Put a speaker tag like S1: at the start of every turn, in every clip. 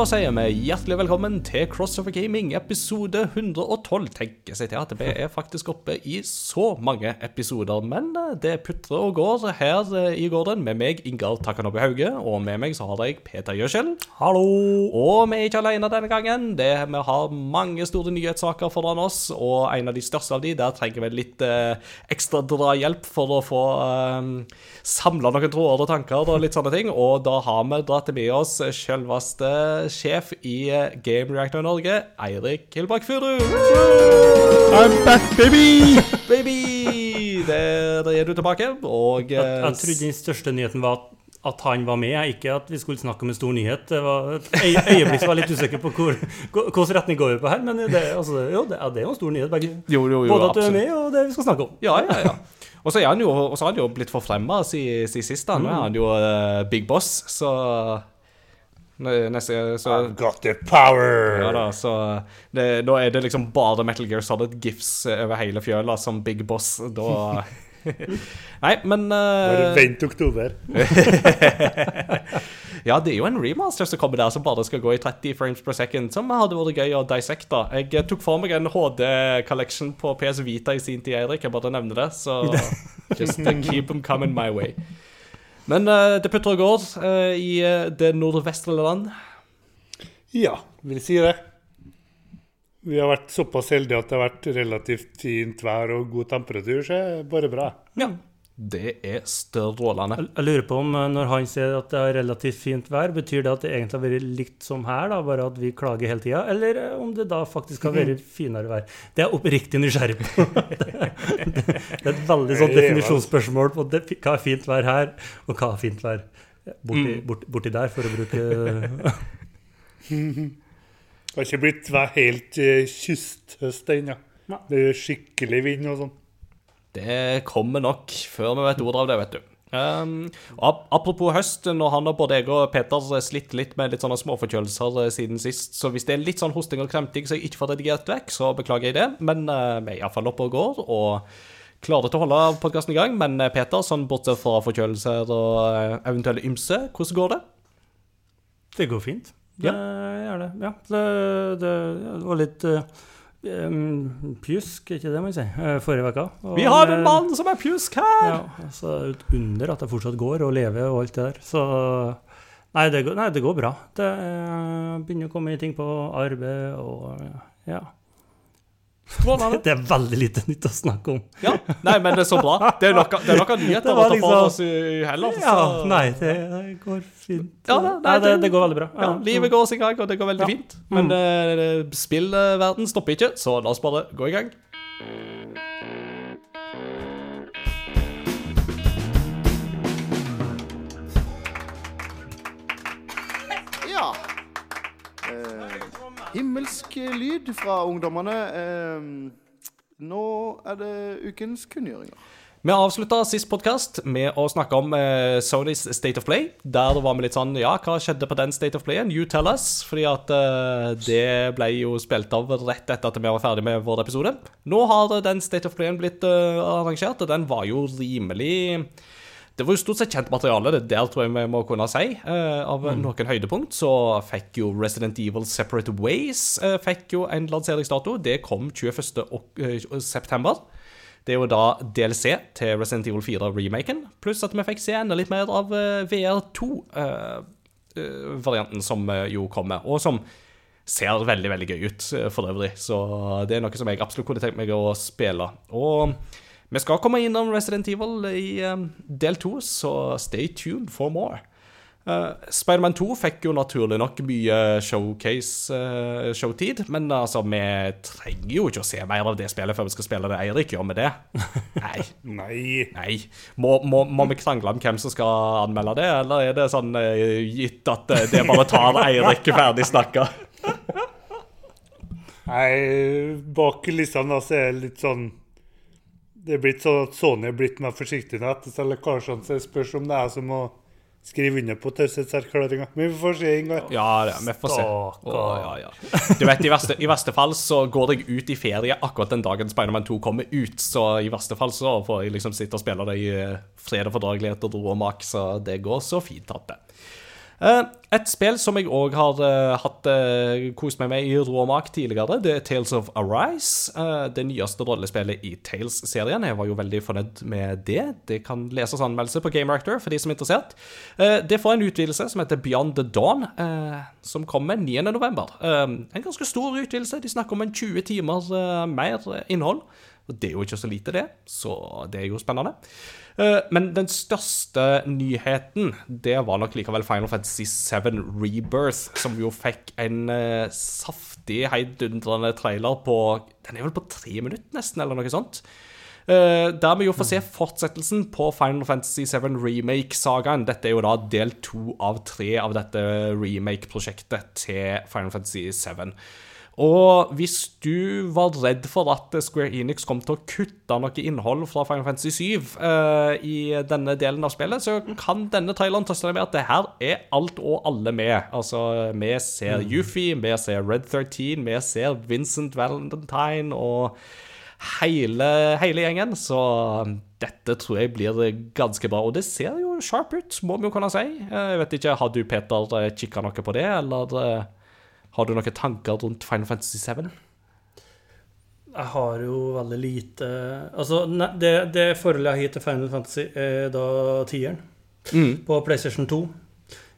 S1: Da sier vi hjertelig velkommen til Crossover Gaming episode 112. Tenker seg til at vi er faktisk oppe i så mange episoder, men eh, det putrer og går her eh, i gården med meg, Ingar Takanobu Hauge, og med meg så har jeg Peter Gjøskjell.
S2: Hallo!
S1: Og vi er ikke alene denne gangen. Det, vi har mange store nyhetssaker foran oss, og en av de største av de, der trenger vi litt eh, ekstra drahjelp for å få eh, samla noen tråder og tanker og litt sånne ting, og da har vi dratt med oss selveste sjef i eh, Game Reactor Norge, Eirik Kilbakk Furu.
S2: I'm back, baby!
S1: Baby! Der er du tilbake, og
S2: Jeg,
S1: eh,
S2: jeg trodde den største nyheten var at, at han var med, ikke at vi skulle snakke om en stor nyhet. Det var et øyeblikk som var litt usikker på hvor, hvor- hvilken retning går vi på her, men det, altså, jo, det, ja, det er jo en stor nyhet, begge.
S1: Jo, jo, jo,
S2: Både at du er med, og det vi skal snakke om.
S1: Ja, ja, ja. Og så er han jo, har han jo blitt forfremma siden sist. Nå er han jo uh, big boss, så Neste så,
S3: Got the power!
S1: ja da, så det, Nå er det liksom bare Metal Gear Solid gifs over hele fjøla som big boss. Da Nei, men uh,
S3: Bare vent oktober.
S1: Ja, det er jo en remaster som kommer der som bare skal gå i 30 frames per second, som hadde vært gøy å dissecte. Jeg eh, tok for meg en HD-collection på PS Vita i sin tid, Eirik. Jeg bare nevner det, så just keep them coming my way. Men eh, det putter og går eh, i eh, det nordvestlige land.
S3: Ja, vil si det. Vi har vært såpass heldige at det har vært relativt fint vær og god temperatur, så det er bare bra.
S1: Ja. Det er strålende.
S2: Jeg, lurer på om eh, når han sier at det er relativt fint vær, betyr det at det egentlig har vært likt som her, da, bare at vi klager hele tida, eller eh, om det da faktisk har vært finere vær? Det er jeg oppriktig nysgjerrig på. det, er et veldig sånn definisjonsspørsmål på det, hva er fint vær her, og hva er fint vær borti, borti, borti der, for å bruke
S3: Det har ikke blitt helt eh, kysthøst ennå.
S2: Nei.
S3: Det er skikkelig vind og sånn.
S1: Det kommer nok før vi vet ordet av det, vet du. Um, apropos høst, når har og både jeg og Peter slitt litt med litt sånne småforkjølelser eh, siden sist, så hvis det er litt sånn hosting og kremting så jeg ikke får redigert vekk, så beklager jeg det. Men uh, vi er iallfall oppe og går, og klarer til å holde podkasten i gang. Men eh, Peter, sånn bortsett fra forkjølelser og eventuelle ymse, hvordan går det?
S2: Det går fint. Det gjør det. Ja. Det, det, det var litt uh, um, pjusk, er ikke det man sier, uh, forrige uke.
S1: Vi har en mann som er pjusk her!
S2: Ja, så er et under at jeg fortsatt går og lever og alt det der. Så nei, det går, nei, det går bra. Det eh, begynner å komme ting på arbeid og ja.
S1: Strålende.
S2: Det er veldig lite nytt å snakke om.
S1: Ja. Nei, men det er så bra. Det er noe, det er noe nyheter å
S2: ta
S1: ta for
S2: liksom-
S1: oss i heller.
S2: Ja, nei, det, det går fint.
S1: Ja, nei,
S2: nei, det,
S1: det-
S2: går veldig bra.
S1: Ja, livet går sin gang, og det går veldig
S2: Ja.
S1: fint. Men eh, spillverden stopper ikke, så la oss bare gå i gang.
S4: Ja. Himmelsk lyd fra ungdommene. Eh, nå er det ukens kunngjøringer.
S1: Vi avslutta sist podkast med å snakke om eh, Sonys State of Play. Der var vi litt sånn Ja, hva skjedde på den State of Playen? You tell us. Fordi at eh, det ble jo spilt av rett etter at vi var ferdig med vår episode. Nå har den State of Playen blitt eh, arrangert, og den var jo rimelig det var jo stort sett kjent materiale, det der tror jeg vi må kunne si. Eh, av noen høydepunkt så fikk jo Resident Evil Separate Ways eh, fikk jo en lanseringsdato. Det kom 21. eh, september. Det er jo da DLC til Resident Evil 4-remaken, pluss at vi fikk se enda litt mer av eh, VR2-varianten som eh, jo kommer, og som ser veldig, veldig gøy ut for øvrig. Så det er noe som jeg absolutt kunne tenkt meg å spille. Og vi skal komme innom Resident Evil i eh, del to, så stay tuned for more. Uh, Spiderman 2 fikk jo naturlig nok mye showcase-showtid, men altså, vi trenger jo ikke å se mer av det spillet før vi skal spille det. Eirik, gjør vi det? Nei.
S3: Nei.
S1: Nei. Må, må, må vi krangle om hvem som skal anmelde det, eller er det sånn uh, gitt at det bare tar Eirik ferdig snakka?
S3: Nei, bak kulissene da, er litt sånn Det er blitt sånn at Sony er blitt mer forsiktig nå etter lekkasjene, så jeg spørs om det er som å skrive under på taushetserklæringa. Men vi får se, Ingar.
S1: Ja, det, vi får se. Ja, ja. Du vet, i verste, I verste fall så går jeg ut i ferie akkurat den dagen Spiderman 2 kommer ut, så i verste fall så får jeg liksom sitte og spille det i eh, fred og fordragelighet og ro og mak, så det går så fint. Eh, et spill som jeg òg har eh, hatt eh, kost meg med i råmak tidligere, det er Tales of Arise. eh, det nyeste rollespillet i Tales-serien. Jeg var jo veldig fornøyd med det. Det kan leses anmeldelse på Game Reactor for de som er interessert. Eh, det får en utvidelse som heter Beyond the Dawn, eh, som kommer 9.11. Eh, en ganske stor utvidelse. De snakker om en 20 timer eh, mer innhold. Og det er jo ikke så lite, det, så det er jo spennende. Eh, Men den største nyheten, det var nok likevel Final Fantasy 7 Rebirth, som jo fikk en eh, saftig, heidundrende trailer på Den er vel på tre minutter, nesten, eller noe sånt. Uh, der vi jo får se fortsettelsen på Final Fantasy 7 Remake-sagaen. Dette er jo da del to av tre av dette remake-prosjektet til Final Fantasy 7. Og hvis du var redd for at Square Enix kom til å kutte noe innhold fra Final Fantasy 7 uh, i denne delen av spillet, så kan denne traileren trøste deg med at det her er alt og alle med. Altså, vi ser Yuffie, vi ser Red 13, vi ser Vincent Valentine og hele, hele gjengen. Så dette tror jeg blir ganske bra. Og det ser jo sharp ut, må vi jo kunne si. Eh, Jeg vet ikke, Har du, Peter, kikka noe på det, eller eh, har du noen tanker rundt Final Fantasy 7?
S2: Jeg har jo veldig lite Altså, det, det forholdet jeg har til Final Fantasy, er da tieren på PlayStation 2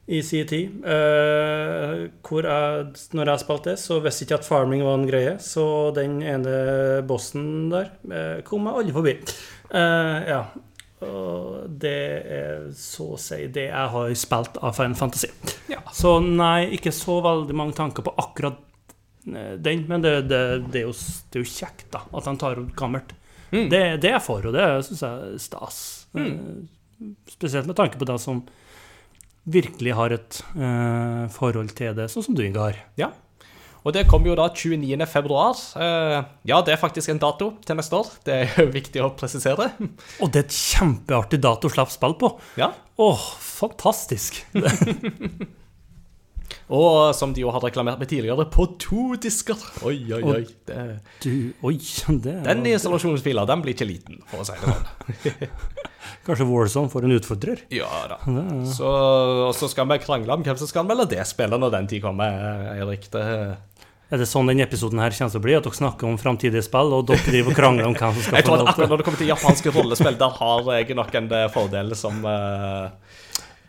S2: i sin tid. Uh, hvor jeg, når jeg spilte det, så visste jeg ikke at farming var en greie. Så den ene bossen der uh, kom jeg aldri forbi. Uh, ja. Og det er så å si det jeg har spilt av Final Fantasy.
S1: Ja.
S2: Så nei, ikke så veldig mange tanker på akkurat eh, den, men det, det, det, er, jo, det er jo kjekt, da, at han tar opp gammelt. Det, det er jeg for, og det syns jeg er stas. Mm. Spesielt med tanke på deg som virkelig har et uh, forhold til det, sånn som du, Ingar.
S1: Ja. Og det kommer jo da 29. februar. Eh, ja, det er faktisk en dato til neste år. Det er jo viktig å presisere.
S2: Og det er et kjempeartig dato å slippe spill på.
S1: Ja.
S2: Åh, fantastisk!
S1: Og som de jo har reklamert med tidligere, på to disker. Oi, oi, oi. Det,
S2: Du, oi, det er
S1: den installasjonsfila, den blir ikke liten, for å si det sånn.
S2: Kanskje Warzone får en utfordrer?
S1: Ja da. Så, og så skal vi krangle om hvem som skal anmelde det spillet når den tid kommer, Eirik. Det
S2: Er det sånn denne episoden her kommer til å bli? At dere snakker om framtidige spill, og dere driver og krangler om hvem som skal
S1: Jeg
S2: få
S1: tror at akkurat når det kommer til japanske rollespill, der har jeg nok en eh, fordel som uh...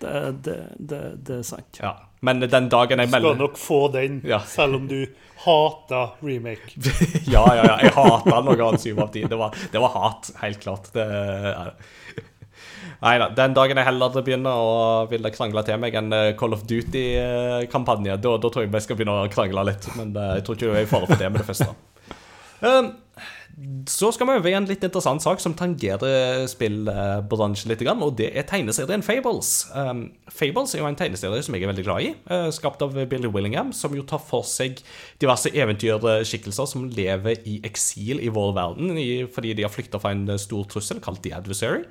S2: det? Det, det, det er sant.
S1: Ja. Men den dagen jeg melder Skal
S3: nok få den,
S1: Ja.
S3: selv om du hater remake.
S1: Ja, ja, ja. Jeg hata noe annet syv av ti. Det var, hat, helt klart. Det, ja. Nei da. Den dagen jeg heller begynner å ville krangle til meg en eh, Call of Duty-kampanje, da, da tror jeg vi skal begynne å krangle litt. Men eh, jeg tror ikke du er i fare for det med det første. Um, så skal vi over i en litt interessant sak som tangerer spillbransjen litt, og det er tegneserien Fables. Um, Fables er jo en tegneserie som jeg er veldig glad i, eh, skapt av Billy Willingham, som jo tar for seg diverse eventyrskikkelser som lever i eksil i vår verden fordi de har flykta fra en stor trussel kalt The Adversary.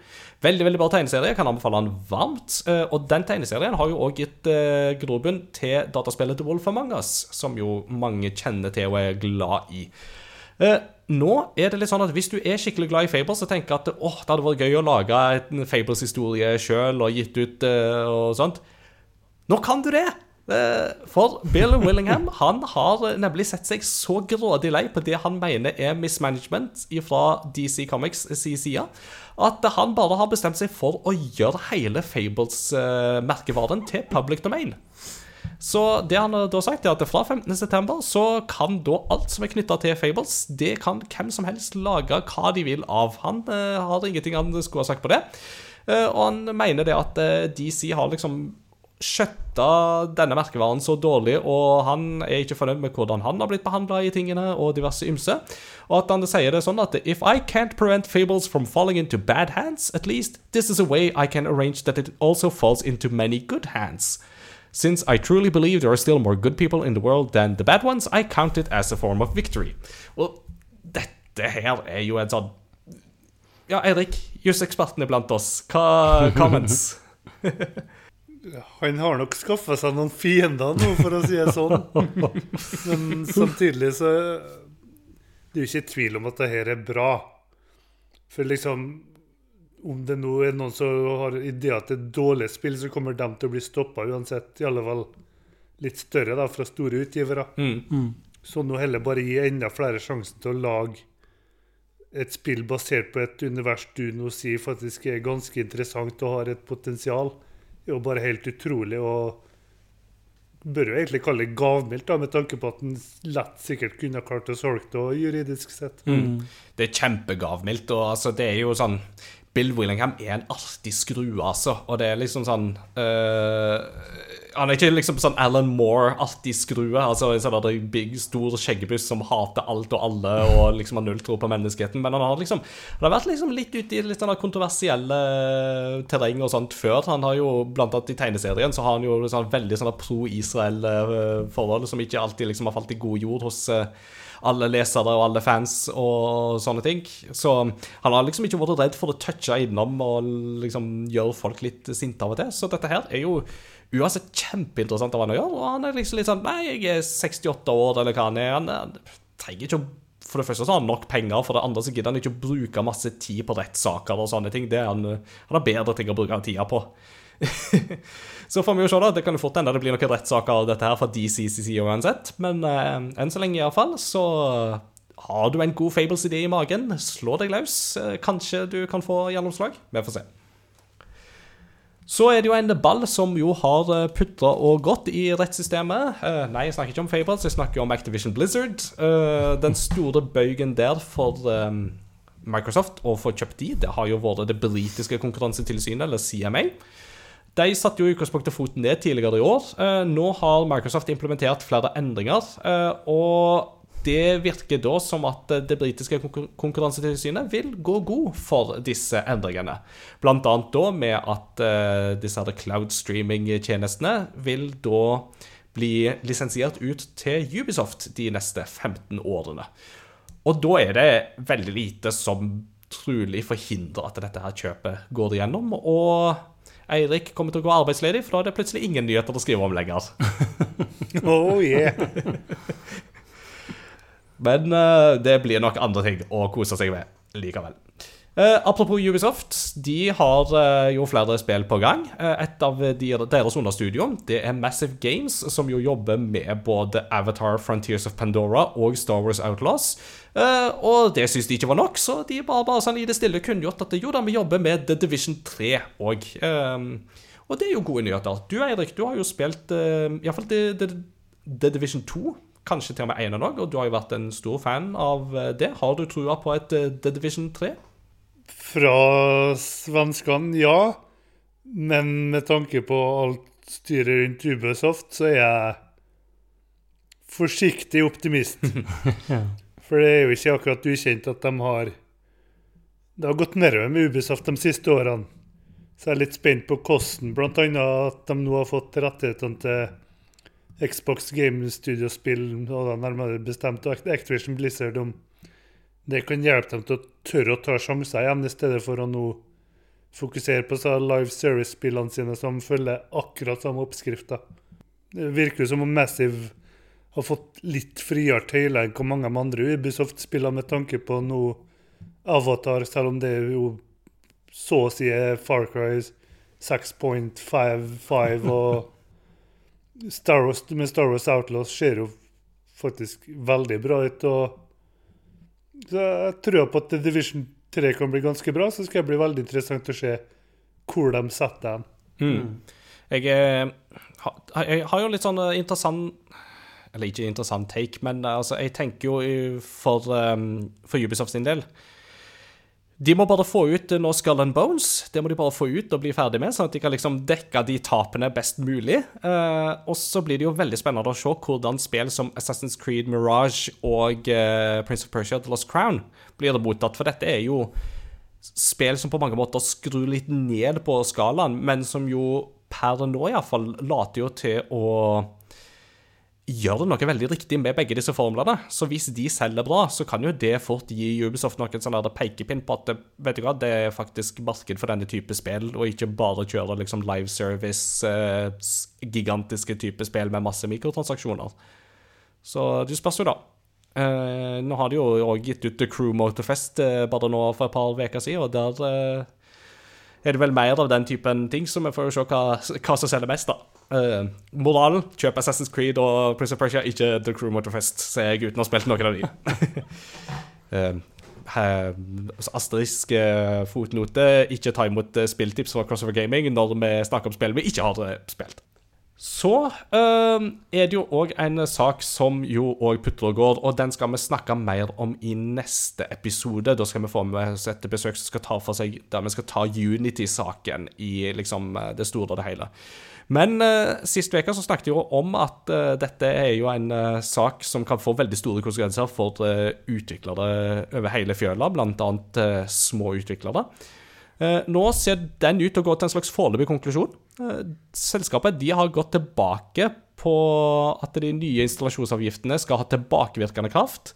S1: Veldig veldig bra tegneserie, jeg kan anbefale den varmt. Eh, og den tegneserien har jo òg gitt uh, grobunn til dataspillet The Wolf Among Us, som jo mange kjenner til og er glad i. Eh, nå er det litt sånn at Hvis du er skikkelig glad i Fables så tenker at åh, det hadde vært gøy å lage en Fables-historie sjøl og gitt ut eh, og sånt Nå kan du det! Eh, For Bill Willingham han har nemlig sett seg så grådig lei på det han mener er mismanagement fra DC Comics side, at han bare har bestemt seg for å gjøre hele Fables-merkevaren til public domain. Så det han har da sagt, er at fra 15.9. så kan da alt som er knytta til Fables, det kan hvem som helst lage hva de vil av. Han eh, har ingenting han skulle ha sagt på det. Eh, og han mener det at eh, DC har liksom skjøtta denne merkevaren så dårlig, og han er ikke fornøyd med hvordan han har blitt behandla i tingene, og diverse ymse. Og at han sier det sånn at If I can't prevent Fables from falling into bad hands, at least this is a way I can arrange that it also falls into many good hands. Since I truly believe there are still more good people in the world than the bad ones, I count it as a form of victory. Well, dette her er jo en sånn Ja, Eirik, juseksperten iblant oss. Hva comments?
S3: Han har nok skaffa seg noen fiender nå, for å si det sånn. Men samtidig så Det er jo ikke tvil om at det her er bra. For liksom om det nå er noen som har ideer til et dårlig spill, så kommer de til å bli stoppa uansett. I alle fall litt større da, fra store utgivere.
S1: Mm.
S3: Så nå heller bare gi enda flere sjansen til å lage et spill basert på et univers du nå sier faktisk er ganske interessant og har et potensial. Det er jo bare helt utrolig. og bør jo egentlig kalle det gavmildt, med tanke på at den lett sikkert kunne klart å solge det juridisk sett.
S1: Det er kjempegavmildt, og altså, det er jo sånn Bill Willingham er en artig skrue, altså. Og det er liksom sånn øh, Han er ikke liksom sånn Alan Moore-artig skrue. Altså en sånn big, stor skjeggebuss som hater alt og alle og liksom har null tro på menneskeheten. Men han har liksom Han har vært liksom litt ute i litt sånn kontroversielle terreng og sånt før. Han har jo, blant annet i tegneserien, så har han jo sånn veldig sånne pro-Israel-forhold som ikke alltid liksom har falt i god jord hos øh, alle lesere og alle fans og sånne ting. Så han har liksom ikke vært redd for å touche innom og liksom gjøre folk litt sinte av og til. Så dette her er jo uansett kjempeinteressant av han å gjøre. Og han er liksom litt sånn Nei, jeg er 68 år, eller hva han er. Han, trenger ikke å for det første så har han nok penger, for det andre så gidder han ikke å bruke masse tid på rettssaker og sånne ting. Det er han, han har bedre ting å bruke tida på. så får vi jo se, da. Det kan jo fort hende det blir noen rettssaker av dette her fra DCCC uansett. Men eh, enn så lenge, iallfall, så har du en god Fables-idé i magen, slå deg løs. Eh, Kanskje du kan få gjennomslag. Vi får se. Så er det jo en ball som jo har putra og gått i rettssystemet. Uh, nei, jeg snakker ikke om Fables, jeg snakker om Activision Blizzard. Uh, den store bøygen der for um, Microsoft å få kjøpt de, det har jo vært det britiske konkurransetilsynet, eller CMA. De satte jo i utgangspunktet foten ned tidligere i år. Eh, Nå har Microsoft implementert flere endringer. eh, Og det virker da som at eh, det britiske konkurransetilsynet vil gå god for disse endringene. Blant annet da med at disse cloud streaming-tjenestene vil da bli lisensiert ut til Ubisoft de neste 15 årene. Og da er det veldig lite som trolig forhindrer at dette her kjøpet går igjennom. Og Eirik kommer til å gå arbeidsledig, for da er det plutselig ingen nyheter å skrive om lenger.
S3: Oh yeah!
S1: Men uh, det blir nok andre ting å kose seg med likevel. Eh, apropos Ubisoft, de har uh, jo flere spill på gang. Uh, et av de, deres understudio det er Massive Games, som jo jobber med både Avatar, Frontiers of Pandora og Star Wars Outlaws. Og det syns de ikke var nok, så de bare, bare sånn i det stille kunngjort at jo da, vi jobber med The Division 3 òg. og det er jo gode nyheter. Du Eirik, du har jo spilt uh, iallfall The, The, The Division 2 kanskje til og med ene noen, og du har jo vært en stor fan av det. Har du trua på et The Division 3?
S3: Fra svenskene, ja. Men med tanke på alt styret rundt Ubisoft, så er jeg forsiktig optimist. For det er jo ikke akkurat ukjent at de har Det har gått nedover med Ubisoft de siste årene. Så jeg er litt spent på hvordan, bl.a. at de nå har fått rettighetene til Xbox Game Studio-spill, og da nærmere bestemt og Activision Blizzard, om det kan hjelpe dem til å tørre å ta sjanser igjen, i stedet for å nå fokusere på live service-spillene sine som følger akkurat samme oppskrifta. Det virker jo som om Massive har fått litt friere tøyler enn hvor mange av andre Ubisoft-spillene med tanke på nå Avatar, selv om det er jo så å si Far Cry 6.55 og Star Wars, med Star Wars Outlaws ser jo faktisk veldig bra ut. og så Jeg tror på at Division 3 kan bli ganske bra, så skal det bli veldig interessant å se hvor de setter den.
S1: Jeg, eh, ha- jeg har jo litt sånn eh, interessant Eller ikke interessant take, men eh, altså, jeg tenker jo for, um, for Ubisoft sin del De må bare få ut eh, nå Skull and Bones. Det må de bare få ut og bli ferdig med, sånn at de kan liksom dekke de tapene best mulig. Uh, og så blir det jo veldig spennende å se hvordan spill som Assassin's Creed Mirage og uh, Prince of Persia The Lost Crown blir mottatt. For dette er jo spill som på mange måter skrur litt ned på skalaen, men som jo per nå iallfall later jo til å gjøre noe veldig riktig med begge disse formlene. Så hvis de selger bra, så kan jo det fort gi Ubisoft noen sånn pekepinn på at det, vet du hva, det er faktisk marked for denne type spill, og ikke bare kjøre liksom live service, eh, gigantiske type spill med masse mikrotransaksjoner. Så det spørs jo, da. Eh, nå har de jo òg gitt ut The Crew Motorfest eh, bare nå for et par uker siden, og der eh, er det vel mer av den typen ting, så vi får jo se hva, hva som selger mest, da. Uh, moralen kjøp Assassin's Creed og Prince of Persia, ikke The Crew Motorfest, ser jeg uten å ha spilt noen av de. uh, asterisk uh, fotnote ikke ta imot spilltips fra Crossover Gaming når vi snakker om spill vi ikke har spilt. Så øh, er det jo òg en sak som jo òg og går, og den skal vi snakke mer om i neste episode. Da skal vi få med oss et besøk som skal ta for seg der vi skal ta Unity-saken i liksom det store og det hele. Men uh, sist uke så snakket vi jo om at uh, dette er jo en uh, sak som kan få veldig store konsekvenser for utviklere over hele fjøla, bl.a. små utviklere. Nå ser den ut til å gå til en slags foreløpig konklusjon. Selskapet de har gått tilbake på at de nye installasjonsavgiftene skal ha tilbakevirkende kraft.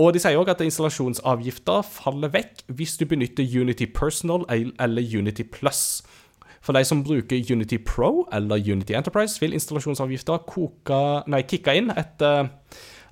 S1: Og de sier òg at installasjonsavgifter faller vekk hvis du benytter Unity Personal eller Unity Plus. For de som bruker Unity Pro eller Unity Enterprise, vil installasjonsavgifta kicke inn etter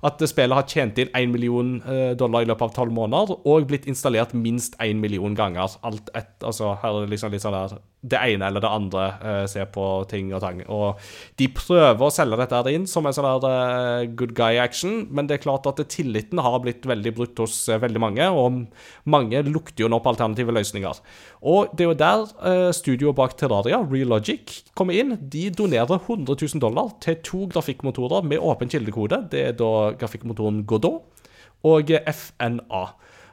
S1: at spillet har tjent inn 1 million eh, dollar i løpet av 12 måneder og blitt installert minst 1 million ganger. Alt et, altså, her er det liksom litt sånn der det ene eller det andre uh, ser på ting og tang. Og de prøver å selge dette her inn som en sånn der uh, good guy-action, men det er klart at tilliten har blitt veldig brutt hos uh, veldig mange, og mange lukter jo nå på alternative løsninger. Og det er jo der studioet bak Terraria, Relogic, kommer inn. De donerer 100 000 dollar til to grafikkmotorer med åpen kildekode. Det er da grafikkmotoren Godot og FNA.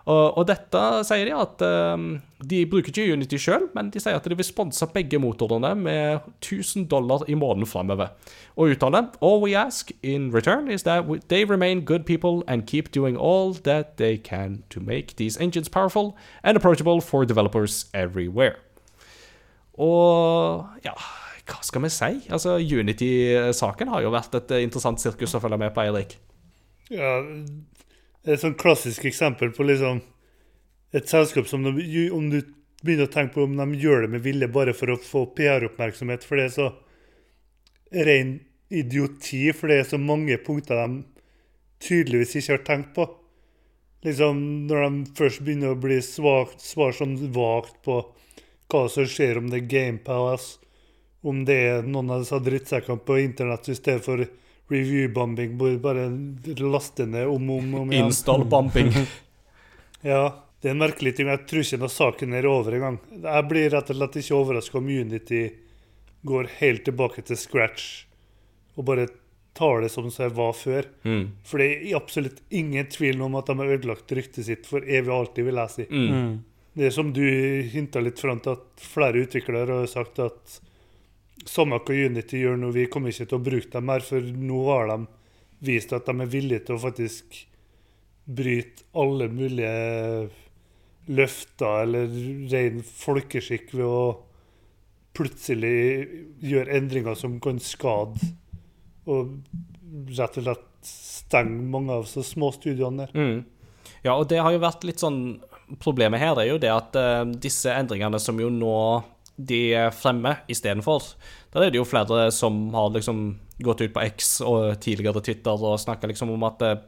S1: Og, og, dette sier de at um, de bruker ikke Unity sjøl, men de sier at de vil sponse begge motorene med 1000 dollar i måneden framover. Og uttaler All we ask in return is that they remain good people and keep doing all that they can to make these engines powerful and approachable for developers everywhere. Og ja hva skal vi si? Altså, Unity-saken har jo vært et interessant sirkus å følge med på, Eirik.
S3: Ja, et sånn klassisk eksempel på liksom et selskap som de, Om du begynner å tenke på om de gjør det med vilje bare for å få PR-oppmerksomhet, for det er så ren idioti, for det er så mange punkter de tydeligvis ikke har tenkt på. Liksom Når de først begynner å bli svagt, svar sånn vagt på hva som skjer om det er Game Palace, om det er noen av disse drittsekkene på internett i stedet for review-bombing, bare laste ned om og om, om
S1: igjen. Install-bombing.
S3: ja. Det er en merkelig ting. Jeg tror ikke når saken er over engang. Jeg blir rett og slett ikke overraska om Unity går helt tilbake til scratch og bare tar det som det var før. Mm. For det er absolutt ingen tvil om at de har ødelagt ryktet sitt for evig og alltid, vil jeg si. Mm. mm. Det er som du hinta litt fram til, at flere utviklere har sagt at samme hva Unity gjør nå, vi kommer ikke til å bruke dem mer, for nå har de vist at de er villige til å faktisk bryte alle mulige løfter eller ren folkeskikk ved å plutselig gjøre endringer som kan skade og rett og slett stenge mange av så små studioene der.
S1: Mm. Ja, og det har jo vært litt sånn Problemet her er jo det at uh, disse endringene som jo nå de fremmer istedenfor. Der er det jo flere som har liksom gått ut på X og tidligere Twitter og snakka liksom om at eh,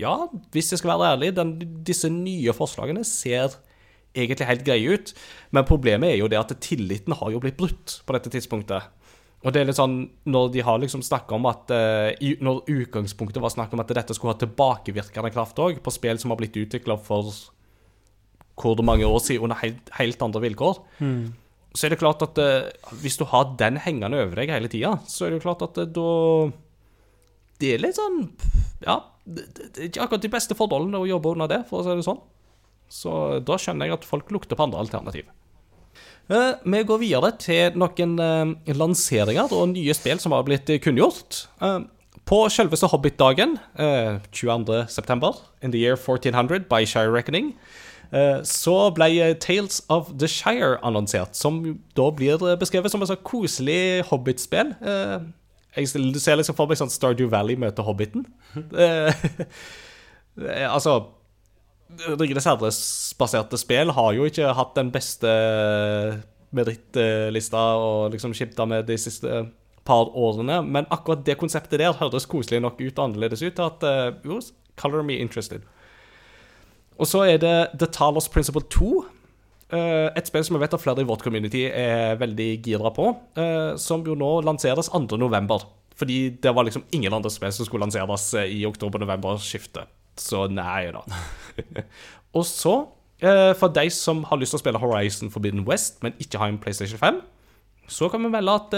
S1: ja, hvis jeg skal være ærlig, den, disse nye forslagene ser egentlig helt greie ut. Men problemet er jo det at tilliten har jo blitt brutt på dette tidspunktet. Og det er litt sånn, Når de har liksom snakka om at uh, Når utgangspunktet var snakk om at dette skulle ha tilbakevirkende kraft òg, på spill som har blitt utvikla for hvor mange år siden under helt, helt andre vilkår, mm så er det klart at uh, hvis du har den hengende over deg hele tida, så er det jo klart at uh, da Det er litt sånn Ja, det, det er ikke akkurat de beste fordollene å jobbe under det, for å si det sånn. Så da skjønner jeg at folk lukter på andre alternativ. Uh, vi går videre til noen lanseringer og nye spill som har blitt kunngjort. På selveste Hobbit-dagen, 22.9., in the year 1400 by Shire Reckoning, så ble Tales of the Shire annonsert, som da blir beskrevet som et så koselig hobbitspill. Eh, Du ser liksom for meg sånn Stardew Valley møter Hobbiten. Eh, altså Ringenes herre-baserte spill har jo ikke hatt den beste merittlista og liksom skimta med de siste par årene, men akkurat det konseptet der høres koselig nok ut og annerledes ut til at uh, color me interested. Og så er det The Talos Principle 2. eh, et spill som jeg vet at flere i vårt community er veldig gira på, eh, som jo nå lanseres 2.11. Fordi det var liksom ingen andre spill som skulle lanseres eh, i oktober-november-skiftet. Så nei da. og så, for de som har lyst til å spille Horizon Forbidden West, men ikke har en PlayStation 5, så kan vi melde at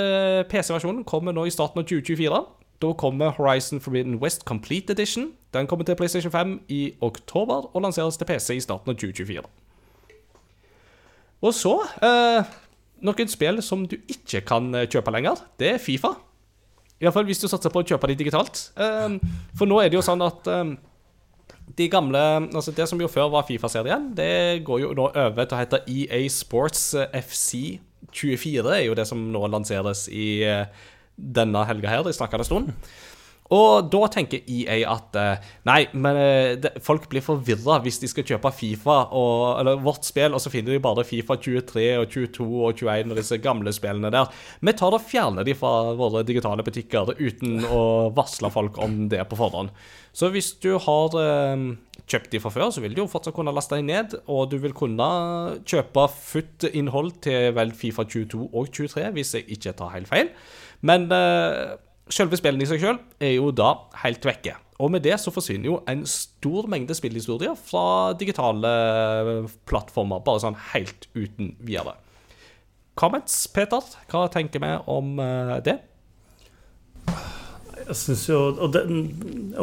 S1: PC-versjonen kommer nå i starten av 2024. Da kommer Horizon Forbidden West Complete Edition. Den kommer til PlayStation 5 i oktober og lanseres til PC i starten av 2024. Og så eh, Noen spill som du ikke kan eh, kjøpe lenger, det er Fifa. Iallfall hvis du satser på å kjøpe de digitalt. Eh, for nå er det jo sånn at eh, de gamle Altså det som jo før var Fifa-serien, det går jo nå over til å hete EA Sports eh, FC 24, er jo det som nå lanseres i eh, denne helga her, i snakkende stund. Og da tenker EA at eh, nei, men eh, folk blir forvirra hvis de skal kjøpe Fifa og, eller vårt spill, og så finner de bare Fifa 23 og 22 og 21 og disse gamle spillene der. Vi tar og fjerner de fra våre digitale butikker uten å varsle folk om det på forhånd. Så hvis du har eh, kjøpt de fra før, så vil du jo fortsatt kunne laste de ned, og du vil kunne kjøpe futt-innhold til vel Fifa 22 og 23, hvis jeg ikke tar helt feil. Men eh, Selve spillene i seg selv er jo da helt vekke. Og med det så forsvinner jo en stor mengde spillhistorier fra digitale plattformer, bare sånn helt uten videre. Comments, Peter? Hva tenker vi om eh, det?
S2: Jeg synes jo, og det,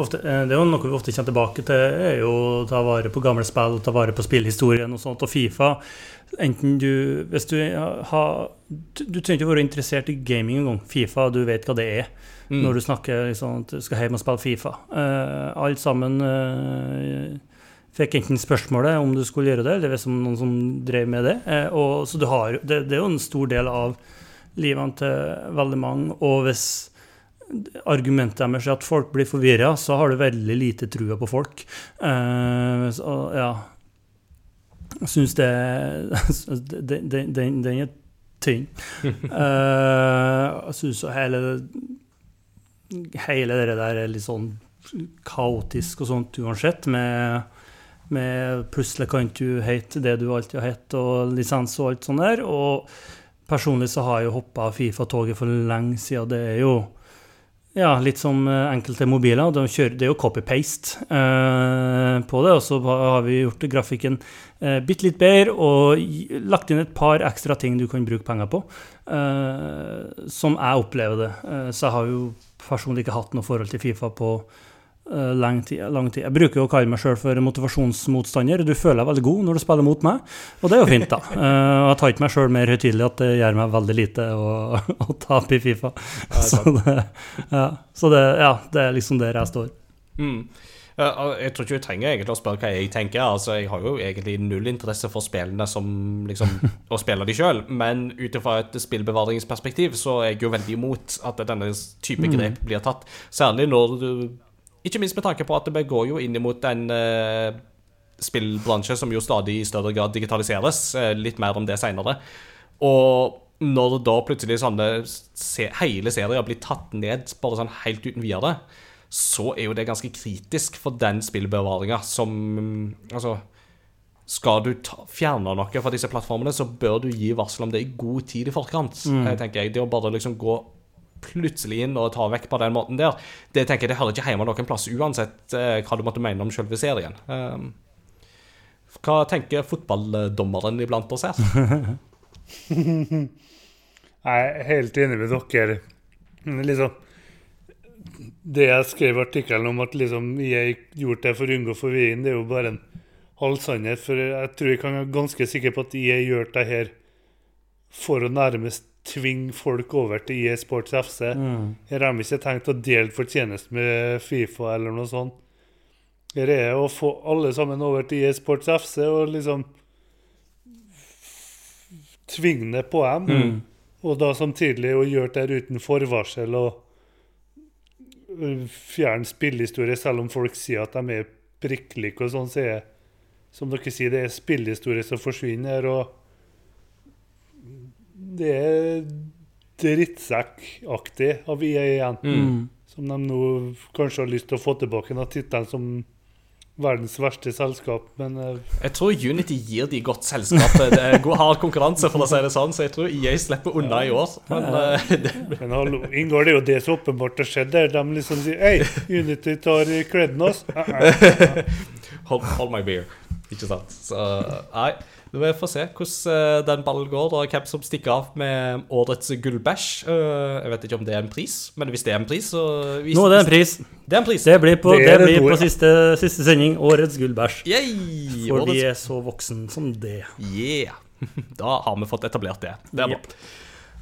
S2: ofte, eh, det er jo noe vi ofte kommer tilbake til, er jo å ta vare på gamle spill, ta vare på spillhistorien og sånt. Og Fifa Enten du Hvis du har Du, du trenger ikke være interessert i gaming engang. Fifa, du vet hva det er. Mm. Når du snakker liksom, at du skal hjem og spille Fifa. Uh, Alle sammen uh, fikk enten spørsmålet om du skulle gjøre det, eller hvis noen som drev med det. Uh, og, så du har, det, det, er jo en stor del av livene til veldig mange. Og hvis argumentet deres er at folk blir forvirra, så har du veldig lite trua på folk. Så, ja. Jeg syns det Den, er tynn. jeg syns hele Hele det der er litt sånn kaotisk og sånt uansett, med, med plutselig kan du hete det du alltid har hett, og lisens og alt sånt der. Og personlig så har jeg jo hoppa Fifa-toget for lenge siden. Det er jo ja, litt som eh, enkelte mobiler. De kjører, det er jo copy-paste eh, på det. Og så har vi gjort grafikken eh, bitte litt bedre og lagt inn et par ekstra ting du kan bruke penger på. Eh, som jeg opplever det. Eh, så jeg har jo personlig ikke hatt noe forhold til Fifa på Uh, lang, tid, lang tid. Jeg bruker jo å kalle meg sjøl for motivasjonsmotstander. Du føler deg veldig god når du spiller mot meg, og det er jo fint, da. Uh, jeg tar ikke meg sjøl mer høytidelig at det gjør meg veldig lite å, å tape i Fifa. Ja, så, det, ja, så det, ja, det, er liksom der jeg står.
S1: Mm. Jeg tror ikke vi trenger egentlig å spørre hva jeg tenker. Altså, Jeg har jo egentlig null interesse for spillene som liksom, å spille de sjøl, men ut ifra et spillbevaringsperspektiv så er jeg jo veldig imot at denne type mm. grep blir tatt. Særlig når du ikke minst med tanke på at vi går jo inn mot en uh, spillbransje som jo stadig i større grad digitaliseres. Uh, litt mer om det seinere. Og når da plutselig sånne se hele serier blir tatt ned bare sånn helt uten videre, så er jo det ganske kritisk for den spillbevaringa som Altså skal du ta, fjerne noe fra disse plattformene, så bør du gi varsel om det i god tid i forkant. Mm. tenker jeg. Det å bare liksom gå plutselig inn og ta vekk på den måten der, det tenker jeg det hører ikke hjemme noen plass, uansett eh, hva du måtte mene om selve serien. Um, hva tenker fotballdommeren iblant oss her?
S3: jeg er helt enig med dere. Liksom, det jeg skrev artikkelen om at liksom, jeg gjort det for å unngå forvirring, det er jo bare en halv sannhet. For jeg tror jeg kan være ganske sikker på at jeg gjør det her for å nærmest tvinge folk over til IE Sports FC. Mm. Her har ikke tenkt å dele fortjeneste med Fifa eller noe sånt. Her er å få alle sammen over til IE Sports FC og liksom tvinge det på dem. Mm. Og da samtidig å gjøre det uten forvarsel og fjerne spillhistorie, selv om folk sier at de er prikkelige og sånn, så er som dere sier, det er spillhistorie som forsvinner. og det er drittsekkaktig av igjen, Mm. Som de nå kanskje har lyst til å få tilbake. Den tittelen som verdens verste selskap, men eh,
S1: Jeg tror Unity gir de godt selskap. Det er god hard konkurranse, for å si det sånn, så jeg tror EA slipper unna i år. Men eh,
S3: Men hallo, inngår det jo det som åpenbart har skjedd der. De liksom sier Hei, Unity tar kleden oss.
S1: Hold, hold my beer. Ikke sant? Så nei. Vi får se hvordan eh, den ballen går, og hvem som stikker av med årets gullbæsj. Eh, jeg vet ikke om det er en pris, men hvis det er en pris, så hvis,
S2: Nå er det en pris.
S1: Det er en pris.
S2: Det blir på,
S3: Det
S2: det
S3: er
S2: blir på siste, siste sending. Årets gullbæsj.
S1: Yay!
S2: For de
S1: Årets
S2: er så voksen som det.
S1: Yeah. Da har vi fått etablert det. Det er
S2: Yep.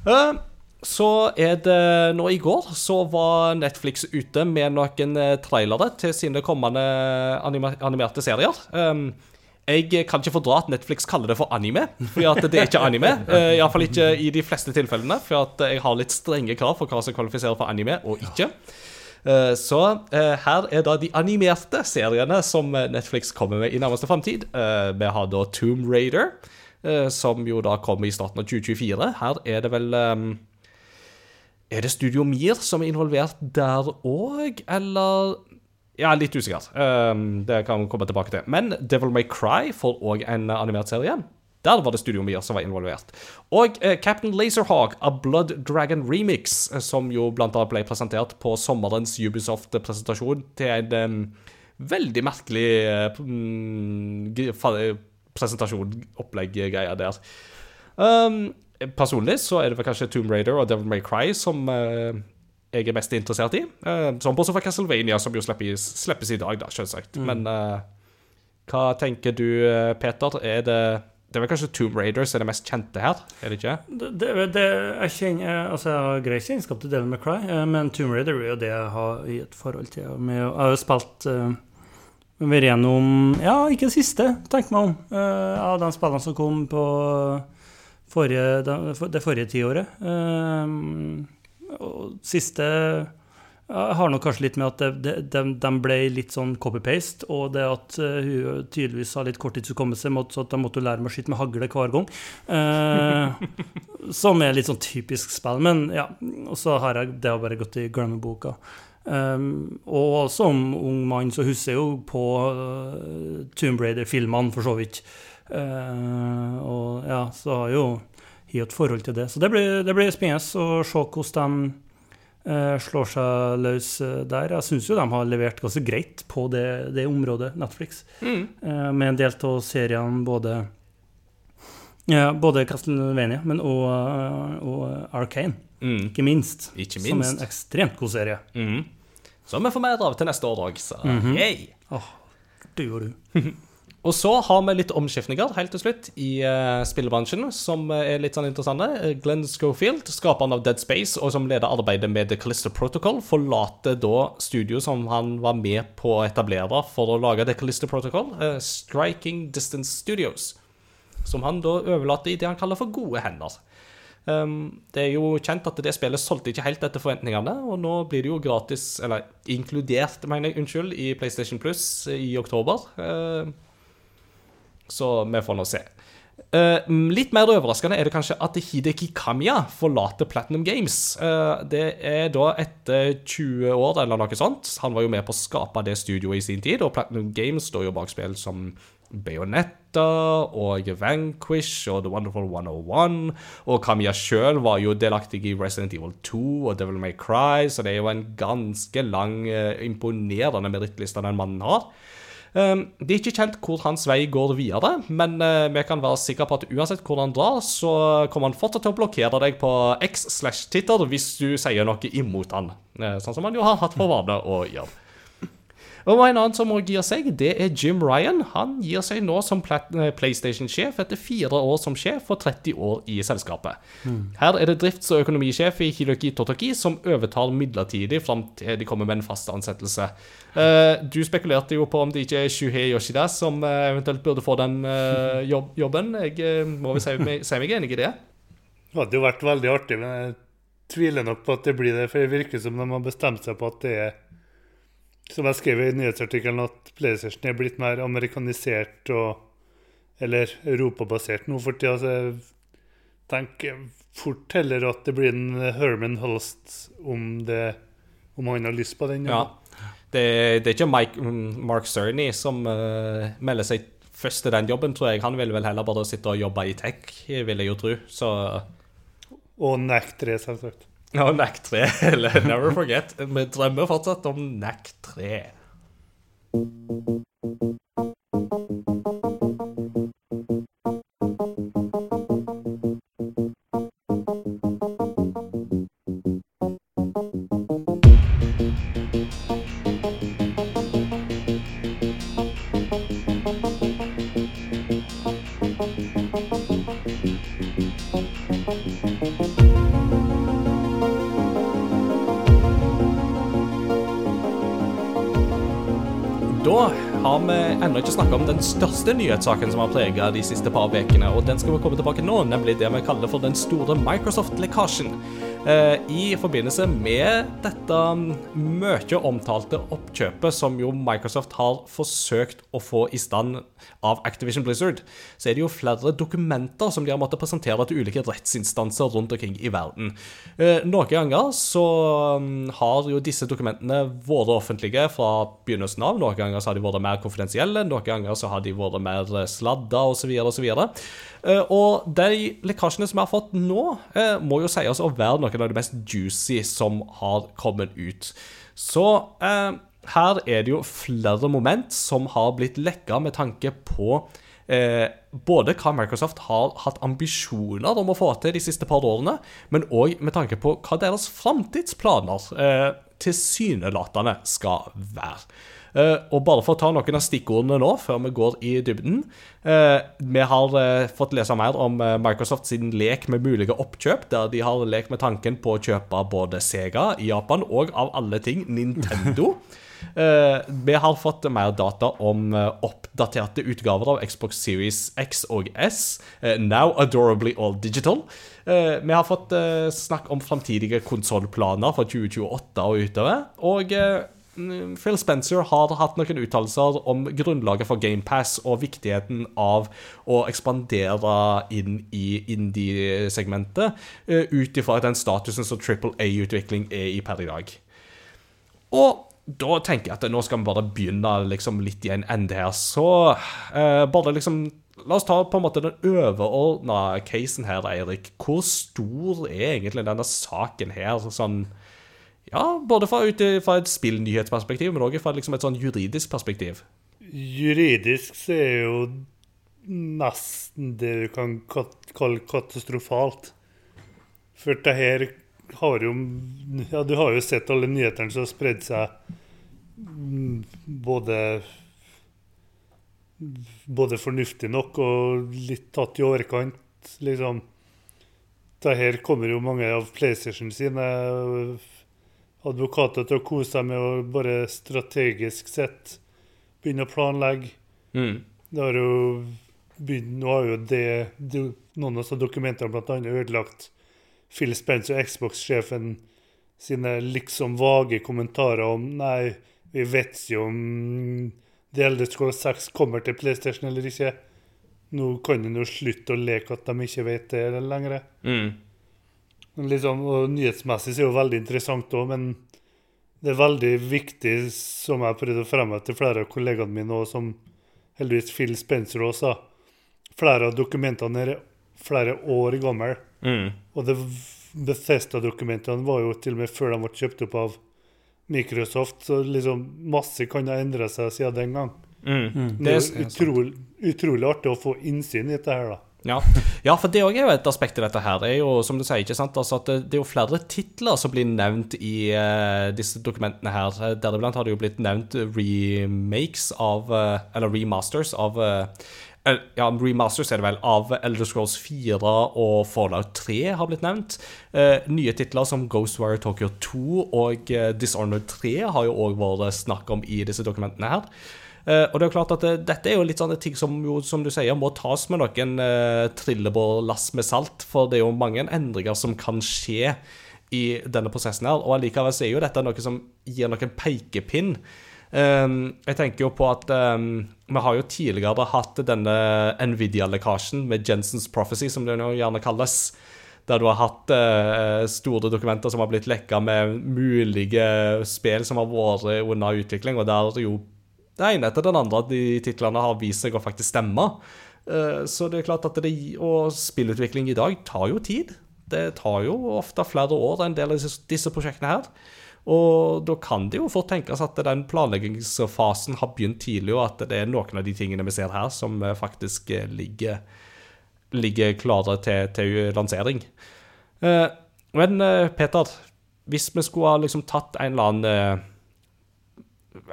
S1: bra. Eh, Så er det nå i går så var Netflix ute med noen trailere til sine kommende anima animerte serier. Um, jeg kan ikke fordra at Netflix kaller det for anime, fordi at det er ikke anime. Uh, Iallfall ikke i de fleste tilfellene, for jeg har litt strenge krav for hva som kvalifiserer for anime og ikke. Eh, Så eh, her er da de animerte seriene som Netflix kommer med i nærmeste framtid. Vi har da Tomb Raider, som jo da kommer i starten av 2024. Her er det vel Er det Studio Mir som er involvert der òg, eller Ja, litt usikker. Um, Det kan vi komme tilbake til. Men Devil May Cry får òg en eh, animert serie. Der var det Studio Mir som var involvert. Og eh, Captain Laserhawk A Blood Dragon Remix, eh, som jo blant annet ble presentert på sommerens Ubisoft-presentasjon til en um, veldig merkelig eh, presentasjon, opplegg-greia der. Um, personlig så er det vel kanskje Tomb Raider og Devil May Cry som eh, jeg er mest interessert i. Uh, som bortsett fra Castlevania, som jo slippes, slippes i dag, da, selvsagt. Men uh, hva tenker du, eh, Peter? Er det Det er vel kanskje Tomb Raider som er det mest kjente her, er det ikke?
S2: Det, det, det, jeg kjenner Altså, jeg har greit kjennskap til Devil McCry, men Tomb Raider er jo det jeg har i et forhold til. Jeg har jo spilt uh, Vært gjennom Ja, ikke det siste, tenk meg om. Uh, Av de spillene som kom på forrige, det, det forrige tiåret. Uh, og siste jeg har nok kanskje litt med at de, ble litt sånn copy-paste, og det at eh, hun tydeligvis har litt korttidshukommelse, seg så at de måtte lære meg å skyte med hagle hver gang. Eh, som er litt sånn typisk spill. Men ja, og så har jeg det har bare gått i glemmeboka. Um, og som ung mann så husker jeg jo på uh, Tomb Raider-filmene, for så vidt. Uh, og ja, så har jo har et forhold til det. Så det blir, det blir spennende å se hvordan de eh, slår seg løs eh, der. Jeg syns jo de har levert ganske greit på det, det området, Netflix.
S1: Mm.
S2: Eh, med en del av seriene både ja, både Castlevania, men og, eh, og Arcane,
S1: Mm.
S2: ikke minst.
S1: Ikke
S2: Som er en ekstremt god serie.
S1: Mm. Som vi får mer av til neste år òg, så
S2: Mhm.
S1: yay!
S2: Du og du.
S1: Og så har vi litt omskiftninger helt til slutt i uh, spillebransjen, som eh, er litt sånn interessante. Eh, Glenn Schofield, skaperen av Dead Space, og som leder arbeidet med The Callisto Protocol, forlater da studio som han var med på å etablere for å lage The Callisto Protocol, uh, Striking Distance Studios, som han da overlater i det han kaller for gode hender. Um, det er jo kjent at det spillet solgte ikke helt etter forventningene, og nå blir det jo gratis, eller inkludert, mener jeg, unnskyld, i PlayStation Plus i oktober. Eh, så vi får nå se. Uh, litt mer overraskende er det kanskje at Hideki Kamiya forlater Platinum Games. Uh, det er da etter 20 år eller noe sånt. Han var jo med på å skape det studioet i sin tid, og Platinum Games står jo bak spill som Bayonetta og Vanquish og The Wonderful 101. Og Kamiya sjøl var jo delaktig i Resident Evil 2 og Devil May Cry, så det er jo en ganske lang, eh, imponerende merittliste den mannen har. Um, Det er ikke kjent hvor hans vei går videre, men eh, vi kan være sikre på at uansett hvor han drar, så kommer han fortsatt til å blokkere deg på X slash Twitter hvis du sier noe imot han. Eh, Sånn som han jo har hatt for vane å gjøre. Og En annen som også gir seg, det er Jim Ryan. Han gir seg nå som eh, PlayStation-sjef etter fire år som sjef og 30 år i selskapet. Her er det drifts- og økonomisjef i Hiloki Totoki som overtar midlertidig fram til de kommer med en fast ansettelse. Eh, du spekulerte jo på om det ikke er Shuhei Yoshida som eh, eventuelt burde få den jobb jobben. Jeg må vel si meg, si meg enig i det.
S3: Det hadde jo vært veldig artig, men jeg tviler nok på at det blir det. For det virker som de har bestemt seg på at det er Som jeg skrev i nyhetsartikkelen, at PlayStation er blitt mer amerikanisert og Eller europabasert nå for tida. Så jeg tenker fort heller at det blir en Herman Holst om det Om han har lyst på den.
S1: Ja. Det, det er ikke Mike, mm, Mark Cerny som uh, melder seg først til den jobben, tror jeg. Han vil vel heller bare sitte og jobbe i tech, vil jeg jo tro. Så
S3: Og NAC 3, selvsagt.
S1: Ja, NAC 3, eller Never Forget. Vi drømmer fortsatt om NAC 3. har vi ennå ikke snakka om den største nyhetssaken som har prega de siste par ukene, og den skal vi komme tilbake nå, nemlig det vi kaller for den store Microsoft-lekkasjen. Eh, I forbindelse med dette mye omtalte oppkjøpet som jo Microsoft har forsøkt å få i stand av Activision Blizzard, så er det jo flere dokumenter som de har måttet presentere til ulike rettsinstanser rundt omkring i verden. Eh, Noen ganger så mm, har jo disse dokumentene vært offentlige fra begynnelsen av. Noen ganger så har de vært mer konfidensielle, noen ganger så har de vært mer sladda osv. osv. Og de lekkasjene som vi har fått nå, eh, må jo sies å være noen av de mest juicy som har kommet ut. Så eh, her er det jo flere moment som har blitt lekka med tanke på eh, både hva Microsoft har hatt ambisjoner om å få til de siste par årene, men òg med tanke på hva deres framtidsplaner eh, tilsynelatende skal være. Eh, og bare for å ta noen av stikkordene nå, før vi går i dybden eh, Vi har eh, fått lese mer om Microsoft sin lek med mulige oppkjøp, der de har lekt med tanken på å kjøpe både Sega i Japan og av alle ting Nintendo. Vi har fått mer data om oppdaterte utgaver av Xbox Series X og S, now adorably all digital. Vi har fått snakk om framtidige konsollplaner for 2028 og utover. Og Phil Spencer har hatt noen uttalelser om grunnlaget for GamePass og viktigheten av å ekspandere inn i indie-segmentet eh, ut ifra den statusen som Triple A-utvikling er i per i dag. Og da tenker jeg at nå skal vi bare begynne liksom litt i en ende her. Så eh, bare liksom La oss ta på en måte den overordna casen her, Eirik. Hvor stor er egentlig denne saken her? Sånn ja, både ut fra et spillnyhetsperspektiv, men òg fra liksom et sånn juridisk perspektiv.
S3: Juridisk så er jo nesten det du kan kalle katastrofalt. For det her har jo Ja, du har jo sett alle nyhetene som har spredd seg både både fornuftig nok og litt tatt i overkant, liksom. Det her kommer jo mange av PlayStation sine advokater til å kose seg med å bare strategisk sett begynne å planlegge.
S1: Mm.
S3: Det har jo begynt, nå har jo det, det noen av dokumentene annet ødelagt Phil Spencer, Xbox-sjefen, sine liksom vage kommentarer om Nei, vi vet jo om The Elder Scrolls 6 kommer til PlayStation eller ikke. Nå kan en jo slutte å leke at de ikke vet det lenger.
S1: Mm.
S3: Men Liksom, og nyhetsmessig så er det jo veldig interessant òg, men det er veldig viktig, som jeg har prøvd å fremme til flere av kollegaene mine, og som heldigvis Phil Spencer også sa. Flere av dokumentene er flere år gamle.
S1: Mm.
S3: Og det Bethesda-dokumentene var jo til og med før de ble kjøpt opp av Microsoft, så liksom masse kan ha endra seg siden den gang.
S1: Mm.
S3: Det er utrolig, utrolig artig å få innsyn i dette her, da.
S1: Ja. ja, for det òg er jo et aspekt i dette her. Det er jo, som du sier, ikke sant, altså at det, er jo flere titler som blir nevnt i uh, disse dokumentene her. Deriblant har det jo blitt nevnt remakes av uh, Eller remasters av uh, ja, remasters er det vel, av Elder Scrolls 4 og Fallout 3 har blitt nevnt. Nye titler som Ghostwire Tokyo 2 og Dishonored 3 har jo òg vært snakk om i disse dokumentene her. Eh, og det er klart at eh, Dette er jo litt sånne ting som jo, som du sier, må tas med noen uh, trillebårlass med salt, for det er jo mange endringer som kan skje i denne prosessen her. Og allikevel er jo dette noe som gir noen pekepinn. Um, jeg tenker jo på at um, vi har jo tidligere hatt denne Nvidia-lekkasjen med Jensens Prophecy, som det jo gjerne kalles. Der du har hatt uh, store dokumenter som har blitt lekka med mulige spill som har vært under utvikling, og der jo det ene etter den andre at de titlene har vist seg å faktisk stemme. Eh, så det er klart at det, Og spillutvikling i dag tar jo tid. Det tar jo ofte flere år en del av disse, prosjektene her. Og da kan det jo fort tenkes at den planleggingsfasen har begynt tidlig, og at det er noen av de tingene vi ser her, som eh, faktisk eh, ligger, ligger klare til, til lansering. Men Peter, hvis vi skulle ha liksom tatt en eller annen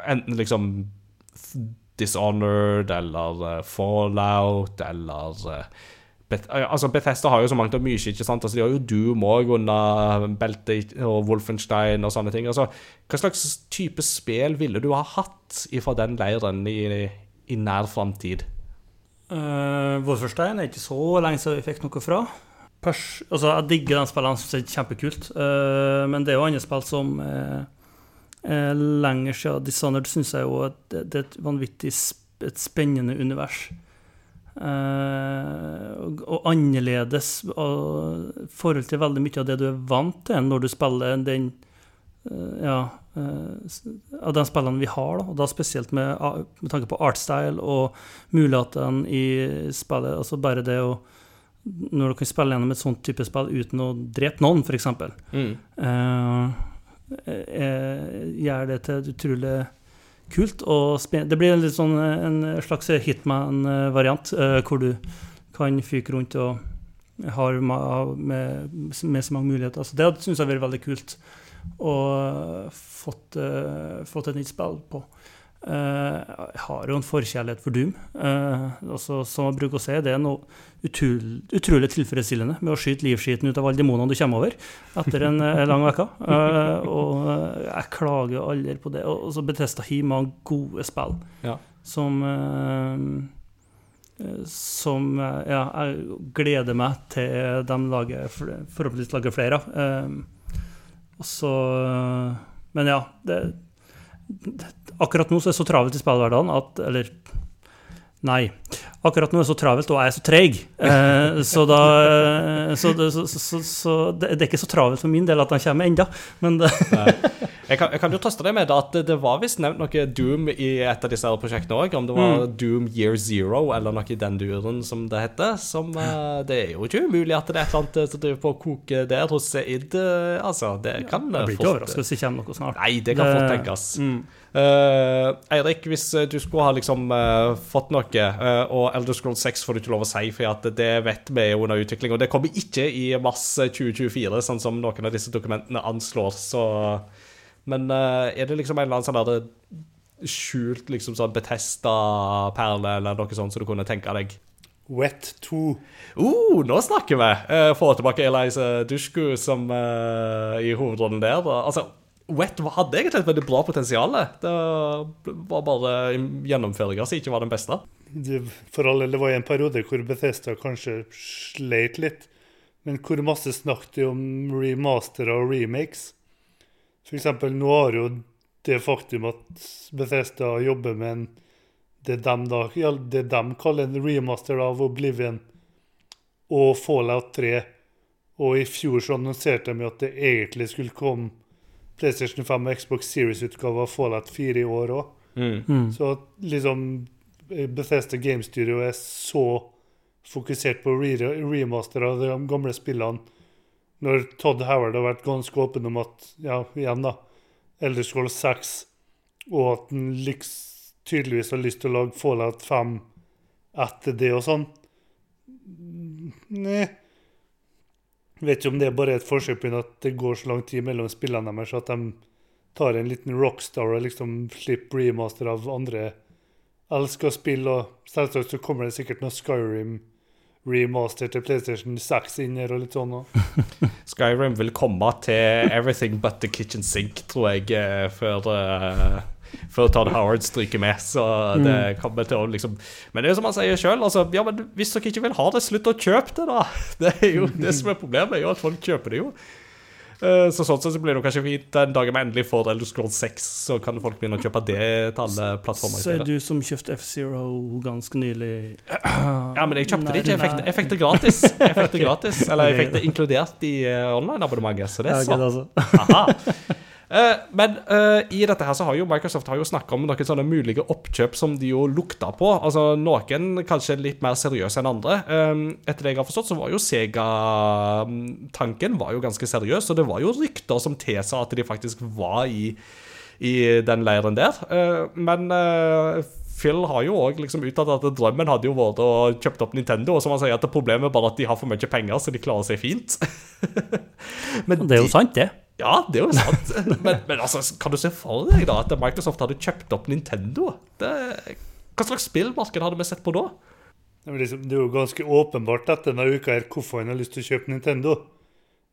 S1: Enten liksom Dishonored eller Fallout eller Beth, altså Bethesda har jo så mangt og mye, ikke sant? Altså, de har jo Doom òg under beltet, og Wolfenstein og sånne ting. Altså, hva slags type spill ville du ha hatt fra den leiren i, i nær framtid?
S2: Uh, Wolfenstein er ikke så lenge siden vi fikk noe fra. Pers altså, jeg digger den spillene, syns er kjempekult. Uh, men det er jo andre spill som uh, er lenger siden. Dishonored syns jeg jo at det, det er et vanvittig sp et spennende univers. Uh, og, annerledes i forhold til veldig mye av det du er vant til når du spiller den uh, Ja, uh, av de spillene vi har, da, og da spesielt med, med tanke på artstyle og mulighetene i spillet. Altså bare det å Når du kan spille gjennom et sånt type spill uten å drepe noen, f.eks., mm. Gjør det til utrolig kult. Og det blir en, sånn, en slags Hitman-variant, uh, hvor du kan fyke rundt og har med, med, så mange muligheter. Så det syns jeg har vært veldig kult. å fått, fått et nytt spill på. Jeg har jo en forkjærlighet for Doom. Altså, som jeg bruker å si, det er noe utrolig, utrolig tilfredsstillende med å skyte livskiten ut av alle demonene du kommer over etter en uh, lang uke. og jeg klager aldri på det. Og så Betesta har mange gode spill ja. som som ja, jeg gleder meg til de lager, forhåpentligvis lager flere av. og så Men ja. det Akkurat nå så er det så travelt i spillhverdagen at Eller nei. Akkurat nå er det så travelt, og jeg er så treig. Eh, så da eh, så, så, så, så, det er ikke så travelt for min del at han kommer ennå, men det
S1: jeg, kan, jeg kan, jo trøste deg med at det var visst nevnt noe Doom i et av disse prosjektene òg. Om det var mm. Doom Year Zero eller noe i den duren, som det heter. Som, uh, det er jo ikke umulig at det er et eller annet som driver på å koke der hos id. Altså, det kan
S2: ja, Jeg blir ikke overrasket hvis det kommer noe snart.
S1: Nei, det kan det, fort tenkes. Mm. Uh, Eirik, hvis du skulle ha liksom uh, fått noe, uh, og Elder Scroll 6 får du ikke lov å si, for det vet vi er under utvikling. Og det kommer ikke i mars 2024, sånn som noen av disse dokumentene anslår. Så Men er det liksom en eller annen sånn der skjult liksom sånn Betesta-perle eller noe sånt som du kunne tenke deg?
S3: Wet 2.
S1: Uh, nå snakker vi! Uh, Få tilbake Eliza Dushku som uh, i hovedrollen der. Altså, Wet hadde egentlig et veldig bra potensial. Det var bare gjennomføringa som ikke var den beste.
S3: For all del, det var en periode hvor Bethesda kanskje sleit litt. Men hvor masse snakket de om remaster og remakes? Eksempel, nå har jo det faktum at Bethesda jobber med en, det, de da, ja, det de kaller en remaster av Oblivion og Fallout 3. Og i fjor så annonserte de at det egentlig skulle komme PlayStation 5 og Xbox Series-utgave av Fallout 4 i år òg. Mm. Mm. Så liksom eh, Bethesda Game Studio er så fokusert på re remaster av de gamle spillene, når Todd Howard har vært ganske åpen om at ja, igjen da, Elder 6, og at han tydeligvis har lyst til å lage Fallout 5 etter det og sånn. Nei. Vet ikke om det er bare et forsøk på at det går så lang tid mellom spillene deres at de tar en liten rockstar og liksom slipper remaster av andre elsker å spille. Og selvsagt så kommer det sikkert noe Skyrim remaster til PlayStation 6 inn her og litt sånn.
S1: Skyrim vil komme til everything but the kitchen sink, tror jeg, eh, før uh før Todd Howard stryker med. Så det mm. kommer til å liksom Men det er jo som han sier sjøl, altså, ja, hvis dere ikke vil ha det, slutt å kjøpe det, da. Det er jo det som er problemet, er jo at folk kjøper det jo. Eh, Så sånn sett så blir det kanskje fint den dagen vi endelig får Elder Scrolls 6, så kan folk begynne å kjøpe det til alle plattformer.
S2: Så er du som kjøpte F-Zero ganske nylig
S1: Ja, men jeg kjøpte det ikke. Jeg fikk det,
S2: Nei,
S1: jeg fikk det gratis. Jeg fikk det gratis Eller jeg fikk det inkludert i eh, online-abonnementet, så det er sant.
S2: altså.
S1: Aha. Eh, men eh, i dette her så har jo Microsoft har jo snakka om noen sånne mulige oppkjøp som de jo lukta på. Altså Noen kanskje litt mer seriøse enn andre. Eh, etter det jeg har forstått, så var jo Sega-tanken var jo ganske seriøs, og det var jo rykter som tilsa at de faktisk var i, i den leiren der. Eh, men Phil har jo òg liksom uttalt at drømmen hadde jo vært å kjøpe opp Nintendo, og som han sier at problemet er bare at de har for mye penger, så de klarer seg fint. men
S2: Det er jo sant, det.
S1: Ja, det er jo sant. Men, men altså, kan du se for deg da at Microsoft hadde kjøpt opp Nintendo? Det, hva slags spillmarked hadde vi sett på da?
S3: Det er liksom- det er jo ganske åpenbart at denne uka her hvorfor en har lyst til å kjøpe Nintendo.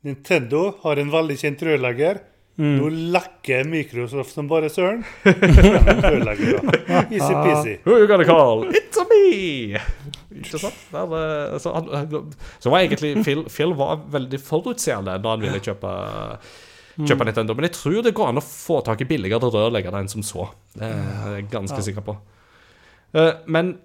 S3: Nintendo har en veldig kjent rørlegger. Nå lekker Microsoft som bare søren. Easy-peasy.
S1: Who you gonna call? It's a me! Ikke sant? Der, eh, så, han, så var egentlig Phil, Phil var veldig forutseende da han ville kjøpe, kjøpe Nintendo. Men jeg tror det går an å få tak i billigere rørleggere enn som så. Det er jeg ganske sikker på. Eh, Men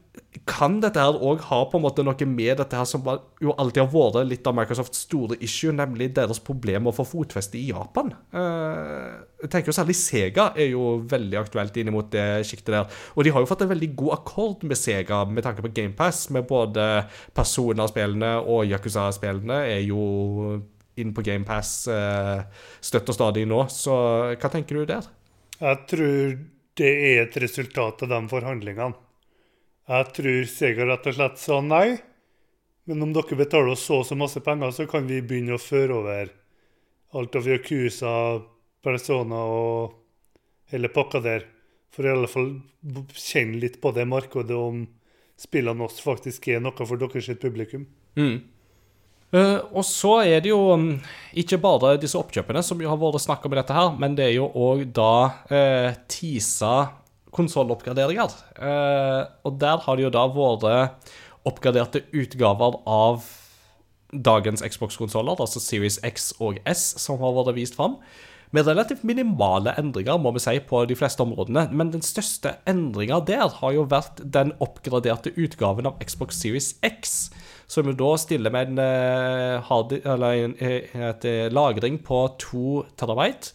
S1: kan dette her òg ha på en måte noe med dette her som jo alltid har vært litt av Microsofts store issue, nemlig deres problem med å få fotfeste i Japan? Eh, Jeg tenker jo Særlig Sega er jo veldig aktuelt inn mot det sjiktet der. Og de har jo fått en veldig god akkord med Sega med tanke på GamePass, med både Persona-spillene og Yakuza-spillene er jo inn på GamePass eh, støtt og stadig nå. Så hva tenker du der?
S3: Jeg tror det er et resultat av de forhandlingene. Jeg tror Sega rett og slett sa nei. Men om dere betaler oss så og så masse penger, så kan vi begynne å føre over alt av Yakuza, Persona og hele pakka der. For i alle fall kjenne litt på det markedet om spillene oss faktisk er noe for deres publikum.
S1: Eh, og så er det jo mm, ikke bare disse oppkjøpene som har vært snakk om i dette her, men det er jo òg da uh, TISA konsolloppgraderinger. Eh, og der har det jo da vært oppgraderte utgaver av dagens Xbox-konsoller, altså Series X og S, som har vært vist fram. Med relativt minimale endringer, må vi si, på de fleste områdene. Men den største endringa der har jo vært den oppgraderte utgaven av Xbox Series X, som jo da stiller med en, eh, hard, en eh, et, eh, lagring på 2 terabyte.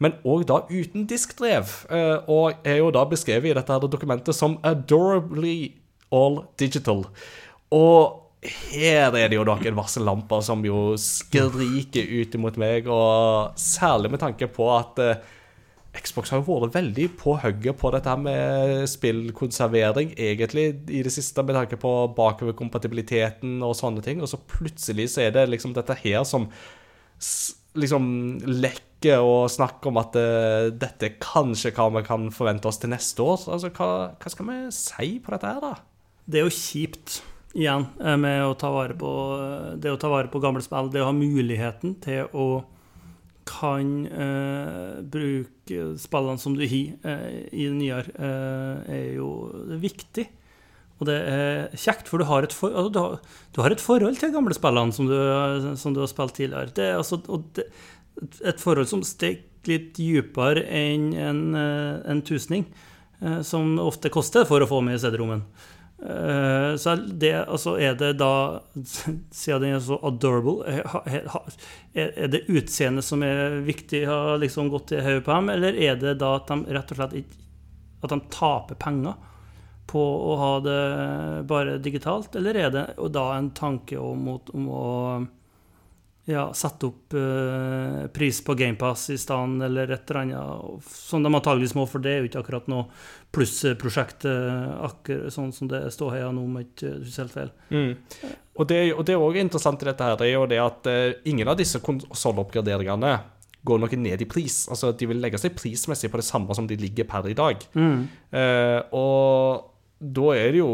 S1: Men òg da uten diskdrev. Og er jo da beskrevet i dette her dokumentet som 'adorably all digital'. Og her er det jo noen varsellamper som jo skriker ut imot meg, og særlig med tanke på at Xbox har jo vært veldig på hugget på dette med spillkonservering, egentlig, i det siste, med tanke på bakoverkompatibiliteten og sånne ting. Og så plutselig så er det liksom dette her som liksom lekker og snakker om at uh, dette er kanskje hva vi kan forvente oss til neste år. Altså, hva, hva skal vi si på dette her, da?
S2: Det er jo kjipt, igjen, eh, med å ta vare på det å ta vare på gamle spill. Det å ha muligheten til å kan uh, bruke spillene som du har eh, i det nye, eh, er jo viktig. Og det er kjekt, for du har et, for, altså, du har, du har et forhold til gamle spillene som du, som du har spilt tidligere. Det altså, det, et forhold som stikker litt dypere enn en, eh, en tusning, som ofte koster for å få med i CD-rommen. Eh, Så det, altså er det da Siden den er så adorable, eh, er det utseendet som er viktig, har liksom gått i hodet på dem, eller er det da at de rett og slett ikke At de taper penger på å ha det bare digitalt, eller er det da en tanke om, om å ja, sette opp eh, pris på GamePass i stedet, eller et eller annet som de antageligvis må, for det er jo ikke akkurat noe plussprosjekt, eh, akkurat sånn som det står her nå, om jeg ikke husker helt feil.
S1: Og det, og det er òg interessant i dette her, det er jo det at eh, ingen av disse konsolloppgraderingene går noe ned i pris. Altså, De vil legge seg prismessig på det samme som de ligger per i dag. Eh, og da er det jo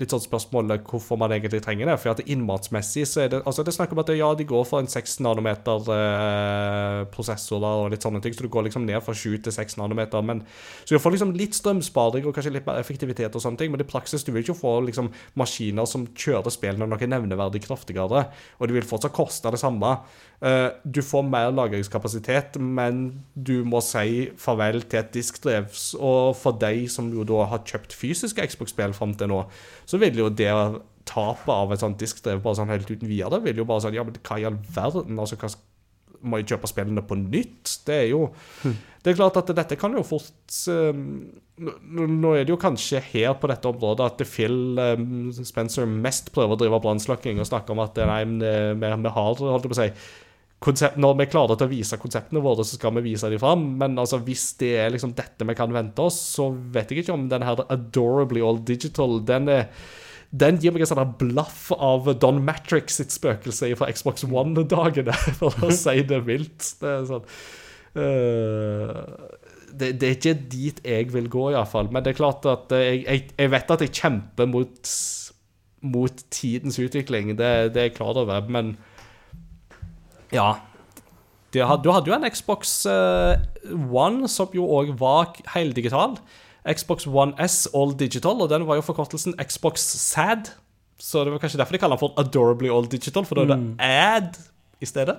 S1: litt sånn spørsmålet hvorfor man egentlig trenger det. For at innmatsmessig så er det altså det snakk om at ja, de går for en 6 nanometer eh, prosessor da, og litt sånne ting, så du går liksom ned fra 7 til 6 nanometer. Men, så du får liksom litt strømsparing og kanskje litt mer effektivitet og sånne ting, men i praksis du vil ikke få liksom maskiner som kjører spillene noe nevneverdig kraftigere, og de vil fortsatt koste det samme. Eh, du får mer lagringskapasitet, men du må si farvel til et diskdrev. Og for deg som jo da har kjøpt fysiske Xbox-spill fram til nå, så vil jo det tapet av et sånt diskdrev bare sånn helt uten videre vil jo bare sånn Ja, men hva i all verden? Altså, hva må jeg kjøpe spillene på nytt? Det er jo Det er klart at dette kan jo fort um, Nå er det jo kanskje her på dette området at Phil um, Spencer mest prøver å drive brannslukking og snakke om at nei, vi har holdt jeg på å si konsept, når vi klarer til å vise konseptene våre, så skal vi vise dem fram. Men altså, hvis det er liksom dette vi kan vente oss, så vet jeg ikke om den her Adorably All Digital den, er, den gir meg en sånn blaff av Don Matrix sitt spøkelse fra Xbox One-dagene, for å si det vilt. Det er sånn uh, det, det, er ikke dit jeg vil gå, iallfall. Men det er klart at jeg, jeg, jeg vet at jeg kjemper mot, mot tidens utvikling. Det, det er jeg klar over. Men ja. Du hadde jo en Xbox uh, One som jo òg var heldigital. Xbox One S All Digital, og den var jo forkortelsen Xbox SAD. Så det var kanskje derfor de kaller den for Adorably All Digital, for da er det mm. AD i stedet.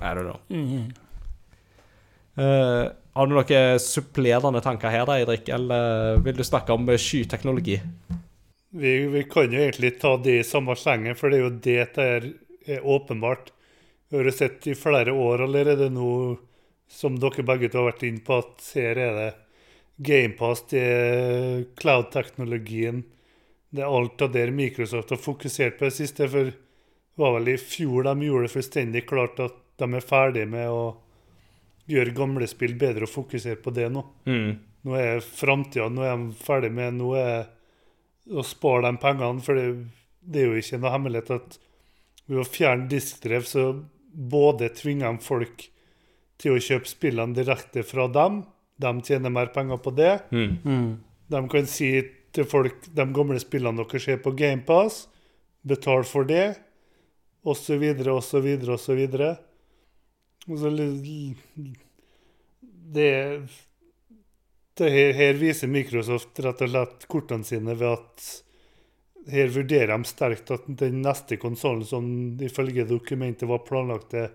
S1: I don't know. Mm. Uh, har du noen supplerende tanker her, da, Eirik, eller vil du snakke om skyteknologi?
S3: Vi, vi, kan jo egentlig ta det i samme slengen, for det er jo det der er åpenbart. Vi har sett i flere år allerede nå, som dere begge to har vært inne på, at her er det GamePass, det er cloud-teknologien, det er alt av det Microsoft har fokusert på det siste. For det var vel i fjor de gjorde det fullstendig klart at de er ferdig med å gjøre gamle spill bedre og fokusere på det nå.
S1: Mm.
S3: Nå er framtida Nå er de ferdig med Nå er å spare de pengene. For det, det er jo ikke noe hemmelighet at ved å fjerne diskdrev så både tvinger de folk til å kjøpe spillene direkte fra dem. De tjener mer penger på det.
S1: Mm.
S2: Mm.
S3: De kan si til folk de gamle spillene dere ser på GamePass, betal for det, osv., osv., osv. Det, det her, her viser Microsoft rett og slett kortene sine ved at her vurderer de sterkt at den neste konsollen, som ifølge dokumentet var planlagt til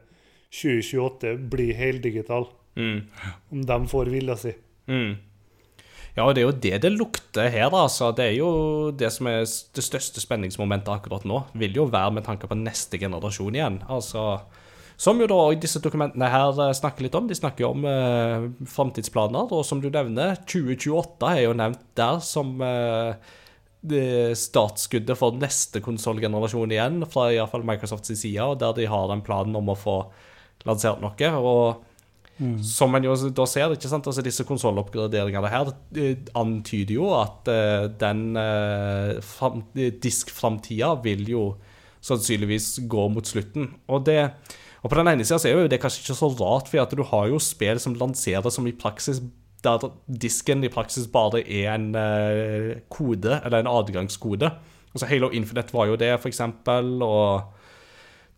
S3: 2028, blir heldigital.
S1: Mm.
S3: Om de får vilja si.
S1: Mm. Ja, og det er jo det det lukter her, altså. Det er jo det som er det største spenningsmomentet akkurat nå. Vil jo være med tanke på neste generasjon igjen. Altså som jo da disse dokumentene her eh, snakker litt om. De snakker jo om eh, framtidsplaner, og som du nevner, 2028 er jo nevnt der som eh, startskuddet for neste konsollgenerasjon igjen, fra i fall Microsofts side, der de har den planen om å få lansert noe. og Mm. Som man jo da ser, ikke sant? Altså disse konsolloppgraderingene her antyder jo at uh, den uh, diskframtida vil jo sannsynligvis gå mot slutten. Og, det, og på den ene sida er jo det kanskje ikke så rart, for at du har jo spill som lanserer som i praksis der disken i praksis bare er en uh, kode, eller en adgangskode. Altså Halo Infinite var jo det, for eksempel, og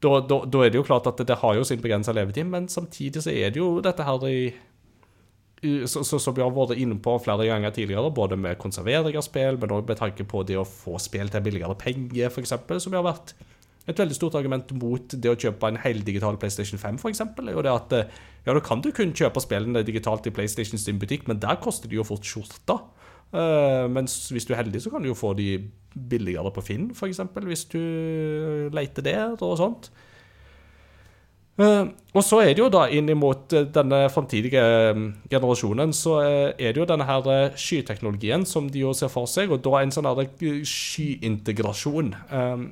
S1: da, da, da, er det jo klart at det, det har jo sin begrensa levetid, men samtidig så er det jo dette her i som vi har vært inne på flere ganger tidligere, både med konservering av spill, men òg med tanke på det å få spill til billigere penger, f.eks., som vi har vært et veldig stort argument mot det å kjøpe en heldigital PlayStation 5, f.eks., er jo det at eh, ja, da kan du kun kjøpe spillene digitalt i PlayStation sin butikk, men der koster de jo fort skjorta. Uh, mens hvis du er heldig, så kan du jo få de billigere på Finn, f.eks., hvis du leter der og sånt. Uh, og så er det jo da inn mot denne framtidige generasjonen, så er det jo denne her skyteknologien som de jo ser for seg, og da en sånn skyintegrasjon. Uh,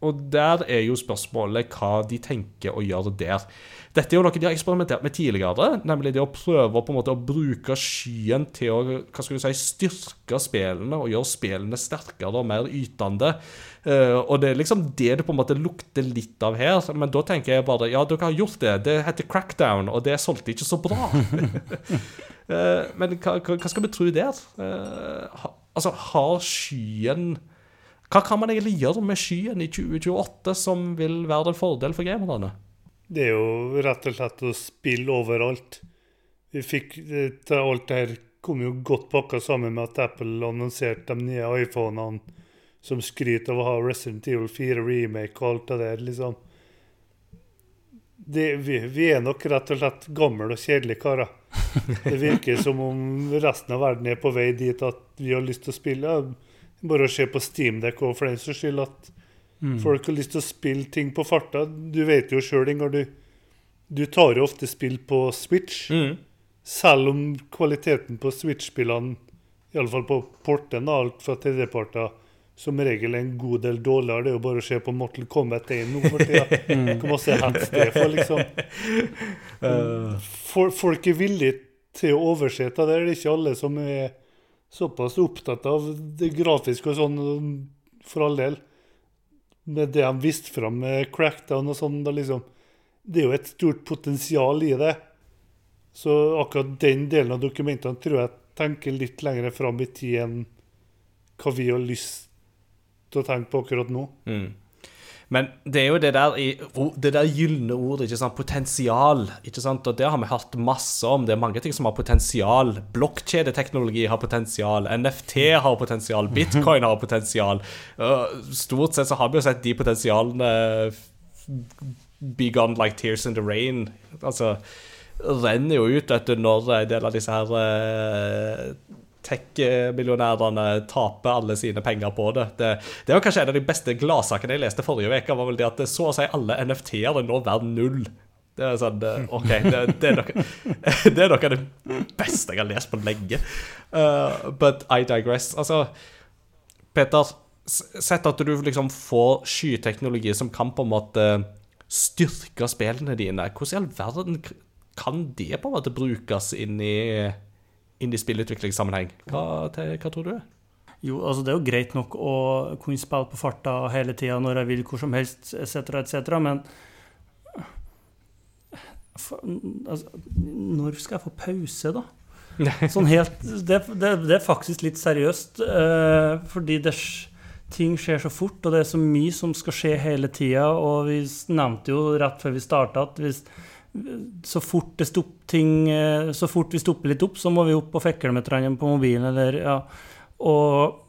S1: og der er jo spørsmålet hva de tenker å gjøre der. Dette er jo noe de har eksperimentert med tidligere, nemlig det å prøve på en måte å bruke skyen til å hva skal du si, styrke spillene og gjøre spillene sterkere og mer ytende. Uh, og det er liksom det det på en måte lukter litt av her. Men da tenker jeg bare ja, dere har gjort det. Det heter crackdown, og det solgte ikke så bra. uh, men hva, hva, skal vi tro der? Uh, Altså, har skyen Hva kan man egentlig gjøre med skyen i 2028 som vil være en fordel for gamerne?
S3: Det er jo rett og slett å spille overalt. Vi fikk Alt det her kom jo godt pakka sammen med at Apple annonserte de nye iPhonene som skryter av å ha Resident Evil 4 remake og alt det der, liksom. Det, vi, vi er nok rett og slett gamle og kjedelige karer. Det virker som om resten av verden er på vei dit at vi har lyst til å spille. Ja, Bare å se på Steamdeck òg, for den saks skyld at folk har lyst til å spille ting på farta. Du vet jo sjøl, Ingar, du, du tar jo ofte spill på Switch.
S1: Mm.
S3: Selv om kvaliteten på Switch-spillene, iallfall på porten og alt fra tredjeparter, som regel er en god del dårligere. Det er jo bare å se på Mortal Kombat 1 nå for tida. Hvor masse hands det for, liksom. For, folk er villige til å overse det. Det er ikke alle som er såpass opptatt av det grafiske og sånn, for all del. Med det de viste fram med Crackdown og sånn, da liksom Det er jo et stort potensial i det. Så akkurat den delen av dokumentene tror jeg tenker litt lenger fram i tid enn hva vi har lyst til å tenke på akkurat nå.
S1: Mm. Men det er jo det der, det der gylne ordet, ikke sant? potensial. ikke sant? Og det har vi hørt masse om. Det er mange ting som har potensial. Blokkjedeteknologi har potensial. NFT har potensial. Bitcoin har potensial. Stort sett så har vi jo sett de potensialene be gone like tears in the rain. Altså renner jo ut vet du, når en del av disse her eh, tech-millionærene taper alle sine penger på det. det. Det var kanskje en av de beste gladsakene jeg leste forrige uke, var vel det at så å si alle NFT-er er nå verdt null. Det er sånn eh, OK, det, det, er noe, det er noe av det beste jeg har lest på lenge. Uh, but I digress. Altså, Peter, sett at du liksom får skyteknologi som kan på en måte styrke spillene dine. Hvordan i all verden kan det på en måte brukes inn i, inn i spillutviklingssammenheng? Hva, hva tror du?
S2: Jo, altså det er jo greit nok å kunne spille på farta hele tida når jeg vil, hvor som helst, etc., etc., men altså, Når skal jeg få pause, da? Sånn helt Det, det, det er faktisk litt seriøst, eh, fordi det, ting skjer så fort, og det er så mye som skal skje hele tida, og vi nevnte jo rett før vi starta at hvis så fort, det ting, eh, så fort vi stopper litt opp, så må vi opp og fekle med hverandre på mobilen, eller ja. Og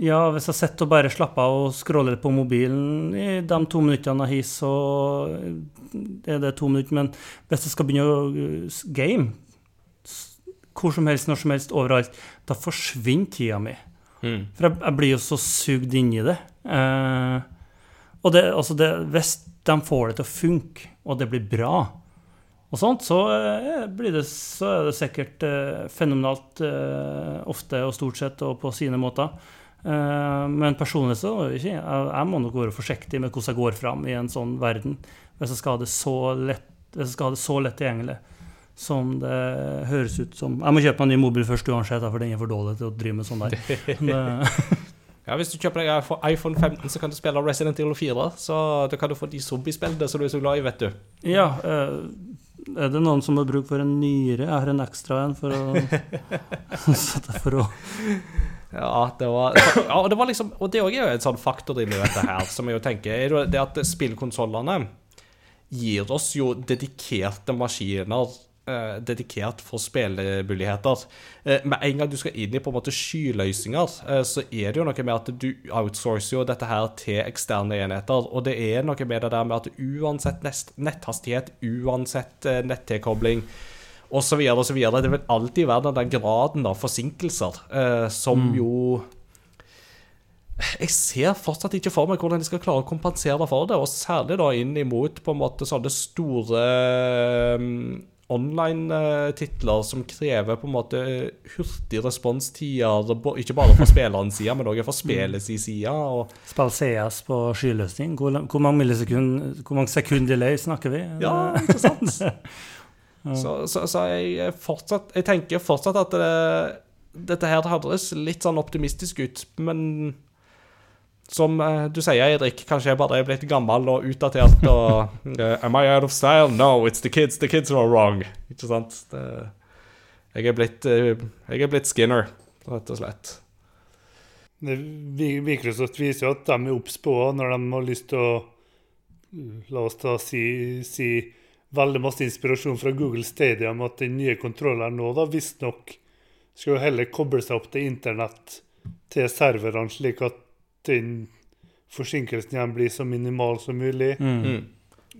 S2: ja, hvis jeg sitter og bare slapper av og scroller på mobilen i de to minuttene jeg har, så er det to minutter. Men hvis jeg skal begynne å game, hvor som helst, når som helst, overalt, da forsvinner tida mi. For jeg, jeg blir jo så sugd inn i det. Eh, og det, altså det, hvis de får det til å funke, og det blir bra, og sånt, så, eh, blir det, så er det sikkert eh, fenomenalt eh, ofte og stort sett og på sine måter. Eh, men personlig så ikke jeg, jeg må nok være forsiktig med hvordan jeg går fram i en sånn verden. Hvis jeg skal ha det så lett, hvis jeg skal ha det så lett tilgjengelig som det høres ut som Jeg må kjøpe meg en ny mobil først uansett, for den er for dårlig til å drive med sånn der. Men, eh,
S1: Ja, Hvis du kjøper deg iPhone- iPhone 15, så kan du spille Resident Evil 4. Så da kan du få de zombiespillene som du er så glad i, vet du.
S2: ja, eh, er det noen som har bruk for en nyere? Jeg har en ekstra en for å sette for å
S1: Ja, det var, ja, det var liksom Og det òg er jo en sånn faktor inni dette her, som jeg jo tenker er det at spillkonsollene gir oss jo dedikerte maskiner eh, dedikert for spillemuligheter. Eh, med en gang du skal inn i på en måte skyløsninger, eh, så er det jo noe med at du outsourcer jo dette her til eksterne enheter. Og det er noe med det der med at uansett nest, netthastighet, uansett eh, nettilkobling osv., osv. Det vil alltid være den der graden av forsinkelser eh, som jo Jeg ser fortsatt ikke for meg hvordan de skal klare å kompensere for det, og særlig da inn imot på en måte sånne store um, online-titler som krever på en måte hurtig responstider, ikke bare fra spillerens side, men også fra spillets side.
S2: CS på skyløsning. Hvor, hvor mange millisekund, hvor mange sekunder delay snakker vi?
S1: Ja, ikke sant? Så, så, så jeg, fortsatt, jeg tenker fortsatt at det, dette her høres litt sånn optimistisk ut, men som eh, du sier, Eirik, kanskje jeg bare er blitt gammel og utdatert og Am I out of style? No, it's the kids. The kids are wrong. Ikke sant? Det, jeg, er blitt, eh, jeg er blitt Skinner, rett og slett.
S3: det, Vi- Microsoft viser jo at de er obs på når de har lyst til å La oss da si, si veldig masse inspirasjon fra Google Stadium at den nye kontrolleren nå da visstnok skal jo heller koble seg opp til internett til serverne, slik at den forsinkelsen igjen blir så minimal som mulig.
S1: Mm.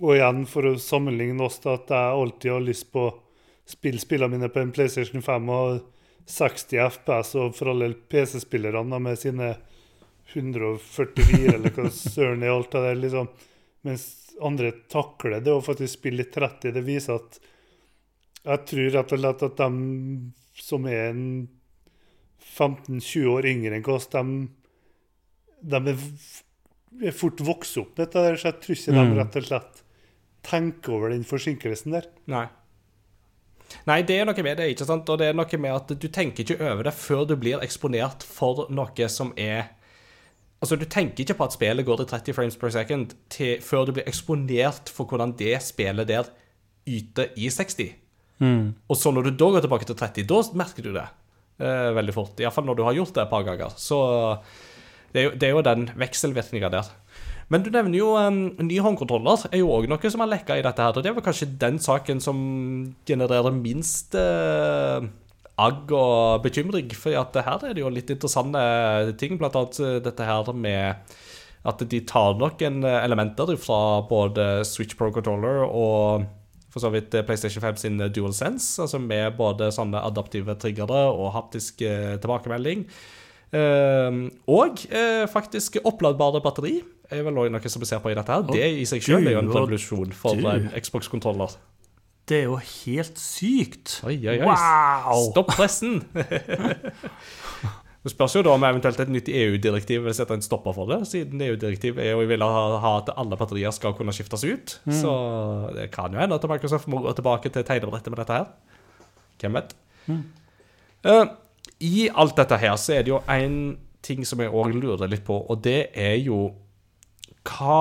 S3: Og igjen, for å sammenligne oss, da, at jeg alltid har lyst på å spille spillene mine på en PlayStation 5 og 60 FPS, og for alle PC-spillerne med sine 144, eller hva søren er alt det der, liksom. Mens andre takler det å faktisk spille i 30. Det viser at jeg tror rett og slett at de som er 15-20 år yngre enn oss, de, de er, er fort vokst opp med dette, så jeg tror ikke
S2: Mm.
S3: de rett og slett tenker over den forsinkelsen der.
S1: Nei. Nei, det er noe med det, ikke sant? Og det er noe med at du tenker ikke over det før du blir eksponert for noe som er Altså, du tenker ikke på at spillet går til 30 frames per second til, før du blir eksponert for hvordan det spillet der yter i 60.
S2: Mm.
S1: Og så når du da går tilbake til 30, da merker du det eh, veldig fort. Iallfall når du har gjort det et par ganger. Så det er jo, det er jo den vekselvirkninga der. Men du nevner jo um, ny håndkontroller er jo òg noe som har lekka i dette her. Og det er vel kanskje den saken som genererer minst uh, agg og bekymring. For her er det jo litt interessante ting, blant annet eh, dette her med at de tar noen elementer fra både Switch Pro Controller og for så vidt eh, PlayStation 5 sin Dual Sense, altså med både sånne adaptive triggere og haptisk eh, tilbakemelding. Eh, og eh, faktisk oppladbare batteri er vel også noe som vi ser på i dette her. Det i seg selv er jo en revolusjon for en Xbox-kontroller.
S2: Det er jo helt sykt.
S1: Oi, oi, oi.
S2: Wow!
S1: Stopp pressen! Det spørs jo da om eventuelt et nytt EU-direktiv vil sette en stopper for det, siden EU-direktivet er jo vil ha, at alle batterier skal kunne skiftes ut. Så det kan jo hende at Microsoft må gå tilbake til tegnebrettet med dette her. Hvem vet? Eh, I alt dette her så er det jo en ting som jeg òg lurer litt på, og det er jo hva,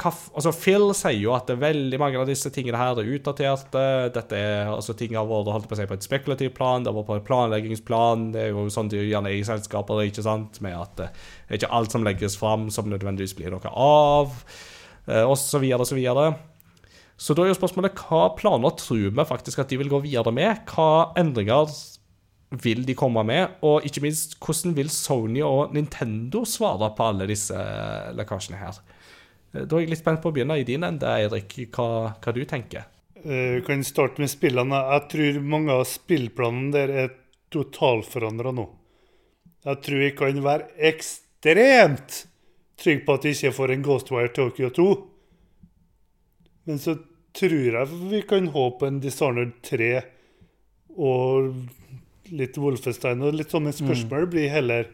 S1: hva Altså, Phil sier jo at det er veldig mange av disse tingene her er utdaterte. Dette er, altså Ting har vært holdt på å si på et spekulativt plan, det har vært på et planleggingsplan. Det er jo sånn det gjerne er i selskaper, ikke sant, med at eh, det er ikke alt som legges fram som nødvendigvis blir noe av, eh, og så videre og så videre. Så da er jo spørsmålet hva planer tror vi faktisk at de vil gå videre med? Hva endringer vil de komme med? Og ikke minst, hvordan vil Sony og Nintendo svare på alle disse eh, lekkasjene her? Eh, Da er jeg litt spent på å begynne i din ende, Eirik, hva, hva du tenker.
S3: Eh, Vi kan starte med spillene. Jeg tror mange av spillplanene der er totalforandra nå. Jeg tror vi kan være ekstremt trygge på at vi ikke får en Ghostwire Tokyo 2. Men så tror jeg vi kan håpe en Dishonored 3 og litt Wolfenstein. Og litt sånne spørsmål blir heller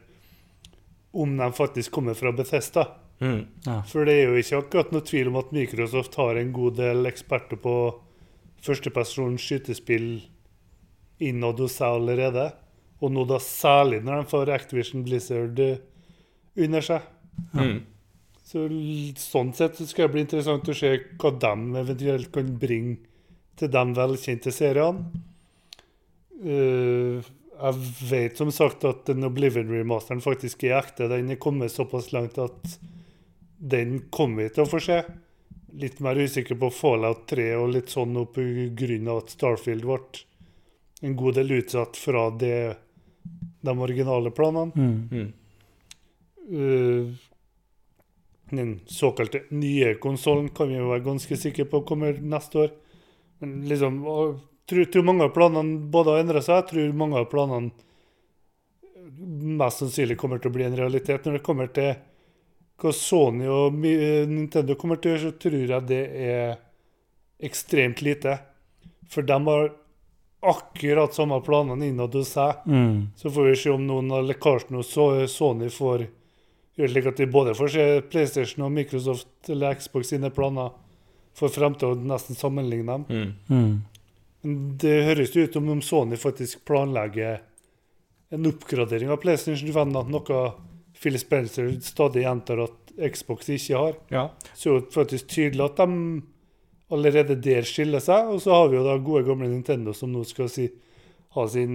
S3: om de faktisk kommer fra Bethesda.
S2: Ja.
S3: For det er jo ikke akkurat noe tvil om at Microsoft har en god del eksperter på førstepersons skytespill innad hos seg allerede. Og nå da særlig når de får Activision Blizzard eh, under seg.
S1: Mm.
S3: Så sånn sett så skal det bli interessant å se hva de eventuelt kan bringe til de velkjente seriene. Eh, jeg vet som sagt at den Oblivion-remasteren faktisk er ekte. Den er kommet såpass langt at den kommer vi til å få se. Litt mer usikker på Fallout 3 og litt sånn pga. at Starfield ble en god del utsatt fra det, de originale planene.
S2: Mm.
S3: Uh, den såkalte nye konsollen kan vi jo være ganske sikre på kommer neste år. Men liksom tror, tror mange av planene både har endret seg. Jeg tror mange av planene mest sannsynlig kommer til å bli en realitet. Når det kommer til hva Sony og eh, Nintendo kommer til å gjøre, så tror jeg det er ekstremt lite. For de har akkurat samme planene innad hos seg.
S2: Mm.
S3: Så får vi se om noen av lekkasjene hos Sony får gjøre slik at vi både får se PlayStation og Microsoft eller Xbox sine planer for fremtiden og nesten sammenligne dem.
S1: Mm.
S2: Mm.
S3: Det høres jo ut som om Sony faktisk planlegger en oppgradering av PlayStation 5, da, noe Phil Spencer stadig gjentar at Xbox ikke har.
S1: Ja.
S3: Så er det faktisk tydelig at de allerede der skiller seg. Og så har vi jo da gode gamle Nintendo som nå skal si, ha sin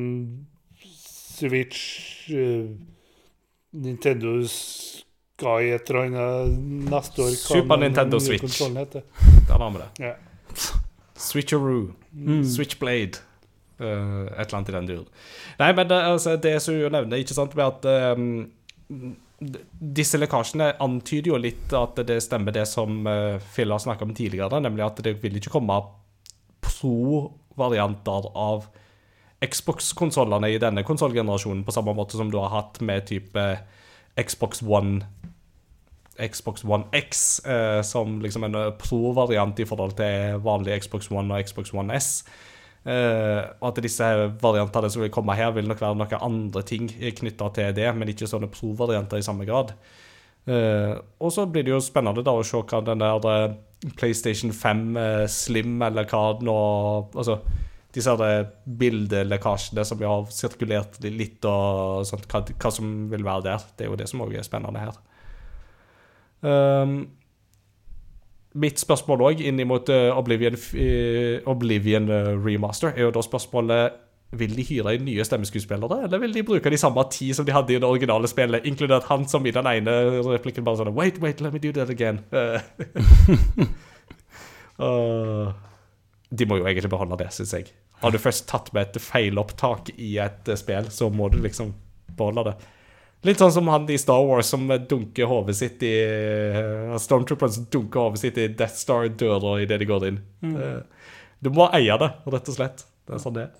S3: Switch uh, Nintendo Sky et eller annet neste år.
S1: Super Nintendo Switch.
S3: Da var
S1: Der har vi det.
S3: Ja.
S1: Switcheroo.
S2: Mm.
S1: Switchblade. Uh, et eller annet i den duren. Nei, men det, altså, det som hun nevner, ikke sant, med at um, disse lekkasjene antyder jo litt at det stemmer det som uh, Phil har snakka om tidligere, nemlig at det vil ikke komme pro-varianter av Xbox-konsollene i denne konsollgenerasjonen, på samme måte som du har hatt med type Xbox One Xbox One X eh, som liksom en eh, pro-variant i forhold til vanlig Xbox One og Xbox One S. Eh, og at disse variantene som vil komme her, vil nok være noen andre ting knytta til det, men ikke sånne pro-varianter i samme grad. Eh, og så blir det jo spennende da å se hva den der eh, PlayStation 5 eh, Slim, eller hva nå Altså disse her bildelekkasjene som vi har sirkulert litt, og sånt, hva, hva som vil være der. Det er jo det som òg er spennende her. Um, mitt spørsmål òg inn mot uh, Oblivion, Oblivion uh, Remaster er jo da spørsmålet Vil de hyre inn nye stemmeskuespillere, eller vil de bruke de samme ti som de hadde i det originale spillet, inkludert han som i den ene replikken bare sånn Wait, wait, let me do that again. Uh, de må jo egentlig beholde det, syns jeg. Har du først tatt med et feilopptak i et uh, spill, så må du liksom beholde det. Litt sånn som han i Star Wars som dunker hodet sitt i uh, Stormtroopers dunker hodet sitt i Death Star-døra idet de går inn. Uh, du må eie det, rett og slett. Det er sånn det er.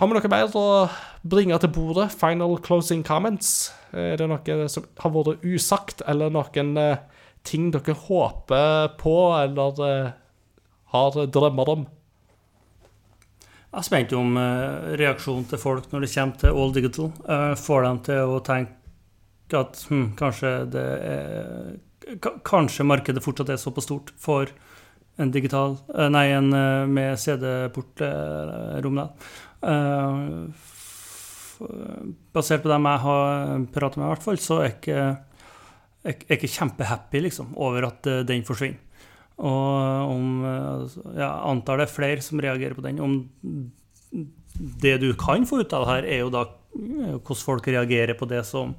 S1: Har vi noe mer å bringe til bordet? Final closing comments? Er det noe som har vært usagt, eller noen eh, ting dere håper på, eller eh, har drømmer om?
S2: Jeg er spent om eh, reaksjonen til folk når det kommer til all digital. Eh, får dem til å tenke at hm, kanskje er Kanskje markedet fortsatt er såpass stort for en digital eh, Nei, en med CD-portrom, basert på dem jeg har pratet med, i hvert fall, så er jeg ikke, ikke kjempehappy liksom, over at den forsvinner. Og om ja, antar det er flere som reagerer på den. Om det du kan få ut av det her, er jo da eh, hvordan folk reagerer på det som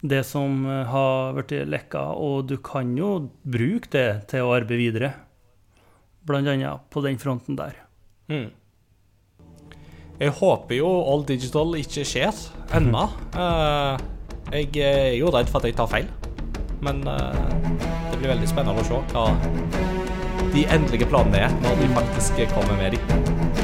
S2: det som eh, har blitt lekka, og du kan jo bruke det til å arbeide videre. Blant annet på den fronten der.
S1: Jeg håper jo All Digital ikke skjer ennå. Eh, jeg er jo redd for at jeg tar feil. Men det blir veldig spennende å se hva de endelige planene er når de faktisk kommer med de.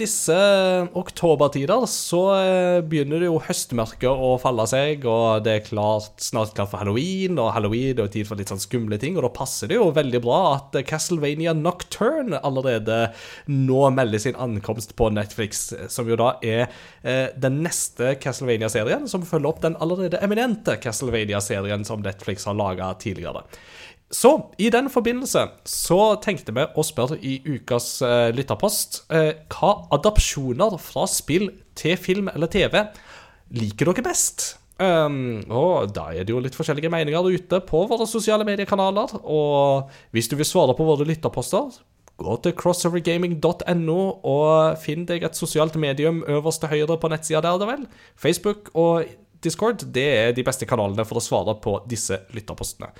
S1: Disse oktobertider så eh, begynner det jo høstmørket å falle seg, og det er klart, snart klart for halloween, og halloween er jo tid for litt sånn skumle ting, og da passer det jo veldig bra at Castlevania Nocturne allerede nå melder sin ankomst på Netflix, som jo da er eh, den neste Castlevania-serien, som følger opp den allerede eminente Castlevania-serien som Netflix har laga tidligere. Så i den forbindelse så tenkte vi å spørre i ukas eh, lytterpost eh, hva adopsjoner fra spill til film eller TV liker dere best? Um, og da er det jo litt forskjellige meninger ute på våre sosiale mediekanaler. Og hvis du vil svare på våre lytterposter, gå til crossovergaming.no og finn deg et sosialt medium øverst til høyre på nettsida der, det vel. Facebook og Discord det er de beste kanalene for å svare på disse lytterpostene.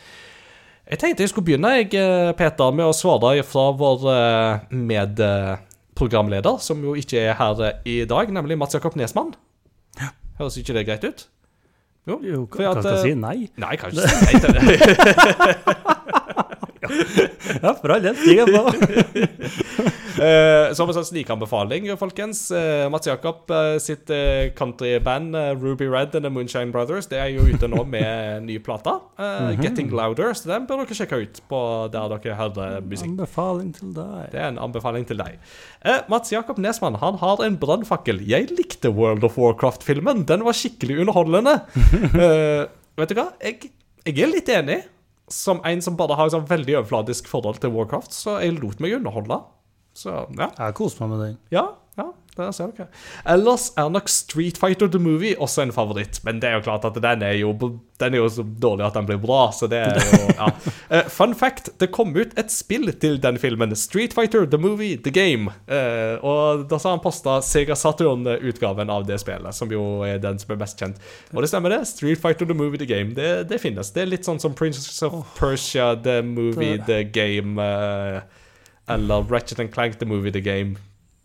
S1: Jeg tenkte jeg skulle begynne, jeg, eh, Peter, med å svare fra vår eh, medprogramleder, som jo ikke er her eh, i dag, nemlig Mats Jakob Nesmann. Høres ikke det greit ut? Jo,
S2: Jo, kan
S1: at,
S2: kan
S1: eh,
S2: si nei?
S1: Nei, jeg kan ikke si nei til det.
S2: Ja, for all del. Stig er.
S1: Eh, som en sånn snikanbefaling, folkens. Eh, Mats Jakob eh, sitt eh, countryband Ruby Red and The Moonshine Brothers Det er jo ute nå med ny plate. Eh, Getting Louder. Så den bør dere sjekke ut på der dere hører musikk.
S2: Anbefaling til deg.
S1: Det er en anbefaling til deg. Uh, Mats Jakob Nesmann han har en brannfakkel. Jeg likte World of Warcraft-filmen. Den var skikkelig underholdende. Uh, vet du hva? Jeg, jeg er litt enig. Som en som bare har et sånn veldig overfladisk forhold til Warcraft, så jeg lot meg underholde. Så ja.
S2: Jeg koste meg med den.
S1: Ja, ja, der ser dere. Ellers er nok Street Fighter The Movie også en favoritt. Men det er jo klart at den er jo, den er jo så dårlig at den blir bra, så det er jo ja. uh, fun fact, det kom ut et spill til den filmen. Street Fighter The Movie The Game. Uh, og da sa han posta Sega Saturn-utgaven av det spillet, som jo er den som er mest kjent. Og det stemmer, det. Street Fighter The Movie The Game. Det, det finnes. Det er litt sånn som Princess of Persia The Movie The Game. Uh, eller Ratchet and Clank The Movie The Game.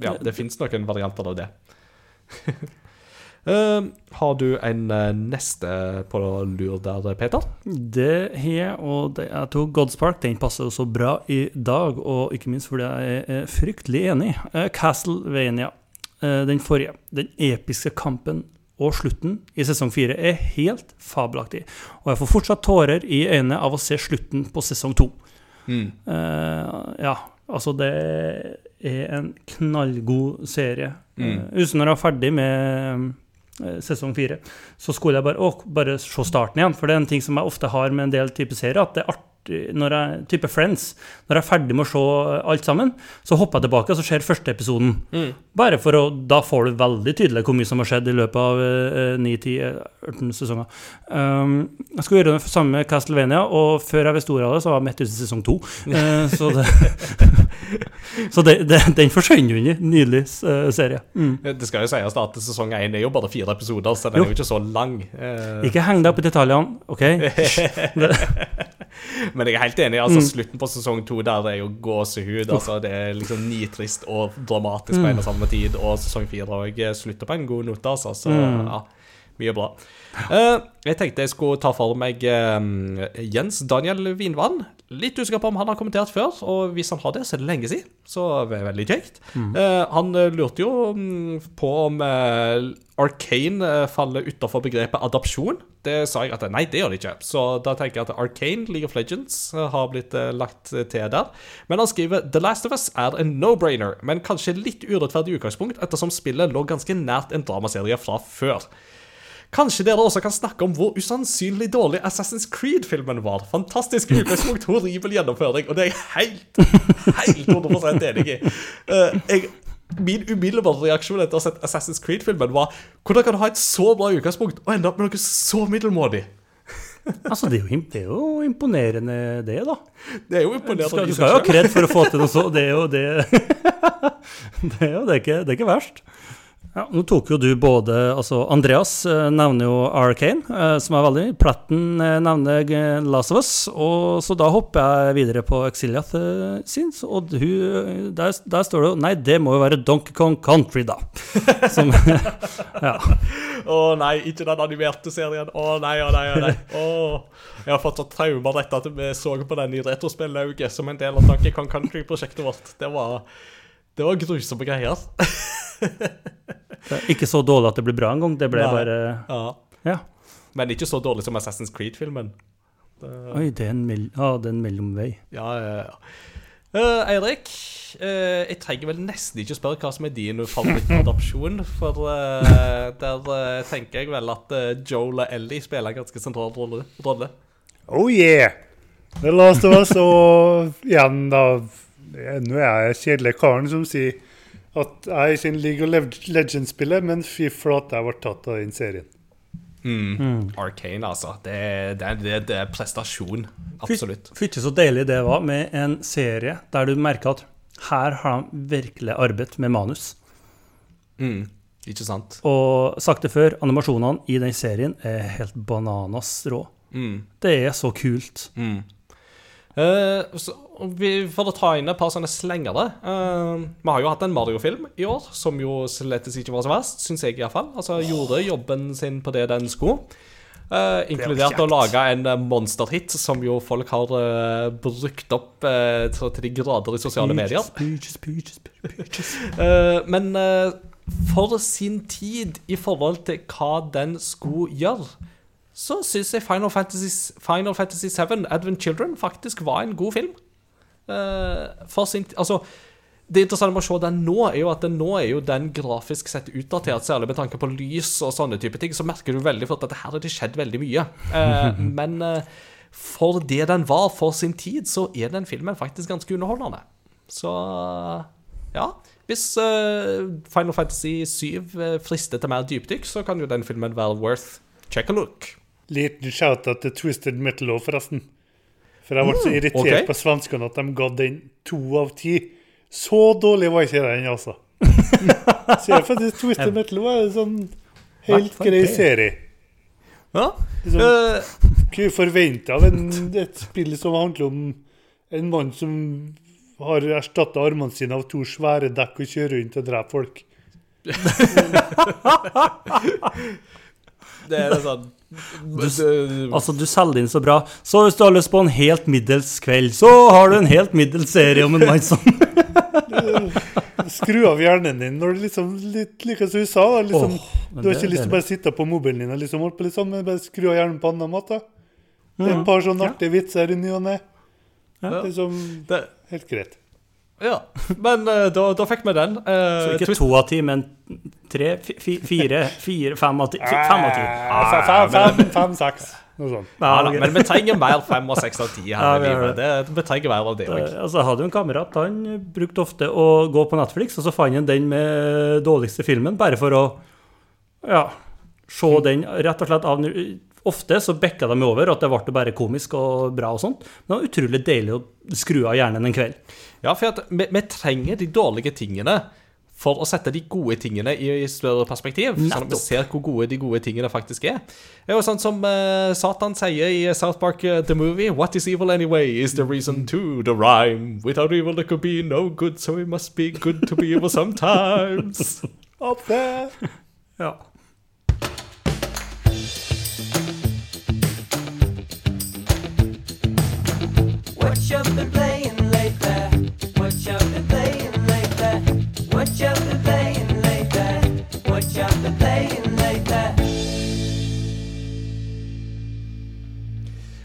S1: Ja, det fins noen varianter av det. Uh, har du en uh, neste på lur der, Peter?
S2: Det har jeg, og det, er to Godspark. Den passer jo så bra i dag, og ikke minst fordi jeg er fryktelig enig. Eh, Castlevania, eh, den forrige. Den episke kampen og slutten i sesong fire er helt fabelaktig. Og jeg får fortsatt tårer i øynene av å se slutten på sesong to. Eh, ja, altså det er en knallgod serie.
S1: Mm.
S2: Uh, når jeg var ferdig med eh, sesong fire, så skulle jeg bare, å, bare se starten igjen. For det er en ting som jeg ofte har med en del type serier, at det er artig når jeg, type Friends, når jeg er ferdig med å se alt sammen, så hopper jeg tilbake og så ser første episoden.
S1: Mm.
S2: Bare for å Da får du veldig tydelig hvor mye som har skjedd i løpet av eh, 9-10-18 sesonger. Um, jeg skulle gjøre det samme med Castlevania, og før jeg visste ordet av det, så var jeg midt ute i sesong to. Uh, så det, så det, det, den forsvinner jo inn. Nydelig uh, serie. Mm.
S1: Det skal jo sies at sesong én er jo bare fire episoder, så den
S2: Jo.
S1: er jo ikke så lang. Eh,
S2: Ikke heng deg opp i detaljene, OK?
S1: Men jeg er helt enig. altså
S2: Mm.
S1: Slutten på sesong to der er jo gåsehud. altså Det er liksom nitrist og dramatisk på en og samme tid. Og sesong fire òg slutter på en god note, altså. Så
S2: Mm.
S1: ja, mye bra. Uh, jeg tenkte jeg skulle ta for meg eh, Jens Daniel Vinvann. Litt usikker på om han har kommentert før, og hvis han har det, så er det lenge siden. Så det er veldig kjekt. Eh, han eh, lurte jo mm, på om eh, Arcane eh, faller utafor begrepet adopsjon. Det sa jeg at nei, det gjør det ikke. Så da tenker jeg at Arcane, League of Legends, eh, har blitt eh, lagt til der. Men han skriver The Last of Us er en no-brainer, men kanskje litt urettferdig utgangspunkt, ettersom spillet lå ganske nært en dramaserie fra før. Kanskje dere også kan snakke om hvor usannsynlig dårlig Assassin's Creed-filmen var. Fantastisk utgangspunkt, horribel gjennomføring, og det er jeg helt, helt 100 enig i. Eh, jeg, min umiddelbare reaksjon etter å ha sett Assassin's Creed-filmen var hvordan kan du ha et så bra utgangspunkt og ende opp med noe så middelmådig?
S2: Altså, det er, jo, det er jo imponerende, det, da.
S1: Det er jo
S2: Du
S1: imponerende.
S2: skal, du skal jo ha kred for å få til noe så Det er jo det Det er jo det er ikke, det er ikke verst. Ja, nå tok jo du både altså Andreas eh, nevner jo Arcane, eh, som er veldig Platten eh, nevner Last of Us. Og, så da hopper jeg videre på Exiliath sin. Og hun, der, der står det jo Nei, det må jo være Donkey Kong Country, da. Som, ja.
S1: Å nei, ikke den animerte serien. Å nei, å nei, å nei. Oh. jeg har fått så traumer etter at vi så på den i Retrospillauget som en del av Donkey Kong Country-prosjektet vårt. Det var, det var grusomme greier.
S2: Ikke så dårlig at det blir bra engang. Det ble
S1: Nei.
S2: bare
S1: Ja.
S2: Ja.
S1: Men ikke så dårlig som Assassin's Creed-filmen. Det-
S2: Oi, det er en, mell ja, det er en mellomvei.
S1: Ja, ja, ja. Uh, Eirik, uh, jeg trenger vel nesten ikke spørre hva som er din favorittadopsjon, for uh, der tenker jeg vel at Joel og Ellie spiller en ganske sentral rolle.
S3: Oh yeah! The Last of Us, og igjen, da Nå er jeg kjedelig karen som sier at jeg er i sin League of Legends-spillet, men fy flate, jeg ble tatt av den serien.
S1: Mm, Arcane, altså. Det, det, det, det er prestasjon. Absolutt.
S2: Fy ikke så deilig det var med en serie der du merker at her har de virkelig arbeidet med manus.
S1: Mm. Ikke sant?
S2: Og sagt det før, animasjonene i den serien er helt bananas rå.
S1: Mm.
S2: Det er så kult.
S1: Mm. Eh, så, vi, for å ta inn et par sånne slengere uh, Vi har jo hatt en Mario-film i år, som jo slettes ikke var så verst, syns jeg iallfall. Altså, gjorde jobben sin på det den skulle. Uh, inkludert å lage en monsterhit som jo folk har uh, brukt opp til de grader i sosiale medier.
S2: Peaches, peaches, peaches,
S1: men for sin tid i forhold til hva den skulle gjøre, så syns jeg Final Fantasy, Final Fantasy 7 Advent Children faktisk var en god film. Uh, for sin Altså, det interessante med å se den nå, er jo at den nå er jo den grafisk sett utdatert, særlig med tanke på lys og sånne type ting. Så merker du veldig fort at her har det skjedd veldig mye. Uh, men uh, for det den var for sin tid, så er den filmen faktisk ganske underholdende. Så ja. Hvis Final Fantasy 7 eh, frister til mer dypdykk, så kan jo den filmen være worth check a look.
S3: Liten shout-out til Twisted Metal òg, forresten. For jeg ble så irritert
S1: okay.
S3: på svenskene at de ga den to av ti. Så dårlig var ikke den, altså. Så jeg faktisk Twisted Metal var en sånn helt grei serie.
S1: Ja.
S3: Liksom,
S1: Eh,
S3: Hva forventa av en, et spill som handler om en mann som har erstatta armene sine av to svære dekk og kjører rundt og dreper folk?
S1: det er sånn det-
S2: Altså, du selger inn så bra. Så hvis du har lyst på en helt middels kveld, så har du en helt middels serie om en mann som
S3: Skru av hjernen din når det liksom litt like som du sa. Da, liksom,
S2: oh,
S3: du har ikke lyst til å bare sitte på mobilen din og liksom holde på litt sånn, men bare skru av hjernen på en annen måte. Det er et par sånne artige vitser i ny og ne. Liksom, helt greit.
S1: Ja. Men uh, da, da fikk vi den.
S2: Så
S1: Uh,
S2: ikke to av ti, men tre, fi- fi- fire, fire, fem av ti. fi- Fem av ti.
S3: Ah, Fem, fem, fem, fem, seks. Noe sånt.
S1: ja, da, men vi trenger mer fem og seks av ti her
S2: Ja,
S1: i
S2: vi
S1: livet. Det, vi trenger mer av det òg.
S2: Eh, Altså, jeg hadde jo en kamerat, han brukte ofte å gå på Netflix, og så fant han den med dårligste filmen, bare for å ja, se den rett og slett av Ofte så bikka de over at det ble bare komisk og bra og sånt, men det var utrolig deilig å skru av hjernen en kveld.
S1: Ja, for at vi, vi trenger de dårlige tingene for å sette de gode tingene i, i større perspektiv. Sånn at vi ser hvor gode de gode tingene faktisk er. Det er jo sånn som uh, Satan sier i South Park uh, The Movie What is evil anyway? Is the reason to the rhyme. Without evil there could be no good, so it must be good to be evil sometimes.
S3: Up there.
S2: Ja.
S5: What you been playing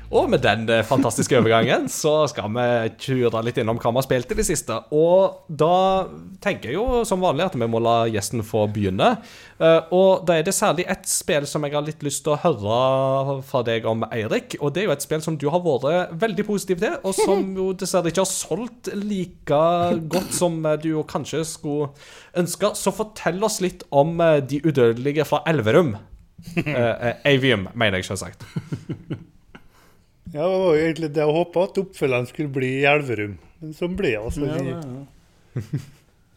S1: Og med den eh, fantastiske overgangen så skal vi kjøre litt innom hva vi har spilt i det siste. Og da tenker jeg jo som vanlig at vi må la gjesten få begynne. Eh, Og da er det særlig ett spill som jeg har litt lyst til å høre fra deg om, Eirik. Og det er jo et spill som du har vært veldig positiv til, og som jo dessverre ikke har solgt like godt som eh, du jo kanskje skulle ønske. Så fortell oss litt om De udødelige fra Elverum. Avium, mener jeg selvsagt.
S3: Ja, det var jo egentlig det jeg håpa, at oppfølgeren skulle bli i Elverum. Men sånn ble det altså
S2: Ja, ja, ja.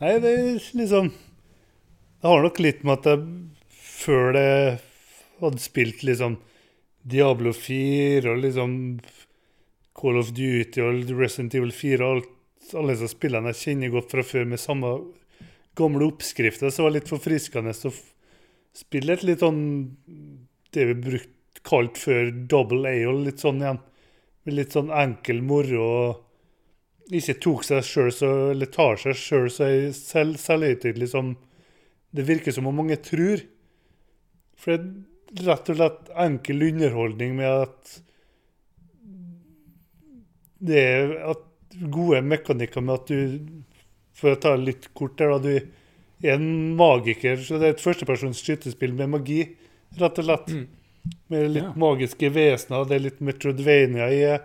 S3: Nei, det er liksom Det har nok litt med at jeg før det hadde spilt liksom Diablo 4 og liksom Call of Duty og Resident Evil 4 og alt, alle disse spillene jeg kjenner godt fra før med samme gamle oppskrifter, så var det litt forfriskende å spille et litt sånn det vi brukte kalt før double A og litt sånn igjen. Med litt sånn enkel moro. ikke tok seg sjøl så Eller tar seg sjøl ei selv, selvhøytidelig som det virker som om mange tror. For det er rett og slett enkel underholdning med at det er at gode mekanikker med at du For å ta litt kort der, da. Du er en magiker. Så det er et førstepersons skytespill med magi, rett og slett. Med litt
S2: Ja.
S3: magiske vesener. Det er litt Metrodvania i det.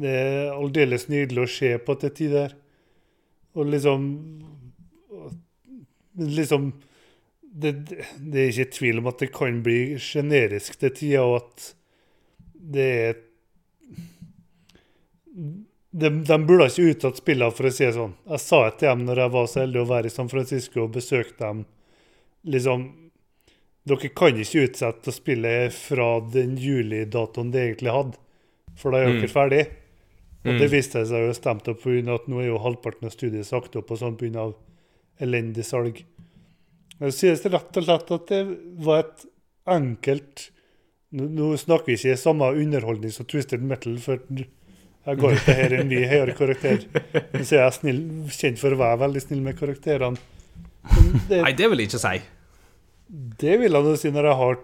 S3: Det er aldeles nydelig å se på til tider. Og liksom Liksom det, det er ikke tvil om at det kan bli generisk til tider, og at det er de, de burde ikke uttatt spillene, for å si det sånn. Jeg sa det til dem når jeg var så heldig å være i San Francisco og besøkte dem. Liksom Dere kan ikke utsette å spille fra den julidatoen det egentlig hadde, for da er dere
S1: Mm.
S3: ferdig. Og
S1: Mm.
S3: det viste seg jo stemt opp pga. at nå er jo halvparten av studiet sagt opp og sånn pga. elendig salg. Det sies rett og slett at det var et enkelt Nå, nå snakker vi ikke samme underholdning som Twisted Metal, for jeg går det her i en mye høyere karakter. Men så er jeg snill, kjent for å være veldig snill med karakterene. Det,
S1: Nei, det vil jeg ikke si.
S3: Det vil han jo si når jeg har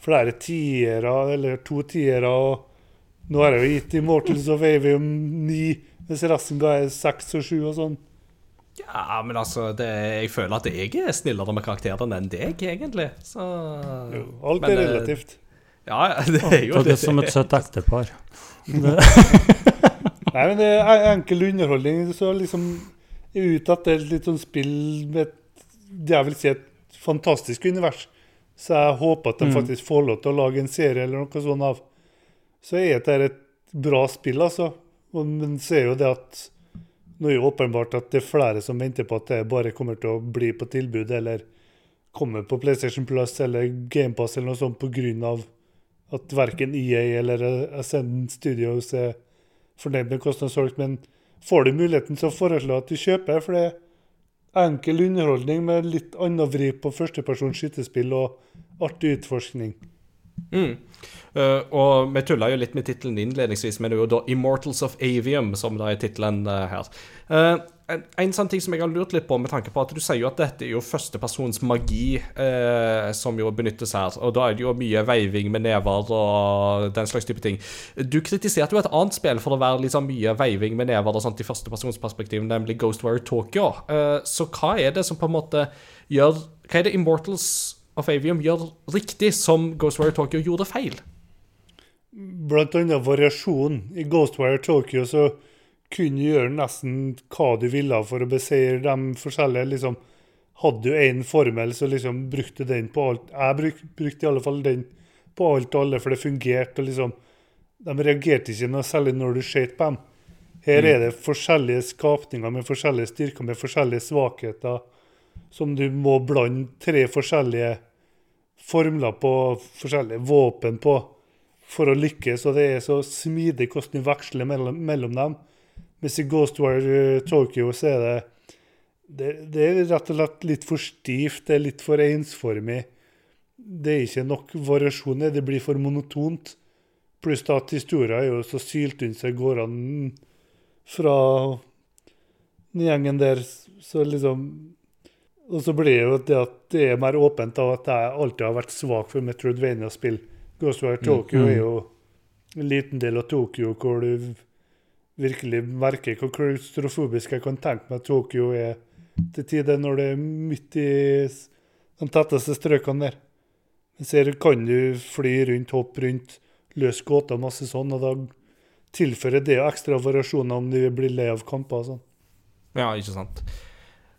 S3: flere tiere, eller to tiere, og nå har jeg jo gitt Immortals of Avium ni, mens resten ga jeg seks og sju og sånn.
S1: Ja, men altså, det, jeg føler at jeg er snillere med karakterene enn deg, egentlig. Så
S3: Jo, alt
S1: Men,
S3: er
S1: eh,
S3: relativt.
S1: Ja, det er jo det.
S2: det. er som et søtt ektepar.
S3: Nei, men det er enkel underholdning. Så liksom er jeg ute etter litt sånn spill med et, det jeg vil si et fantastisk univers. Så jeg håper at de
S2: Mm.
S3: faktisk får lov til å lage en serie eller noe sånt av. Så er dette et bra spill, altså. Men så er jo det at nå er jo åpenbart at det er flere som venter på at det bare kommer til å bli på tilbud, eller komme på PlayStation Plus eller GamePass eller noe sånt pga. at verken EA eller Ascend Studios er fornøyd med hvordan det er solgt, men får du muligheten så foreslår jeg at du kjøper, for det er enkel underholdning med litt annen vri på førstepersons skytespill og artig utforskning.
S1: Mm. Uh, og vi tulla jo litt med tittelen innledningsvis, men det er jo da 'Immortals of Avium', som da er tittelen uh, her. Eh, en, en sånn ting som jeg har lurt litt på, med tanke på at du sier jo at dette er jo førstepersons magi eh, som jo benyttes her, og da er det jo mye veiving med never og den slags type ting. Du kritiserte jo et annet spill for å være liksom mye veiving med never og sånt i førstepersonsperspektiv, nemlig Ghostwire Tokyo. Eh, så hva er det som på en måte gjør Hva er det Immortals of Avium gjør riktig, som Ghostwire Tokyo gjorde feil?
S3: Blant annet variasjon. I Ghostwire Tokyo så kunne gjøre nesten hva du ville for å beseire de forskjellige. liksom Hadde du én formel, så liksom brukte den på alt. Jeg bruk, brukte i alle fall den på alt og alle, for det fungerte. og liksom De reagerte ikke noe særlig når du skjøt på dem. Her er det forskjellige skapninger med forskjellige styrker, med forskjellige svakheter, som du må blande tre forskjellige formler på forskjellige våpen på for å lykkes, og det er så smidig hvordan du veksler mellom, mellom dem. Mens i Ghostwire War Tokyo så er det, det Det er rett og slett litt for stivt, det er litt for ensformig. Det er ikke nok variasjoner, det blir for monotont. Pluss da at historien er jo så syltynn som det går an fra den gjengen der, så liksom Og så blir det jo det at det er mer åpent av at jeg alltid har vært svak for Metroidvania-spill. Ghostwire Tokyo
S2: Mm.
S3: er jo en liten del av Tokyo hvor du virkelig merker hvor klaustrofobisk jeg kan tenke meg at Tokyo er til tider når det er midt i de tetteste strøkene der. Jeg ser kan du fly rundt, hoppe rundt, løse gåter og masse sånn, og da tilfører det ekstra variasjoner om du blir lei av kamper og sånn.
S1: Ja, ikke sant.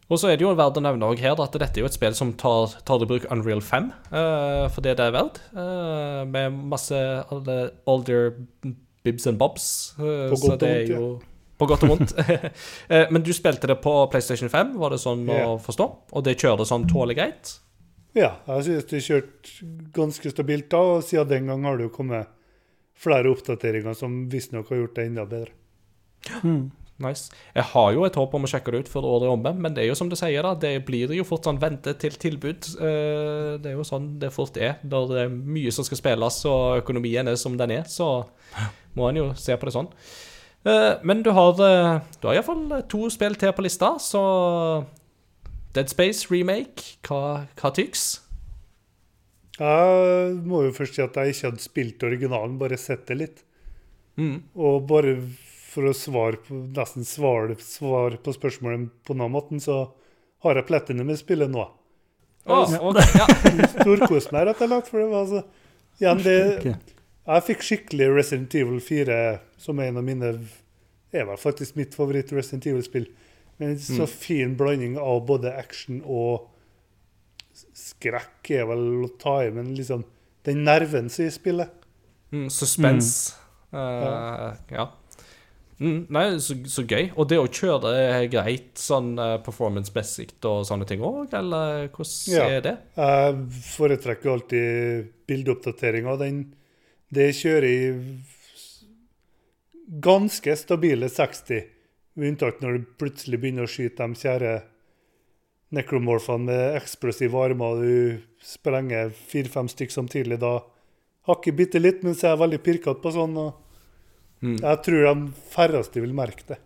S1: Og så er det jo verdt å nevne her at dette er jo et spill som tar, tar i bruk Unreal 5, uh, for det det er verdt. Uh, med masse older bibs and bobs. eh,
S3: På
S1: så
S3: godt
S1: er
S3: ja.
S1: jo På godt og vondt. Eh, Men du spilte det på PlayStation 5, var det sånn
S3: yeah.
S1: å forstå? Og det kjørte sånn tålelig greit?
S3: Ja, jeg synes det kjørte ganske stabilt da, og siden den gang har det jo kommet flere oppdateringer som visstnok har gjort det enda bedre.
S2: Mm.
S1: Nice. Jeg har jo et håp om å sjekke det ut før året er omme, men det er jo som du sier, da. Det blir jo fort sånn vente til tilbud. Eh, Det er jo sånn det fort er. Når det er mye som skal spilles, og økonomien er som den er, så må en jo se på det sånn. Eh, Men du har, eh, du har iallfall to spill til på lista, så Dead Space remake, hva, hva tyks?
S3: Jeg må jo først si at jeg ikke hadde spilt originalen, bare sett det litt.
S1: Mm.
S3: Og bare for å svare på, nesten svare, svare på spørsmålet på den måten, så har jeg platinum i spillet nå.
S1: Ok, ja.
S3: Storkost meg rett og slett, for det var så, Igjen, det Jeg fikk skikkelig Resident Evil 4, som er en av mine er vel faktisk mitt favoritt Resident Evil-spill. Men en så
S1: Mm.
S3: fin blanding av både action og skrekk er vel å ta i, men liksom den nerven som er i spillet.
S1: Mm, Suspens. ja. ja. Mm, nei, så, så gøy. Og det å kjøre er greit sånn eh, performance-messig og sånne ting òg, eller hvordan
S3: Ja.
S1: er det?
S3: Jeg foretrekker alltid bildeoppdateringa. Den Det kjører i ganske stabile 60, med unntak når du plutselig begynner å skyte de kjære necromorphene med eksplosive armer, og du sprenger fire-fem stykk samtidig. Da hakker bitte litt, men jeg er veldig pirkete på sånn. og
S1: Mm.
S3: Jeg tror de færreste vil merke det.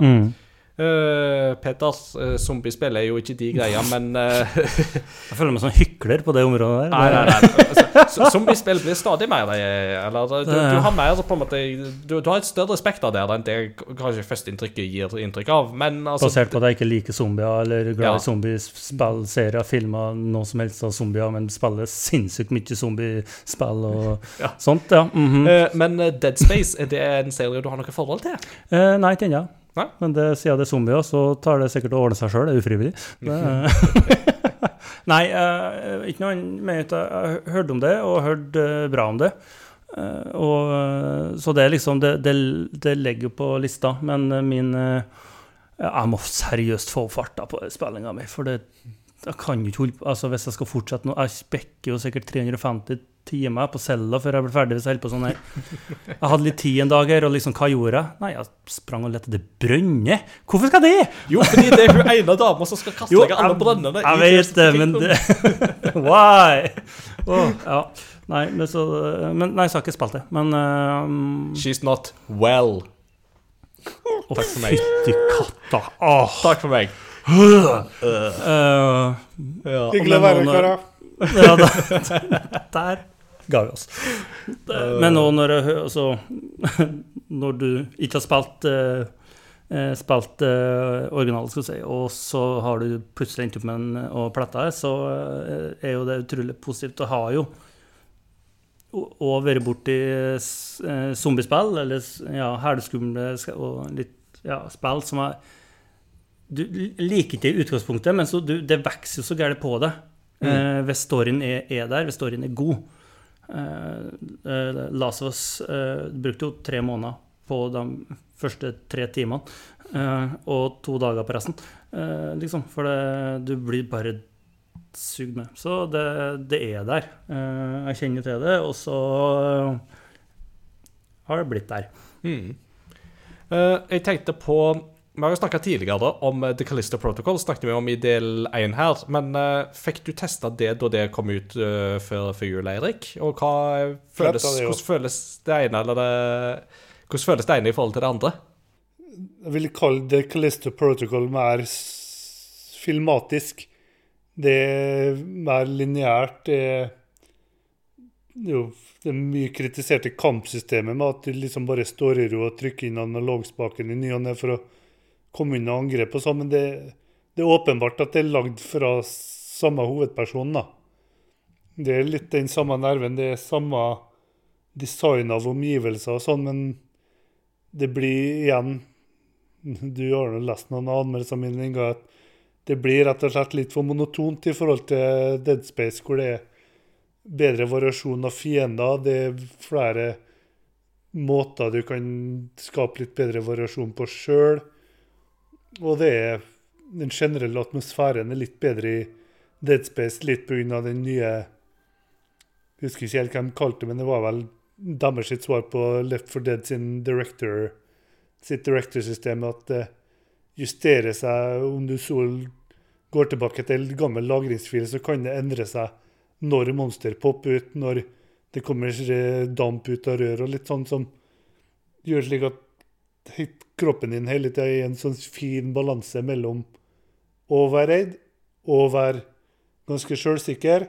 S2: Mm.
S1: Eh, Peter, uh, zombiespill er jo ikke de greia, men uh,
S2: Jeg føler meg som hykler på det området der.
S1: Nei, nei, nei. Altså, zombiespill blir stadig mer eh, Eller du, du har mer på en måte du, du har et større spekter der enn det kanskje førsteinntrykket gir inntrykk av. Men altså
S2: Basert på at jeg ikke liker zombier eller glad
S1: Ja.
S2: i zombiespill, serier, filmer, noe som helst av zombier, men spiller sinnssykt mye zombiespill og
S1: Ja.
S2: sånt. ja. mhm.
S1: eh, Men eh, Dead Space, er det en serie du har noe forhold til?
S2: Eh, nei, ikke ennå.
S1: Nei?
S2: Men det, siden det er zombier, så tar det sikkert å ordne seg sjøl. Det er ufrivillig. Nei, uh, ikke noe annet jeg har hørt om det, og hørt eh, bra om det. Uh, og, så det er liksom Det, det, det ligger på lista, men min uh, Jeg må seriøst få farta på spillinga mi, for det jeg kan jo ikke holde Altså, hvis jeg skal fortsette nå Jeg spekker jo sikkert 350 timer på cella før jeg ble ferdig hvis jeg på sånn her. Jeg hadde litt tid en dag her, og liksom, hva gjorde jeg? Nei, jeg sprang og lette etter brønner. Hvorfor skal det?
S1: Jo, fordi det er hun ene dama som skal
S2: kaste
S1: deg alle brønnene.
S2: jeg vet det, men det Why? Oh, ja. Nei, men så men, Nei, jeg har ikke spilt det, men um,
S1: She's not well.
S2: Takk for meg. Fytti katta. Oh.
S1: Takk for meg.
S2: Eh,
S1: Ja.
S3: Hyggelig å være her, karer.
S2: Ja, da, der ga vi oss. Men nå når altså, Når du ikke har spilt eh, eh, Spilt eh, originalen, skal vi si, og så har du plutselig endt opp med en og pletta det, så eh, er jo det utrolig positivt. å ha jo òg vært borti eh, zombiespill, eller ja, hælskumle og litt ja, spill som er Du liker ikke i utgangspunktet, men så du, det vokser jo så gærent på det. Eh, hvis storyen er, er der, hvis storyen er god. Eh, eh, Last of Us eh, brukte jo tre måneder på de første tre timene, eh, og to dager på resten. Eh, liksom, for det, du blir bare sugd med. Så det, det er der. Eh, jeg kjenner til det, og så eh, har det blitt der.
S1: Mm. Eh, jeg tenkte på Vi har jo snakka tidligere om eh, The Callisto Protocol, snakket vi om i del én her. Men uh, fikk du testa det da det kom ut uh, før, før jul, Eirik? Og hva føles,
S3: det
S1: hvordan føles det ene eller det Hvordan føles det ene i forhold til det andre?
S3: Jeg vil kalle The Callisto Protocol mer filmatisk. Det er mer lineært. Det er jo det mye kritiserte kampsystemet med at du liksom bare står i ro og trykker inn analogspaken i ny og ne for å komme unna angrep og sånn, men det, det er åpenbart at det er lagd fra samme hovedperson, da. Det er litt den samme nerven, det er samme design av omgivelser og sånn, men det blir igjen Du har nå lest noen anmeldelser mine, Inga, at det blir rett og slett litt for monotont i forhold til Dead Space, hvor det er bedre variasjon av fiender. Det er flere måter du kan skape litt bedre variasjon på sjøl. Og det er den generelle atmosfæren er litt bedre i Dead Space, litt pga. den nye Jeg husker ikke helt hva de kalte det, men det var vel deres svar på Left for Dead sin director sitt director-system, at det justerer seg om du så går tilbake til gammel lagringsfil, så kan det endre seg når monster popper ut, når det kommer eh, damp ut av rør, og litt sånn som gjør slik at kroppen din hele tida i en sånn fin balanse mellom å være redd og være ganske sjølsikker,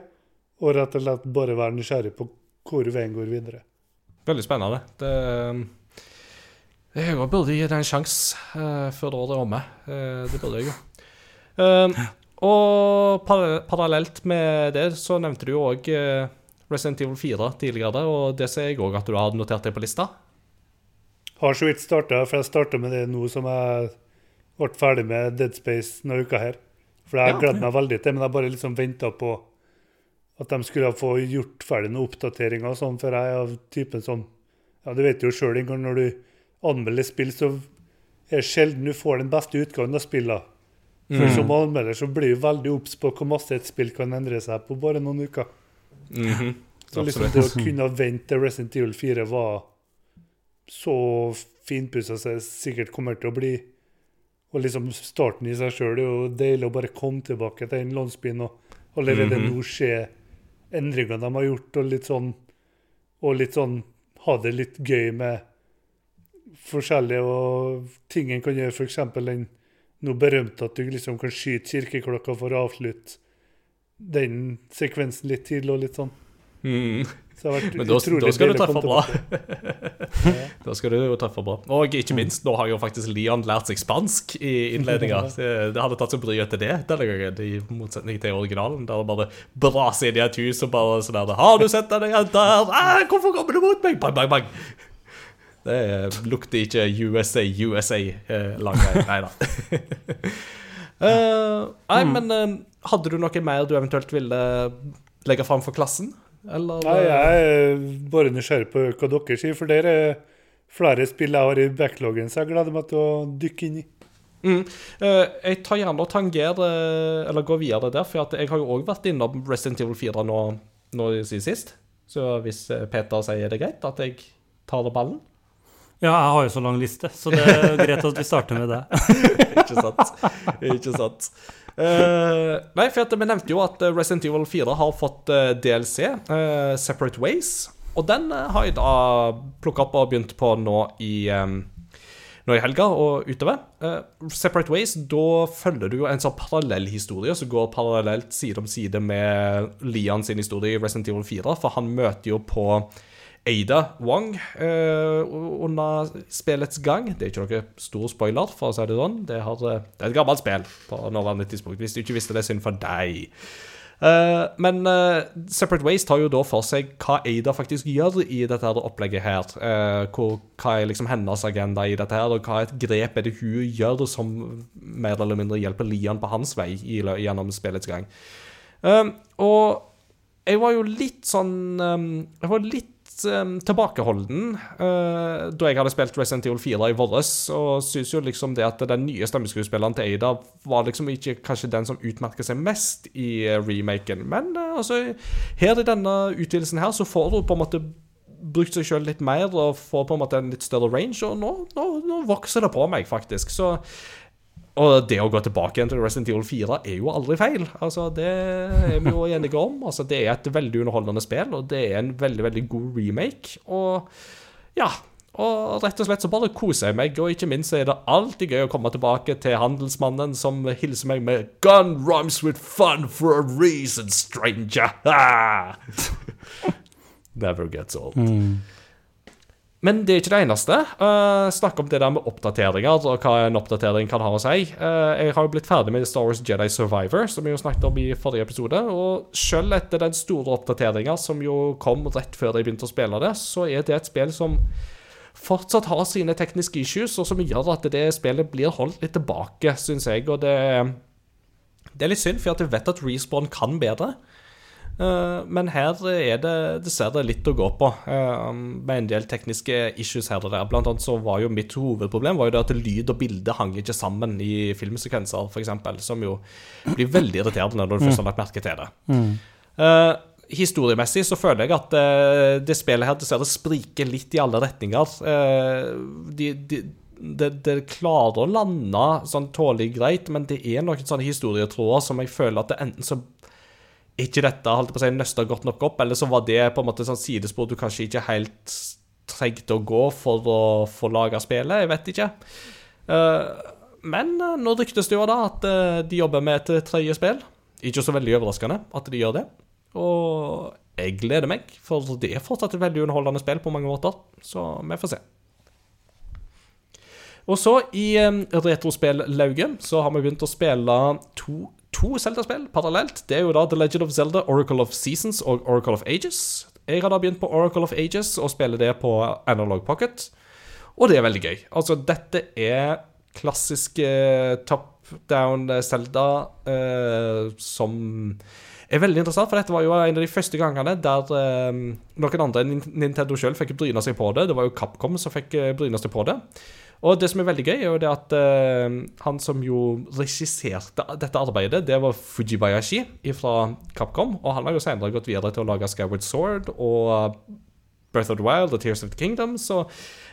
S3: og rett og slett bare være nysgjerrig på hvor veien går videre.
S1: Veldig spennende. Det, jeg òg burde gi det en sjanse uh, før året er omme. Uh, det burde jeg jo. Uh, og par parallelt med det så nevnte du jo òg Resident Evil 4 tidligere, og det ser jeg òg at du har notert deg på lista.
S3: Har så vidt starta, for jeg starta med det nå som jeg ble ferdig med Dead Space denne uka her. For jeg
S1: Ja.
S3: gledet meg veldig til men jeg bare liksom venta på at de skulle få gjort ferdig noen oppdateringer og sånn, for jeg er av typen som Ja, du vet jo sjøl en gang når du anmelder spill, så er det sjelden du får den beste utgaven av spillene. For
S1: Mm.
S3: som anmelder så blir du veldig obs på hvor masse et spill kan endre seg på bare noen uker.
S1: Mhm.
S3: Så liksom det å kunne vente til Resident Evil 4 var så finpussa som det sikkert kommer til å bli. Og liksom starten i seg sjøl er jo deilig å bare komme tilbake til den landsbyen og allerede
S1: Mhm.
S3: nå se endringene de har gjort, og litt sånn Og litt sånn ha det litt gøy med forskjellige og ting en kan gjøre, f.eks. den noe berømte at du liksom kan skyte kirkeklokka for å avslutte den sekvensen litt tidlig og litt sånn.
S1: Mm. Men da, da skal du treffe bra. Da skal du jo treffe bra. Og ikke minst, nå har jo faktisk Leon lært seg spansk i innledninga. Det hadde tatt seg bryet til det denne gangen, i motsetning til originalen. Der det bare braser inn i et hus og bare sånn der 'Har du sett denne jenta her? Ah, hvorfor kommer du mot meg?' Bang, bang, bang. Det eh, lukter ikke USA, USA eh, lang vei. Nei da. Eh, nei, men eh, hadde du noe mer du eventuelt ville legge fram for klassen? Eller?
S3: Nei, jeg er bare nysgjerrig på hva dere sier, for der er flere spill jeg har i backloggen, så jeg gleder meg til å dykke inn i.
S1: Mm. Eh, jeg tar gjerne og tangerer Eller går videre der, for at jeg har jo òg vært innom Resident Evil 4 nå, nå siden sist. Så hvis eh, Peter sier det er greit at jeg tar ballen
S2: Ja, jeg har jo så lang liste, så det er greit at vi starter med det.
S1: Ikke sant? Ikke sant. Uh, nei, for vi nevnte jo at eh, Resident Evil 4 har fått eh, DLC, uh, Separate Ways. Og den har jeg da plukka opp og begynt på nå i um, nå i helga og utover. Separate Ways, da følger du jo en sånn parallell historie som går parallelt side om side med Lian sin historie i Resident Evil 4, for han møter jo på Ada Wong eh, under spillets gang. Det er ikke noe stor spoiler, for å si det sånn. Det, har, eh, det er et gammelt spill på nåværende tidspunkt. Hvis du ikke visste det, synd for deg. Eh, men Separate Ways tar jo da for seg hva Ada faktisk gjør i dette her opplegget her. Hvor, hva er liksom hennes agenda i dette her, og hva et grep er det hun gjør som mer eller mindre hjelper Lian på hans vei gjennom spillets gang. Og jeg var jo litt sånn Jeg var litt eh, tilbakeholden uh, da jeg hadde spilt Resident Evil 4 i våres, og syns jo liksom det at den nye stemmeskuespilleren til Ada var liksom ikke kanskje den som utmerker seg mest i eh, remaken. Men uh, altså, her i denne utvidelsen her så får du på en måte brukt seg sjøl litt mer og får på en måte en litt større range, og nå, nå, nå vokser det på meg, faktisk. Så og det å gå tilbake igjen til Resident Evil 4 er jo aldri feil. Altså, Det er vi jo enige om. Altså, Det er et veldig underholdende spill, og det er en veldig veldig god remake. Og ja, og rett og slett så bare koser jeg meg. Og ikke minst er det alltid gøy å komme tilbake til handelsmannen som hilser meg med 'Gun rhymes with fun for a reason, stranger'. Never gets old. Men det er ikke det eneste. Uh, snakk om det der med oppdateringer og hva en oppdatering kan ha å si. Uh, jeg har jo blitt ferdig med Star Wars Jedi Survivor, som vi jo snakket om i forrige episode. Og selv etter den store oppdateringa som jo kom rett før jeg begynte å spille det, så er det et spill som fortsatt har sine tekniske issues, og som gjør at det spillet blir holdt litt tilbake, syns jeg. Og det, det er litt synd, for jeg vet at Respawn kan bedre. Eh, men her er det dessverre litt å gå på, eh, med en del tekniske issues her og der. Blant annet så var jo mitt hovedproblem var jo det at lyd og bilde hang ikke sammen i filmsekvenser, f.eks., som jo blir veldig irriterende når du først har lagt merke til det. Eh, historiemessig så føler jeg at det spillet her dessverre spriker litt i alle retninger. De, de det, det klarer å lande sånn tålelig greit, men det er noen sånne historietråder som jeg føler at det enten så ikke dette holdt på å si, nøsta godt nok opp, eller så var det på en måte sånn sidespor du kanskje ikke helt trengte å gå for å få laga spillet. Jeg vet ikke. Eh, men eh, nå ryktes det jo da at eh, de jobber med et tredje spill. Ikke så veldig overraskende at de gjør det. Og jeg gleder meg, for det er fortsatt et veldig underholdende spill på mange måter. Så vi får se. Og så, i retrospillauget, så har vi begynt å spille to, to Zelda-spill parallelt. Det er jo da The Legend of Zelda, Oracle of Seasons og Oracle of Ages. Jeg har da begynt på Oracle of Ages og spiller det på Analog Pocket, og det er veldig gøy. Altså, dette er klassisk eh, top down eh, Zelda eh, som er veldig interessant, for dette var jo en av de første gangene der eh, noen andre enn Nintendo sjøl fikk bryne seg på det. Det var jo Capcom som fikk eh, bryne seg på det. Og det som er veldig gøy, er jo det at uh, han som jo regisserte dette arbeidet, det var Fujibayashi fra Capcom. Og han har jo senere gått videre til å lage Skyward Sword og Breath of the Wild og Tears of the Kingdom. Så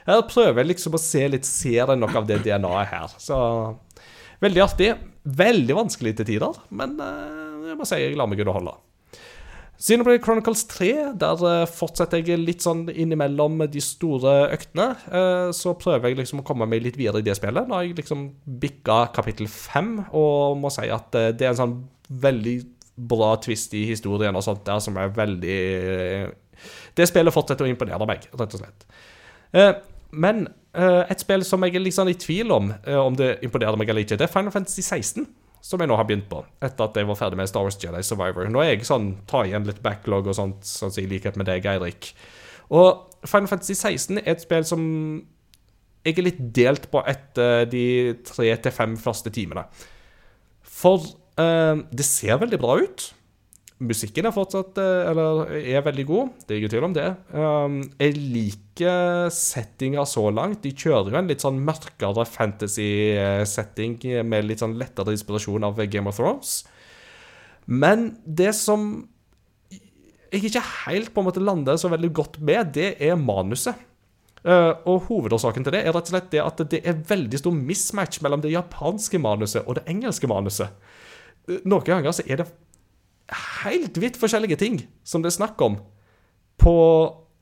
S1: her prøver jeg liksom å se litt Ser jeg nok av det DNA-et her. Så veldig artig. Veldig vanskelig til tider, men uh, jeg må si jeg lar meg underholde. Xenoblade Chronicles 3, der eh, fortsetter jeg litt sånn innimellom de store øktene. Eh, så prøver jeg liksom å komme meg litt videre i det spillet. Nå har jeg liksom bikka kapittel 5, og må si at eh, det er en sånn veldig bra twist i historien og sånt der som er veldig Det spillet fortsetter å imponere meg, rett og slett. Men et spill som jeg er litt sånn i tvil om om det imponerer meg eller ikke, det er Final Fantasy 16. Som jeg nå har begynt på, etter at jeg var ferdig med Star Wars Jedi Survivor. Nå er jeg sånn, tar igjen litt backlog og sånt, sånn i likhet med deg, Eirik. Og Final Fantasy 16 er et spill som jeg er litt delt på etter de tre til fem første timene. For eh, det ser veldig bra ut. Musikken er fortsatt eh, Eller er veldig god, det er ingen tvil om det. Um, jeg liker settinga så langt. De kjører jo en litt sånn mørkere fantasy-setting med litt sånn lettere inspirasjon av Game of Thrones. Men det som jeg ikke helt på en måte lander så veldig godt med, det er manuset. Eh, og hovedårsaken til det er rett og slett det at det er veldig stor mismatch mellom det japanske manuset og det engelske manuset. Eh, Noen ganger så er det helt vidt forskjellige ting som det er snakk om på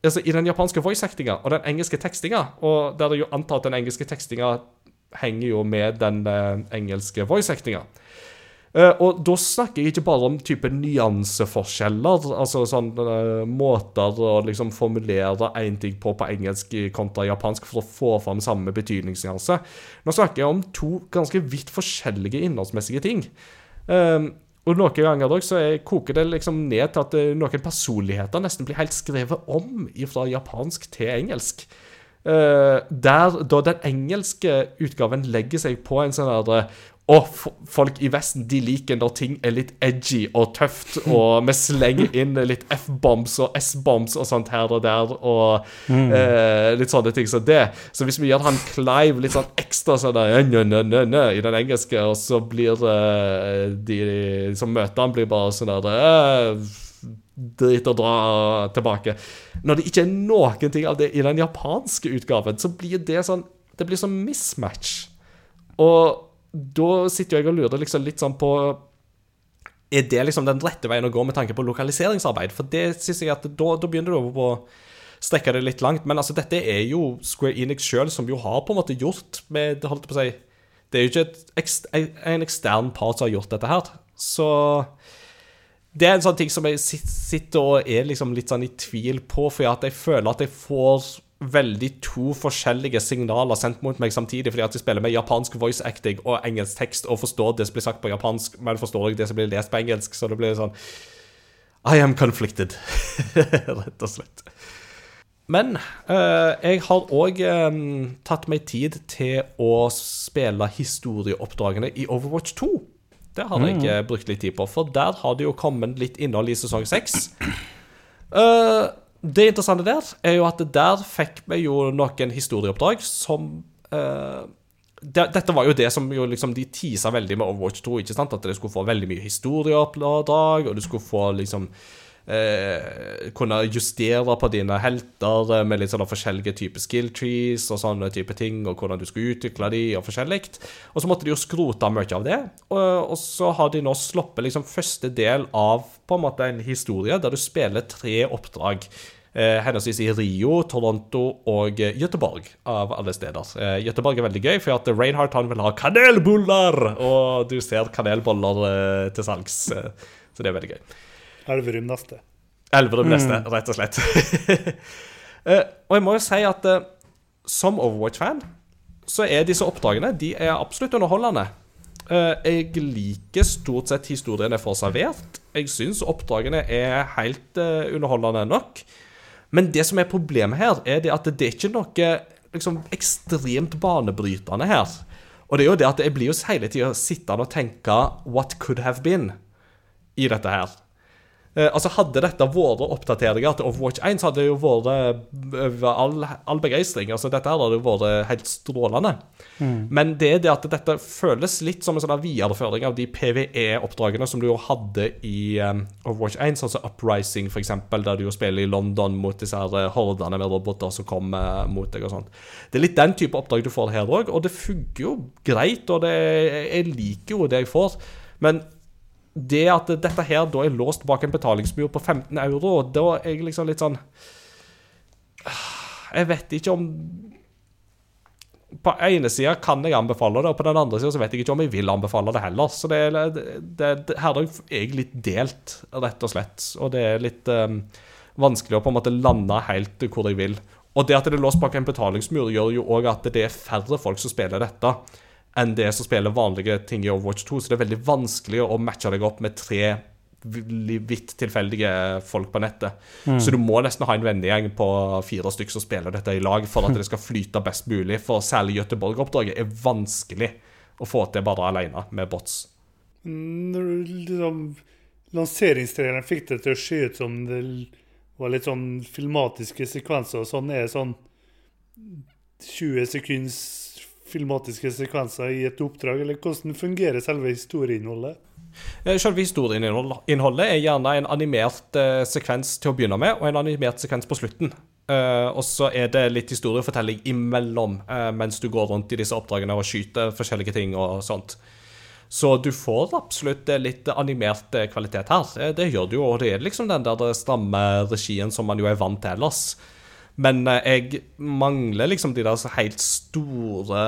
S1: Altså i den japanske voice-actinga og den engelske tekstinga, og der det jo antar at den engelske tekstinga henger jo med den eh, engelske voice-actinga. Uh, og da snakker jeg ikke bare om type nyanseforskjeller, altså sånn uh, måter å liksom formulere én ting på på engelsk kontra japansk for å få fram samme betydningsnyanse. Nå snakker jeg om to ganske vidt forskjellige innholdsmessige ting. Eh, og noen ganger også, så er- koker det liksom ned til at eh, noen personligheter nesten blir helt skrevet om fra japansk til engelsk. Eh, der da den engelske utgaven legger seg på en sånn derre F- folk i Vesten de liker når ting er litt edgy og tøft, og vi slenger inn litt F-bombs og S-bombs og sånt her og der, og eh, litt sånne ting som det. Så hvis vi gjør han Clive litt sånn ekstra sånn nø, nø, nø, nø, i den engelske, og så blir eh, de som møter han, blir bare sånn der eh, Drit og dra tilbake. Når det ikke er noen ting av det i den japanske utgaven, så blir det sånn Det blir sånn mismatch. Og da sitter jeg og lurer liksom litt sånn på Er det liksom den rette veien å gå med tanke på lokaliseringsarbeid? For det synes jeg at da, da begynner du å strekke det litt langt. Men altså, dette er jo Square Enix sjøl som jo har på en måte gjort med holdt på å si, Det er jo ikke et, en ekstern part som har gjort dette her. Så det er en sånn ting som jeg sitter og er liksom litt sånn i tvil på, for jeg føler at jeg får veldig to forskjellige signaler sendt mot meg samtidig, fordi at jeg spiller med japansk voice acting og engelsk tekst og forstår det som blir sagt på japansk, men forstår ikke det som blir lest på engelsk, så det blir sånn I am conflicted, rett og slett. Men eh, jeg har òg tatt meg tid til å spille historieoppdragene i Overwatch 2. Det har jeg eh, brukt litt tid på, for der har det jo kommet litt innhold i sesong 6. Eh, det interessante der er jo at der fikk vi jo noen historieoppdrag som eh, det, Dette var jo det som jo liksom de tisa veldig med Overwatch 2. ikke sant? At det skulle få veldig mye historieoppdrag, og du skulle få liksom eh, Kunne justere på dine helter eh, med litt sånne forskjellige typer skill trees og sånne type ting, og hvordan du skulle utvikle de og forskjellig. Og så måtte de jo skrote mye av det. Og, og så har de nå sluppet liksom første del av på en måte en historie der du spiller tre oppdrag. Eh, henholdsvis i Rio, Toronto og eh, Göteborg, av alle steder. Eh, Göteborg er veldig gøy, for at Reinhardt han vil ha kanelboller! Og du ser kanelboller til salgs, så det er veldig gøy.
S3: Elverum neste.
S1: Elverum neste, rett og slett. uh, og jeg må jo si at uh, som Overwatch-fan så er disse oppdragene de er absolutt underholdende. Uh, jeg liker stort sett historiene for servert. Jeg syns oppdragene er helt underholdende nok. Men det som er problemet her, er det at det er ikke noe liksom, ekstremt banebrytende her. Og det er jo det at jeg blir jo hele tida sittende og tenke What could have been i dette her. Eh, altså Hadde dette vært oppdateringer til Overwatch 1, så hadde det jo vært over all, all begeistring. Altså Dette her hadde jo vært helt strålende. Men det er det at dette føles litt som en sånn videreføring av de PVE-oppdragene som du jo hadde i um, Overwatch 1, sånn som Uprising, eksempel, der du jo spiller i London mot disse her eh, hordene med roboter som kommer mot deg og sånt. Det er litt den type oppdrag du får her òg, og det funker jo greit, og det, jeg liker jo det jeg får. Men det at dette her da er låst bak en betalingsmur på 15 euro, da er jeg liksom litt sånn Jeg vet ikke om På ene sida kan jeg anbefale det, og på den andre sida vet jeg ikke om jeg vil anbefale det heller. Så det, det, det, her er jeg litt delt, rett og slett. Og det er litt um, vanskelig å på en måte lande helt hvor jeg vil. Og det at det er låst bak en betalingsmur, gjør jo òg at det er færre folk som spiller dette enn det som spiller vanlige ting i Overwatch 2. Så det er veldig vanskelig å matche deg opp med tre vi- vidt tilfeldige folk på nettet. Så du må nesten ha en vennegjeng på fire stykker som spiller dette i lag for at det skal flyte best mulig. For særlig Göteborg-oppdraget er vanskelig å få til bare alene med bots.
S3: Når du liksom lanseringstreneren fikk det til å se ut som det var litt sånn filmatiske sekvenser, og sånn er sånn 20 sekunds filmatiske sekvenser i et oppdrag, eller hvordan fungerer selve historieinnholdet?
S1: Eh, Selve historieinnholdet er gjerne en animert eh, sekvens til å begynne med, og en animert sekvens på slutten. Eh, og så er det litt historiefortelling imellom eh, mens du går rundt i disse oppdragene og skyter forskjellige ting og sånt. Så du får absolutt eh, litt animert eh, kvalitet her. Det gjør du jo, og det er liksom den der stramme regien som man jo er vant til ellers. Men eh, jeg mangler liksom de der helt store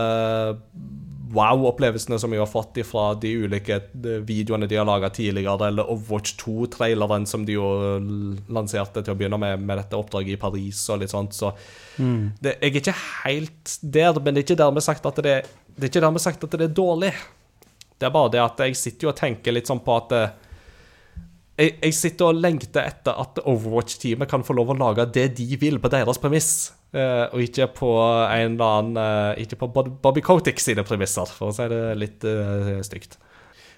S1: wow-opplevelsene som jeg har fått fra de ulike eh, videoene de har laga tidligere, eller Overwatch 2-traileren som de jo lanserte til å begynne med, med dette oppdraget i Paris og litt sånt. Så det, jeg er ikke helt der, men det er ikke dermed sagt at det, det er ikke dermed sagt at det er dårlig. Det er bare det at jeg sitter jo og tenker litt sånn på at eh, jeg, jeg sitter og lengter etter at Overwatch-teamet kan få lov å lage det de vil, på deres premiss. eh, og ikke på en eller annen eh, Ikke på Bobby Kotick sine premisser, for å si det litt uh, stygt.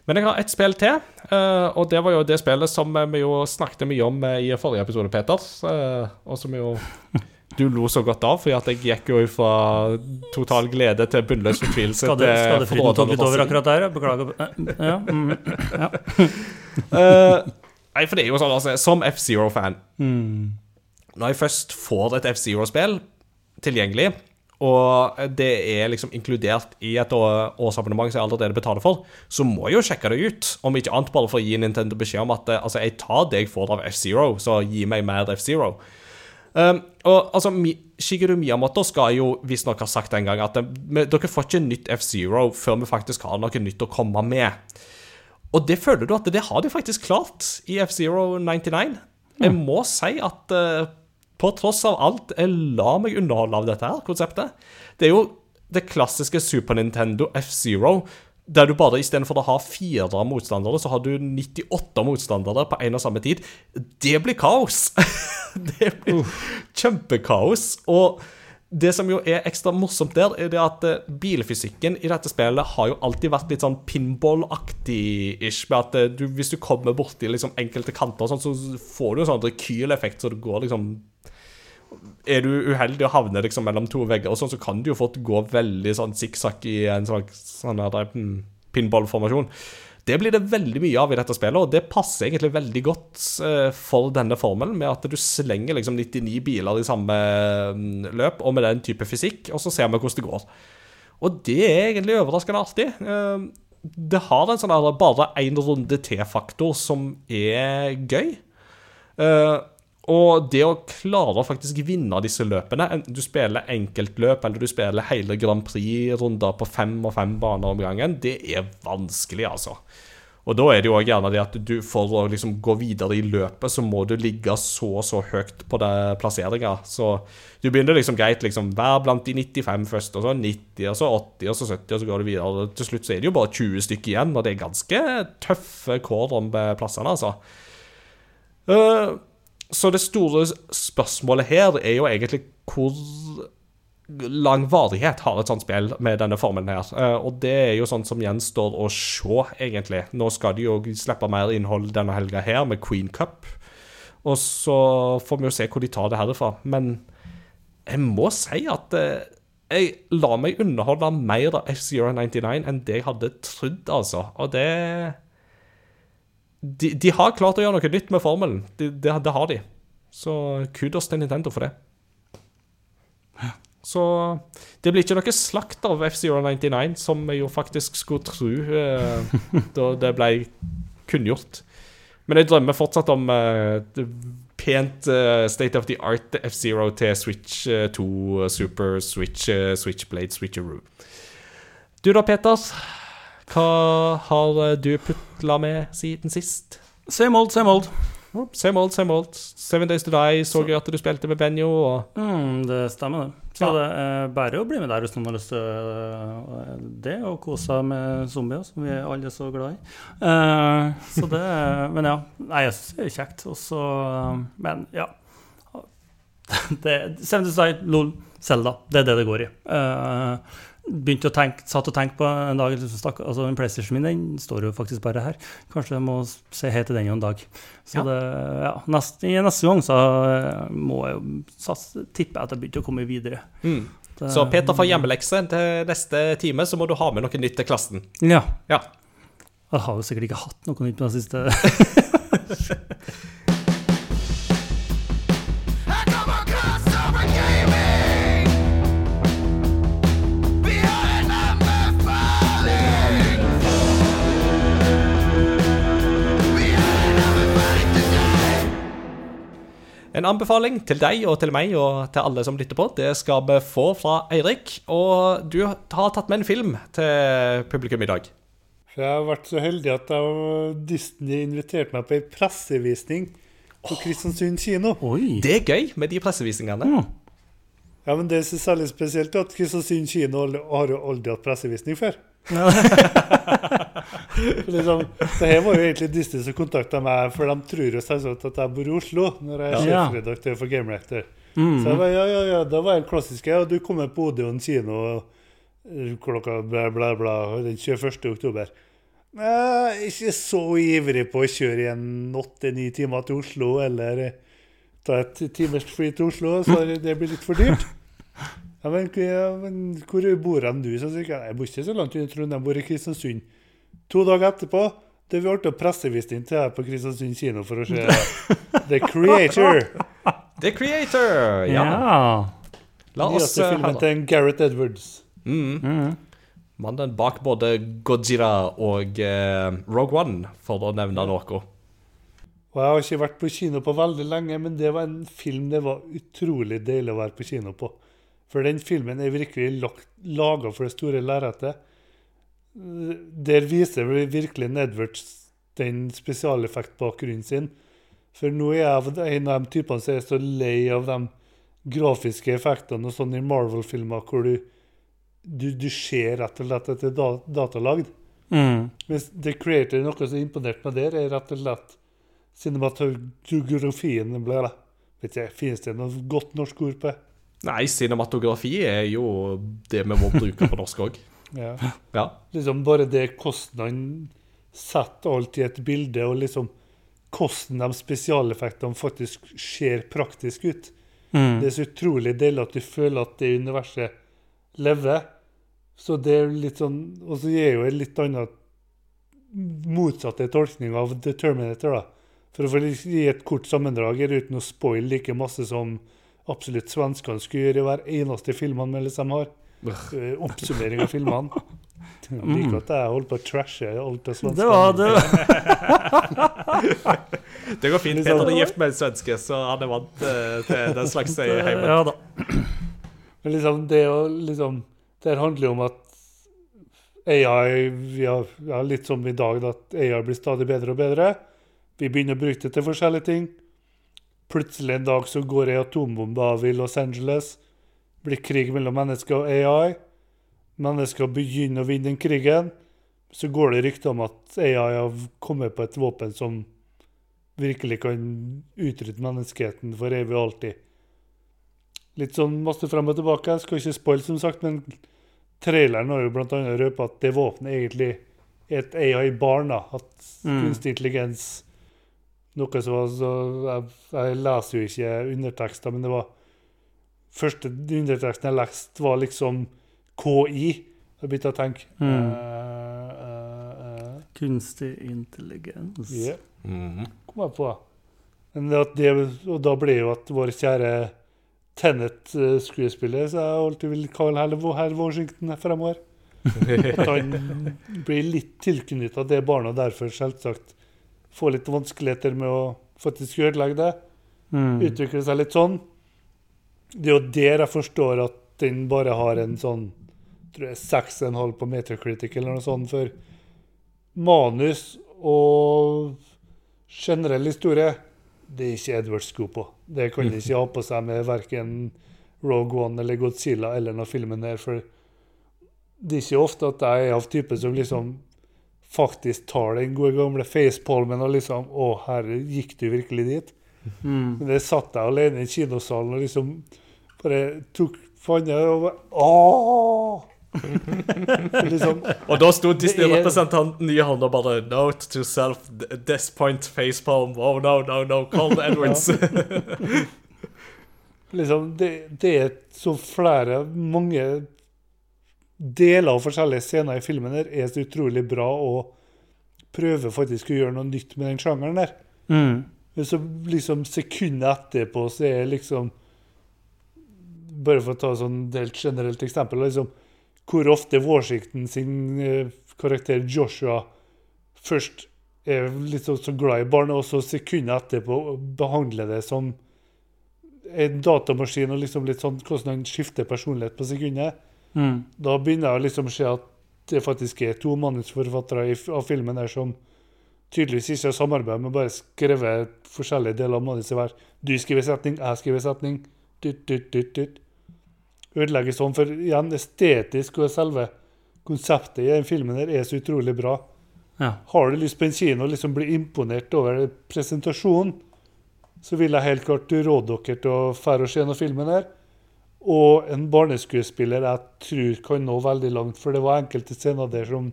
S1: Men jeg har ett spill til, eh, og det var jo det spillet som vi jo snakket mye om i forrige episode, Peter. eh, og som jo du lo så godt av, fordi at jeg gikk jo fra total glede til bunnløs fortvilelse.
S2: Skade, skadefryden tok litt over akkurat der. Beklager. Ja, mm,
S1: Eh, nei, for det er jo sånn, altså, som F-Zero-fan
S2: mm.
S1: Når jeg først får et F-Zero-spill tilgjengelig, og det er liksom inkludert i et årsabonnement som jeg allerede betaler for, så må jeg jo sjekke det ut. Om ikke annet bare for å gi Nintendo beskjed om at eh, altså, jeg tar det jeg får av F-Zero, så gi meg mer F-Zero. Um, og altså, Shigeru Miyamoto skal jo visstnok ha sagt en gang at eh, dere får ikke nytt F-Zero før vi faktisk har noe nytt å komme med. Og det føler du at det har de faktisk klart i F-Zero 99. Jeg må si at uh, på tross av alt, jeg lar meg underholde av dette her konseptet. Det er jo det klassiske Super Nintendo F-Zero, der du bare istedenfor å ha fire motstandere, så har du 98 motstandere på en og samme tid. Det blir kaos! det blir kjempekaos. Og det som jo er ekstra morsomt der, er at eh, bilfysikken i dette spillet har jo alltid vært litt sånn pinball-aktig-ish. Med at eh, du, hvis du kommer borti liksom enkelte kanter, og sånn, så får du en sånn rekyleffekt, så det går liksom er du uheldig og havner liksom mellom to vegger, og sånn, så kan du jo fort gå veldig sånn sikksakk i en slags sånn mm, pinballformasjon. Det blir det veldig mye av i dette spillet, og det passer egentlig veldig godt eh, for denne formelen, med at du slenger liksom 99 biler i samme mm, løp, og med den type fysikk, og så ser vi hvordan det går. Og det er egentlig overraskende artig. Eh, Det har en sånn bare én runde til-faktor som er gøy. Eh, og det å klare å faktisk vinne disse løpene Enten du spiller enkeltløp eller du spiller hele Grand Prix-runder på fem og fem baner om gangen, det er vanskelig, altså. Og da er det jo gjerne det at du for å liksom gå videre i løpet, så må du ligge så og så høyt på plasseringa. Så du begynner liksom greit, liksom vær blant de 95 først, og så 90, og så 80, og så 70, og så går du videre. Til slutt så er det jo bare 20 stykker igjen, og det er ganske tøffe kår om plassene, altså. Eh, så det store spørsmålet her er jo egentlig hvor lang varighet har et sånt spill med denne formelen her. Eh, og det er jo sånn som gjenstår å se, egentlig. Nå skal de jo slippe mer innhold denne helga her, med Queen Cup. Og så får vi jo se hvor de tar det herfra. Men jeg må si at eh, jeg lar meg underholde mer av F-Zero99 enn det jeg hadde trodd, altså. Og det de, de har klart å gjøre noe nytt med formelen. Det de, de har de. Så kudos til Nintendo for det. Så det blir ikke noe slakt av F-Zero99, som vi jo faktisk skulle tro eh, da det ble kunngjort. Men jeg drømmer fortsatt om eh, pent eh, state of the art F0 til Switch eh, 2 Super Switch eh, Switchblade Switcheroo. Du da, Peter? Hva har eh, du putla med siden sist?
S2: Same old, same old.
S1: Same old, same old. Seven Days to Die så jeg at du spilte med Benjo. Og
S2: Mm, det stemmer, det. Så
S1: Ja.
S2: det er bare å bli med der hvis noen har lyst til øh, det, og kose seg med zombier, som vi er alle så glad i. Uh, så det Men ja. Nei, jeg syns det er kjekt. Og så Men ja. Det, Seven Days to Die, LOL, Zelda. Det er det det går i. Eh, begynte å tenke, satt og tenkte på en dag liksom, stakk, altså en PlayStation min den står jo faktisk bare her. Kanskje jeg må se hei til den en dag. Så
S1: Ja.
S2: det, ja, neste, i neste gang så eh, må jeg jo tippe at jeg begynte å komme videre.
S1: mm.
S2: Det-
S1: Så Peter får hjemmelekse til neste time, så må du ha med noe nytt til klassen.
S2: Ja.
S1: Ja.
S2: Jeg har jo sikkert ikke hatt noe nytt på den siste.
S1: En anbefaling til deg og til meg og til alle som lytter på, det skal vi få fra Eirik. Og du har tatt med en film til publikum i dag.
S3: Jeg har vært så heldig at Disney inviterte meg på ei pressevisning på Kristiansund kino.
S2: Oi!
S1: Det er gøy med de pressevisningene.
S2: Mm.
S3: Ja, men Det som er særlig spesielt, er at Kristiansund kino har jo aldri hatt pressevisning før. Liksom, det her var jo egentlig Disney som kontakta meg, for de tror jo selvsagt at jeg bor i Oslo når jeg er
S2: Ja.
S3: sjefredaktør for Game Reactor.
S2: Mm.
S3: Så jeg bare, ja, ja, ja, det var en klassisk ja, du kommer på Odeon kino eh, klokka bla, bla, bla den 21. oktober. Jeg er ikke så ivrig på å kjøre igjen åtte-ni timer til Oslo, eller eh, ta et timers fly til Oslo, så det blir litt for dyrt. Ja, men, ja, men hvor bor han du? Så sier jeg, jeg bor ikke så langt unna Trondheim, jeg bor i Kristiansund. To dager etterpå det ble det pressevist inn til her på Kristiansund kino for å se The Creator.
S1: The Creator. Ja.
S2: Ja.
S1: La oss
S3: Nyeste
S1: eh,
S3: filmen til Gareth Edwards.
S1: Mm.
S2: Mm.
S1: Mannen bak både Godzilla og eh, Rogue One, for å nevne noe.
S3: Og jeg har ikke vært på kino på veldig lenge, men det var en film det var utrolig deilig å være på kino på. For den filmen er virkelig laga for det store lerretet. Der viser vi virkelig Edwards den spesialeffektbakgrunnen sin. For nå er jeg en av de typene som er så lei av de grafiske effektene og sånn i Marvel-filmer hvor du, du, du ser rett og slett at det er da, datalagd.
S2: Mm.
S3: Mens The Creator, noe som imponerte meg der, er rett og slett cinematografien. Ble det. Vet ikke, Finnes det noe godt norsk ord på det?
S1: Nei, cinematografi er jo det vi må bruke på norsk òg.
S3: Ja.
S1: Ja.
S3: Liksom bare det han setter alt i et bilde, og liksom hvordan de spesialeffektene faktisk ser praktisk ut.
S2: Mm.
S3: Det er så utrolig deilig at du føler at det universet lever. Så det er litt sånn Og så gir jo en litt annen motsatte tolkning av The Terminator, da. For å gi et kort sammendrag her uten å spoile like masse som absolutt svenskene skulle gjøre i hver eneste film han melder de har. Uh, Oppsummering av filmene. Jeg liker at jeg holder på å trashe alt av svenskene.
S2: Det var det.
S1: Det går fint. Peter er gift med en svenske, så han er vant eh, til den slags i heimen.
S2: Ja da.
S3: Men liksom, det å liksom Det handler jo om at AI vi har, ja, Litt som i dag, at AI blir stadig bedre og bedre. Vi begynner å bruke det til forskjellige ting. Plutselig en dag så går ei atombombe av i Los Angeles. Blir krig mellom mennesker og AI. Mennesker begynner å vinne den krigen. Så går det rykter om at AI har kommet på et våpen som virkelig kan utrydde menneskeheten for evig og alltid. litt sånn masse frem og tilbake. Jeg skal ikke spoile, som sagt, men traileren har jo annet røpet at det våpenet egentlig er et AI-barn. At
S2: Mm.
S3: kunstig intelligens Noe som var så jeg, jeg leser jo ikke undertekster, men det var Første underteksten jeg leste, var liksom KI. Jeg begynte å tenke
S2: Mm.
S3: Uh, uh, uh.
S2: Kunstig intelligens.
S3: ja,
S1: Mhm.
S3: kom jeg på. Men det at det, og da ble jo at vår kjære Tenet-skuespiller, så jeg alltid vil kalle herr Washington fremover At han blir litt tilknytta det barna, derfor selvsagt får litt vanskeligheter med å faktisk ødelegge det.
S2: Mm.
S3: Utvikle seg litt sånn. Det er jo der jeg forstår at den bare har en sånn tror jeg 6,5 på Metacritic eller noe sånt, for manus og generell historie det er ikke Edwards god på. Det kan de ikke ha på seg med verken Rogue One eller Godzilla eller noen filmen her, for det er ikke ofte at jeg er av typen som liksom faktisk tar den gode gamle facepalmen og liksom Å, herre, gikk du virkelig dit?
S2: Mm.
S3: Men det satt jeg alene i kinosalen og liksom bare tok panna og bare Åh! liksom,
S1: Og da sto Disney-representanten i hånda og bare Note to self, this point facepalm. Oh no, no, no, call Edwards.
S3: liksom det, det er som flere Mange deler av forskjellige scener i filmen her er så utrolig bra og prøver faktisk å gjøre noe nytt med den sjangeren der.
S2: Mm.
S3: Men så liksom sekundet etterpå så er liksom Bare for å ta et sånn helt generelt eksempel liksom, Hvor ofte Washington sin eh, karakter Joshua først er litt så, så glad i barn, og så sekundet etterpå behandler det som en datamaskin, og liksom litt sånn hvordan han skifter personlighet på sekundet.
S2: Mm.
S3: Da begynner jeg å liksom se at det faktisk er to manusforfattere av filmen her som tydeligvis ikke har samarbeidet, men bare skrevet forskjellige deler av manuset hver. Du skriver setning, jeg skriver setning. Dytt, dytt, dytt, dytt. Ødelegger sånn, for igjen, estetisk og selve konseptet i den filmen her er så utrolig bra.
S2: Ja.
S3: Har du lyst på en kino og liksom bli imponert over presentasjonen, så vil jeg helt klart råde dere til å fære og se noen filmen her. Og en barneskuespiller jeg tror kan nå veldig langt, for det var enkelte scener der som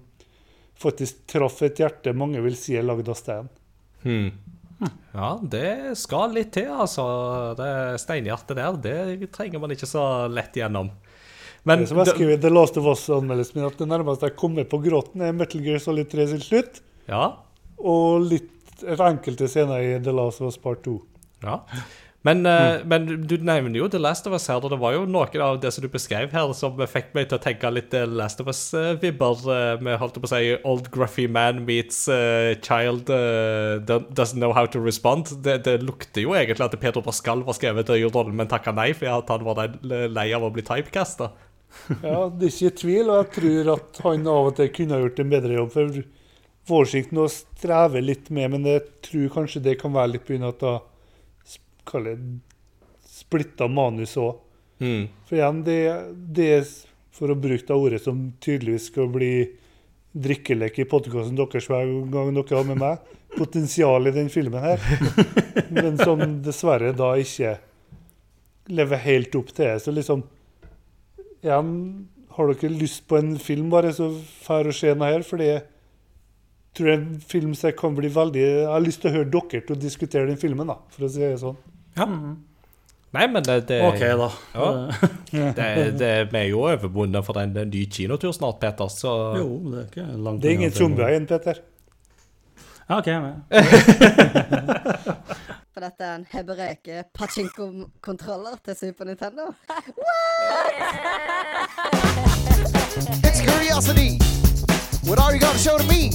S3: faktisk traff et hjerte mange vil si er lagd av stein.
S1: Hmm. Ja, det skal litt til, altså. Det steinhjertet der, det trenger man ikke så lett gjennom. Men
S3: Det som jeg skrev i The Last of Us-anmeldelsen min, at det nærmeste jeg kommer på gråten, er Metal Gear Solid 3 sin slutt,
S1: Ja,
S3: og litt enkelte scener i The Last of Us Part 2.
S1: ja. Men, eh, men du nevner jo The Last of Us her, og det var jo noe av det som du beskrev her, som fikk meg til å tenke litt The Last of Us-vibber. eh, Med holdt på å si Old Gruffy Man meets uh, Child uh, Doesn't Know How To Respond. Det, det lukter jo egentlig at Peder Pascal var skrevet til rollen, men takka nei fordi han var lei av å bli typecasta.
S3: Ja, det er ikke tvil, og jeg tror at han av og til kunne ha gjort en bedre jobb. For Washington å streve litt med, men jeg tror kanskje det kan være litt på at da kaller det splitta manus òg.
S1: Mm.
S3: For igjen, det, det for å bruke det ordet som tydeligvis skal bli drikkelek i podkasten deres hver gang dere har med meg, potensial i den filmen her, men som dessverre da ikke lever helt opp til det. Så liksom Igjen, har dere lyst på en film, bare så fær og se den her, for jeg tror en film som kan bli veldig Jeg har lyst til å høre dere til å diskutere den filmen, da, for å si det sånn.
S1: Nei, men det, det,
S2: OK, da.
S1: Ja. det, det Vi er jo overbundet for en, ny kinotur snart, Peter, så
S2: Jo, det er ikke langt
S3: Det er ingen zombier Peter.
S2: Ja, OK. Men.
S6: For dette er en hebreke pachinko-kontroller til Super Nintendo.
S7: It's curiosity. What are you gonna show to me?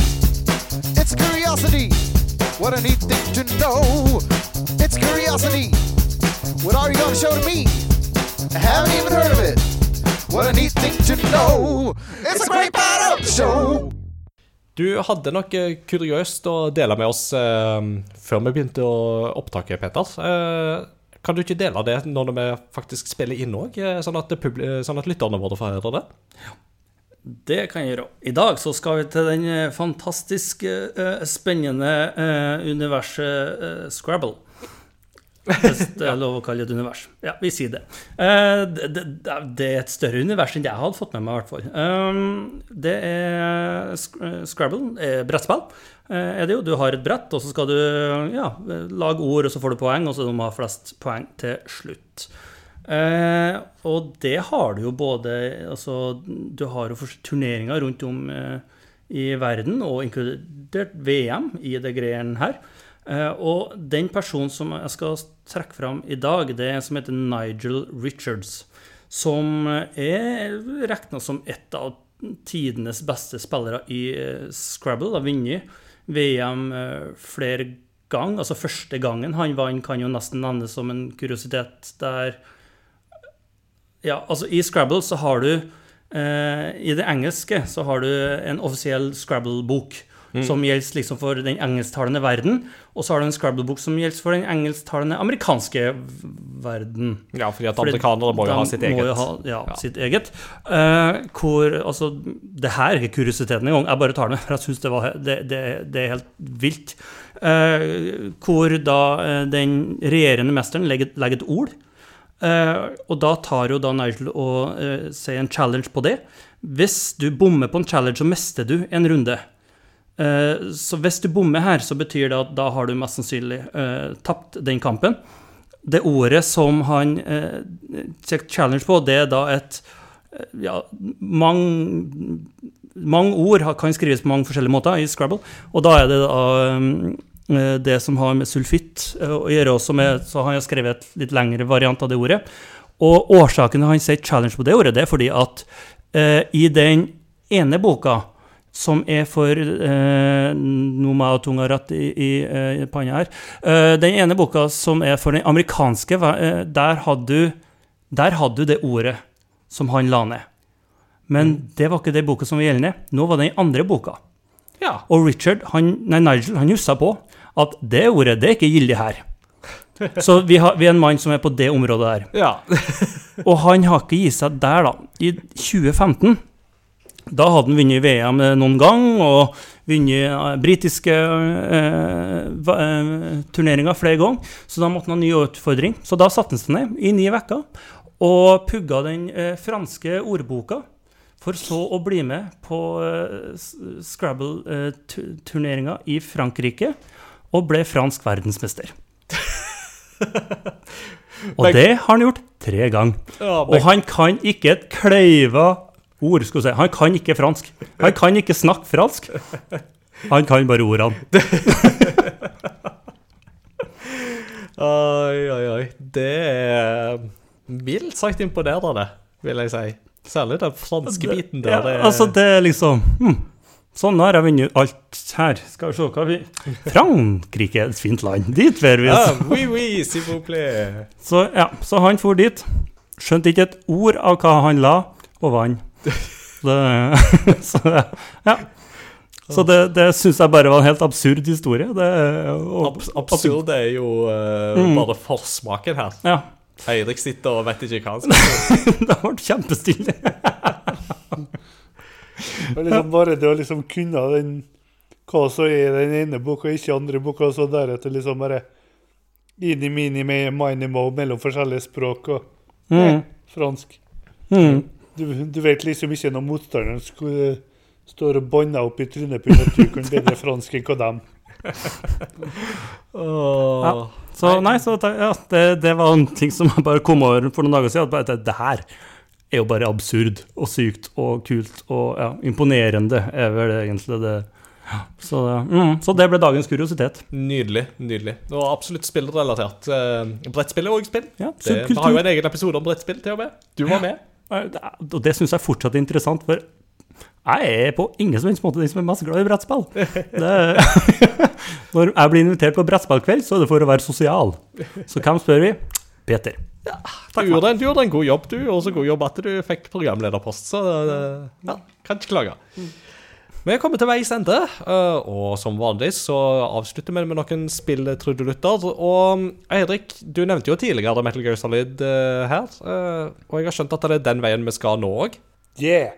S7: It's curiosity. What a neat thing to know. It's curiosity. What are you gonna show to me? I haven't even heard of it. What a neat thing to know. It's a great the show.
S1: Du hadde noe kuriøst å dele med oss eh, før vi begynte opptaket, Peter. Eh, kan du ikke dele det når vi faktisk spiller inn òg, sånn, eh, sånn at lytterne våre får høre det?
S2: Det kan jeg gjøre. I dag så skal vi til den fantastisk fantastiske, eh, spennende uh, universet uh, Scrabble. Hvis det er lov å kalle det et univers. Ja, vi sier det. Eh, det, det. Det er et større univers enn jeg hadde fått med meg, i hvert fall. Um, det er eh, Scrabble, er brettspill. eh, Er det jo. Du har et brett, og så skal du ja, lage ord, og så får du poeng, og så må du ha flest poeng til slutt. Eh, og det har du jo både Altså, du har jo turneringer rundt om eh, i verden, og inkludert VM i det greiene her. Eh, og den personen som jeg skal trekke fram i dag, det er en som heter Nigel Richards. Som er regna som et av tidenes beste spillere i eh, Scrabble. Har vunnet VM eh, flere ganger. Altså første gangen han vant, kan jo nesten nevnes som en kuriositet der Ja, altså i Scrabble så har du eh, I det engelske så har du en offisiell Scrabble-bok. Som gjelder liksom for den engelsktalende verden. Og så har du en Scrabble-bok som gjelder for den engelsktalende amerikanske verden.
S1: Ja, fordi at
S2: Fordi
S1: amerikanere må jo ha sitt eget.
S2: ha, ja, sitt eget. Eh, hvor Altså, det her er ikke kuriositeten engang. Jeg bare tar det, for jeg syns det, det, det, det er helt vilt. Eh, hvor da eh, den regjerende mesteren legger, legger et ord. Eh, og da tar jo da Nigel og eh, sier en challenge på det. Hvis du bommer på en challenge, så mister du en runde. Eh, så hvis du bommer her, så betyr det at da har du mest sannsynlig eh, tapt den kampen. Det ordet som han tar challenge på, det er da et ja, mange mange ord kan skrives på mange forskjellige måter i Scrabble, og da er det da det som har med sulfitt eh, å gjøre også med, så har jeg skrevet et litt lengre variant av det ordet. Og årsaken til han sier challenge på det ordet, det er fordi at eh, i den ene boka, som er for eh, Nå må jeg ha tunga rett i, i, eh, i panna her. Eh, den ene boka som er for den amerikanske, eh, der hadde du der hadde du det ordet som han la ned. Men det var ikke det boka som var gjeldende. Nå var det den andre boka.
S1: Ja.
S2: Og Richard, han, nei, Nigel, han jussa på at det ordet det er ikke gyldig her. Så vi, har, vi er en mann som er på det området der.
S1: ja.
S2: Og han har ikke gitt seg der, da. I 2015 da hadde han vunnet VM noen gang, og vunnet eh, britiske eh, eh, turneringer flere ganger. Så da måtte han ha ny utfordring. Så da satte han seg ned i ni uker og pugga den eh, franske ordboka. For så å bli med på eh, Scrabble-turneringa i Frankrike, og ble fransk verdensmester. Og det har han gjort tre ganger. Og han kan ikke et kleiva ord, skulle jeg si. Han kan ikke fransk. Han kan ikke snakke fransk. Han kan bare ordene.
S1: Oi, oi, oi. Det er mildt sagt imponerende, vil jeg si. Særlig den franske biten der. Det ja,
S2: altså, det er liksom hm, Sånn har jeg vunnet alt her. Skal vi se hva vi Frankrike er et fint land. Dit drar vi.
S1: Ah, oui, oui, s'il.
S2: Så ja, så han for dit. Skjønte ikke et ord av hva han la, og vant. Det, så ja. Så det, det syns jeg bare var en helt absurd historie. Det, og,
S1: Abs absurd er jo uh,
S2: Mm.
S1: bare forsmaken her.
S2: Ja.
S1: Eirik sitter og vet ikke hva han skal si.
S2: Det ble kjempestille.
S3: Og liksom bare det å liksom kunne den hva som er i den ene boka ikke andre boka, og så deretter liksom bare inni, mini, med mini, mo mellom forskjellige språk og
S2: Mm.
S3: fransk.
S2: Mm.
S3: Du, du vet liksom ikke når motstanderen skulle, står og banner opp i trynet på at du kan bedre fransk enn hva dem.
S1: ja.
S2: Så nei, så ja, det, det var en ting som bare kom over for noen dager siden. At bare, det, det her er jo bare absurd og sykt og kult og ja, imponerende, er vel egentlig det. Så, mm, så det ble dagens kuriositet.
S1: Nydelig. nydelig. Og absolutt spillrelatert. Uh, brettspill er òg spill.
S2: Ja,
S1: Det, vi har jo en egen episode om brettspill til og med. Du var med.
S2: Eh, Og det syns jeg fortsatt er interessant, for jeg er på ingen som helst måte den som er mest glad i brettspill. Når jeg blir invitert på brettspillkveld, så er det for å være sosial. Så hvem spør vi? Peter.
S1: Du gjorde, en, du gjorde en god jobb, du. Og så god jobb at du fikk programlederpost. Så eh, ja, kan ikke klage. Vi er kommet til veis ende, eh, og som vanlig så avslutter vi med noen spilltrudelutter. Og Eirik, du nevnte jo tidligere Metal Gear Solid eh, her. eh, og jeg har skjønt at det er den veien vi skal nå òg.
S3: Yeah!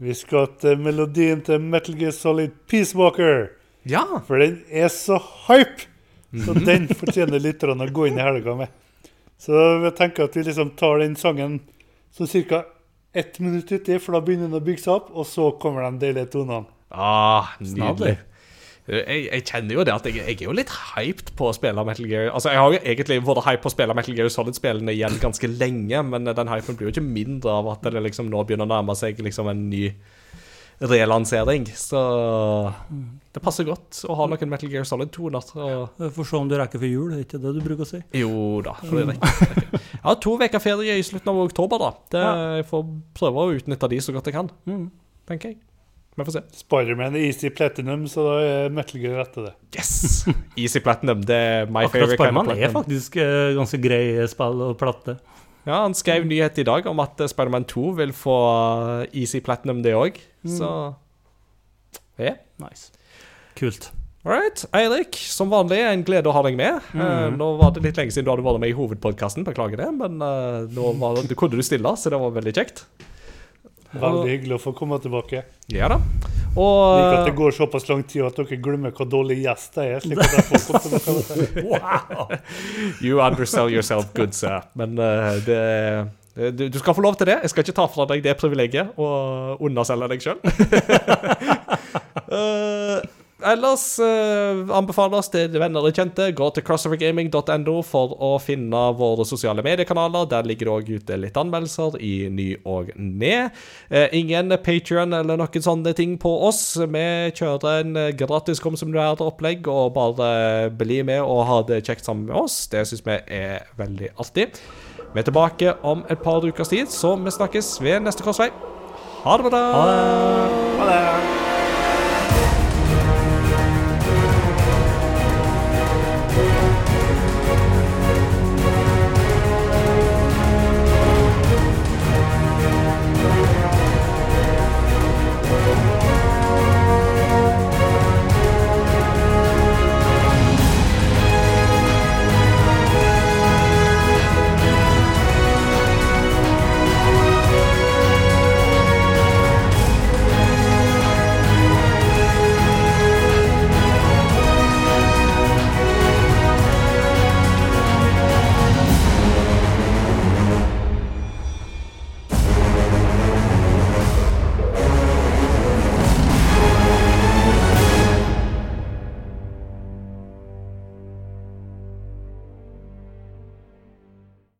S3: Vi skal til melodien til Metal Gear Solid Peace Walker.
S1: Ja.
S3: For den er så hype! Så den fortjener lytterne å gå inn i helga med. Så jeg tenker at vi liksom tar den sangen så ca. ett minutt uti, for da begynner den å bygge seg opp, og så kommer de deilige tonene.
S1: Ah, nydelig. Jeg, jeg kjenner jo det at jeg, jeg er jo litt hyped på å spille Metal Gear Altså, Jeg har jo egentlig vært hyped på å spille Metal Gear Solid-spillene igjen ganske lenge, men den hypen blir jo ikke mindre av at det liksom nå begynner å nærme seg liksom en ny relansering. Så det passer godt å ha noen Metal Gear Solid-toner. og-
S2: Vi får se om du rekker for jul, er ikke det du bruker å si?
S1: Jo da. For det er riktig. Jeg har to uker ferie i slutten av oktober, da. Det, Jeg får prøve å utnytte de så godt jeg kan,
S2: Mm.
S1: tenker jeg. Vi får se.
S3: Spiderman er easy platinum, så da er Metal Gear etter det.
S1: Yes! Easy Platinum. Det er my
S2: Akkurat
S1: favorite kind of
S2: Sparman er faktisk eh, ganske grei spill og platte.
S1: Ja, Han skrev nyhet i dag om at eh, Spiderman 2 vil få eh, Easy Platinum, det òg. Så ja.
S2: Nice. Kult.
S1: All right. Eirik, som vanlig en glede å ha deg med. Eh, nå var det litt lenge siden du hadde vært med i hovedpodkasten, beklager det. Men uh, nå var, du kunne du stille, så det var veldig kjekt.
S3: Veldig hyggelig å få komme tilbake.
S1: Ja da.
S3: Liker
S1: Og
S3: at det går såpass lang tid at dere glemmer hvor dårlig gjest jeg er. slik at jeg får tilbake.
S1: You undersell yourself good, sir. Men uh, det du, du skal få lov til det. Jeg skal ikke ta fra deg det privilegiet og underselge deg sjøl. ellers eh, anbefales til venner og kjente. Gå til crossovergaming.no for å finne våre sosiale mediekanaler. Der ligger det òg ute litt anmeldelser i ny og ned. Eh, ingen Patrion eller noen sånne ting på oss. Vi kjører en eh, gratis kom som du er-opplegg, og bare bli med og ha det kjekt sammen med oss. Det syns vi er veldig artig. Vi er tilbake om et par ukers tid, så vi snakkes ved neste korsvei. Ha det bra!
S2: Ha det.
S3: Ha det.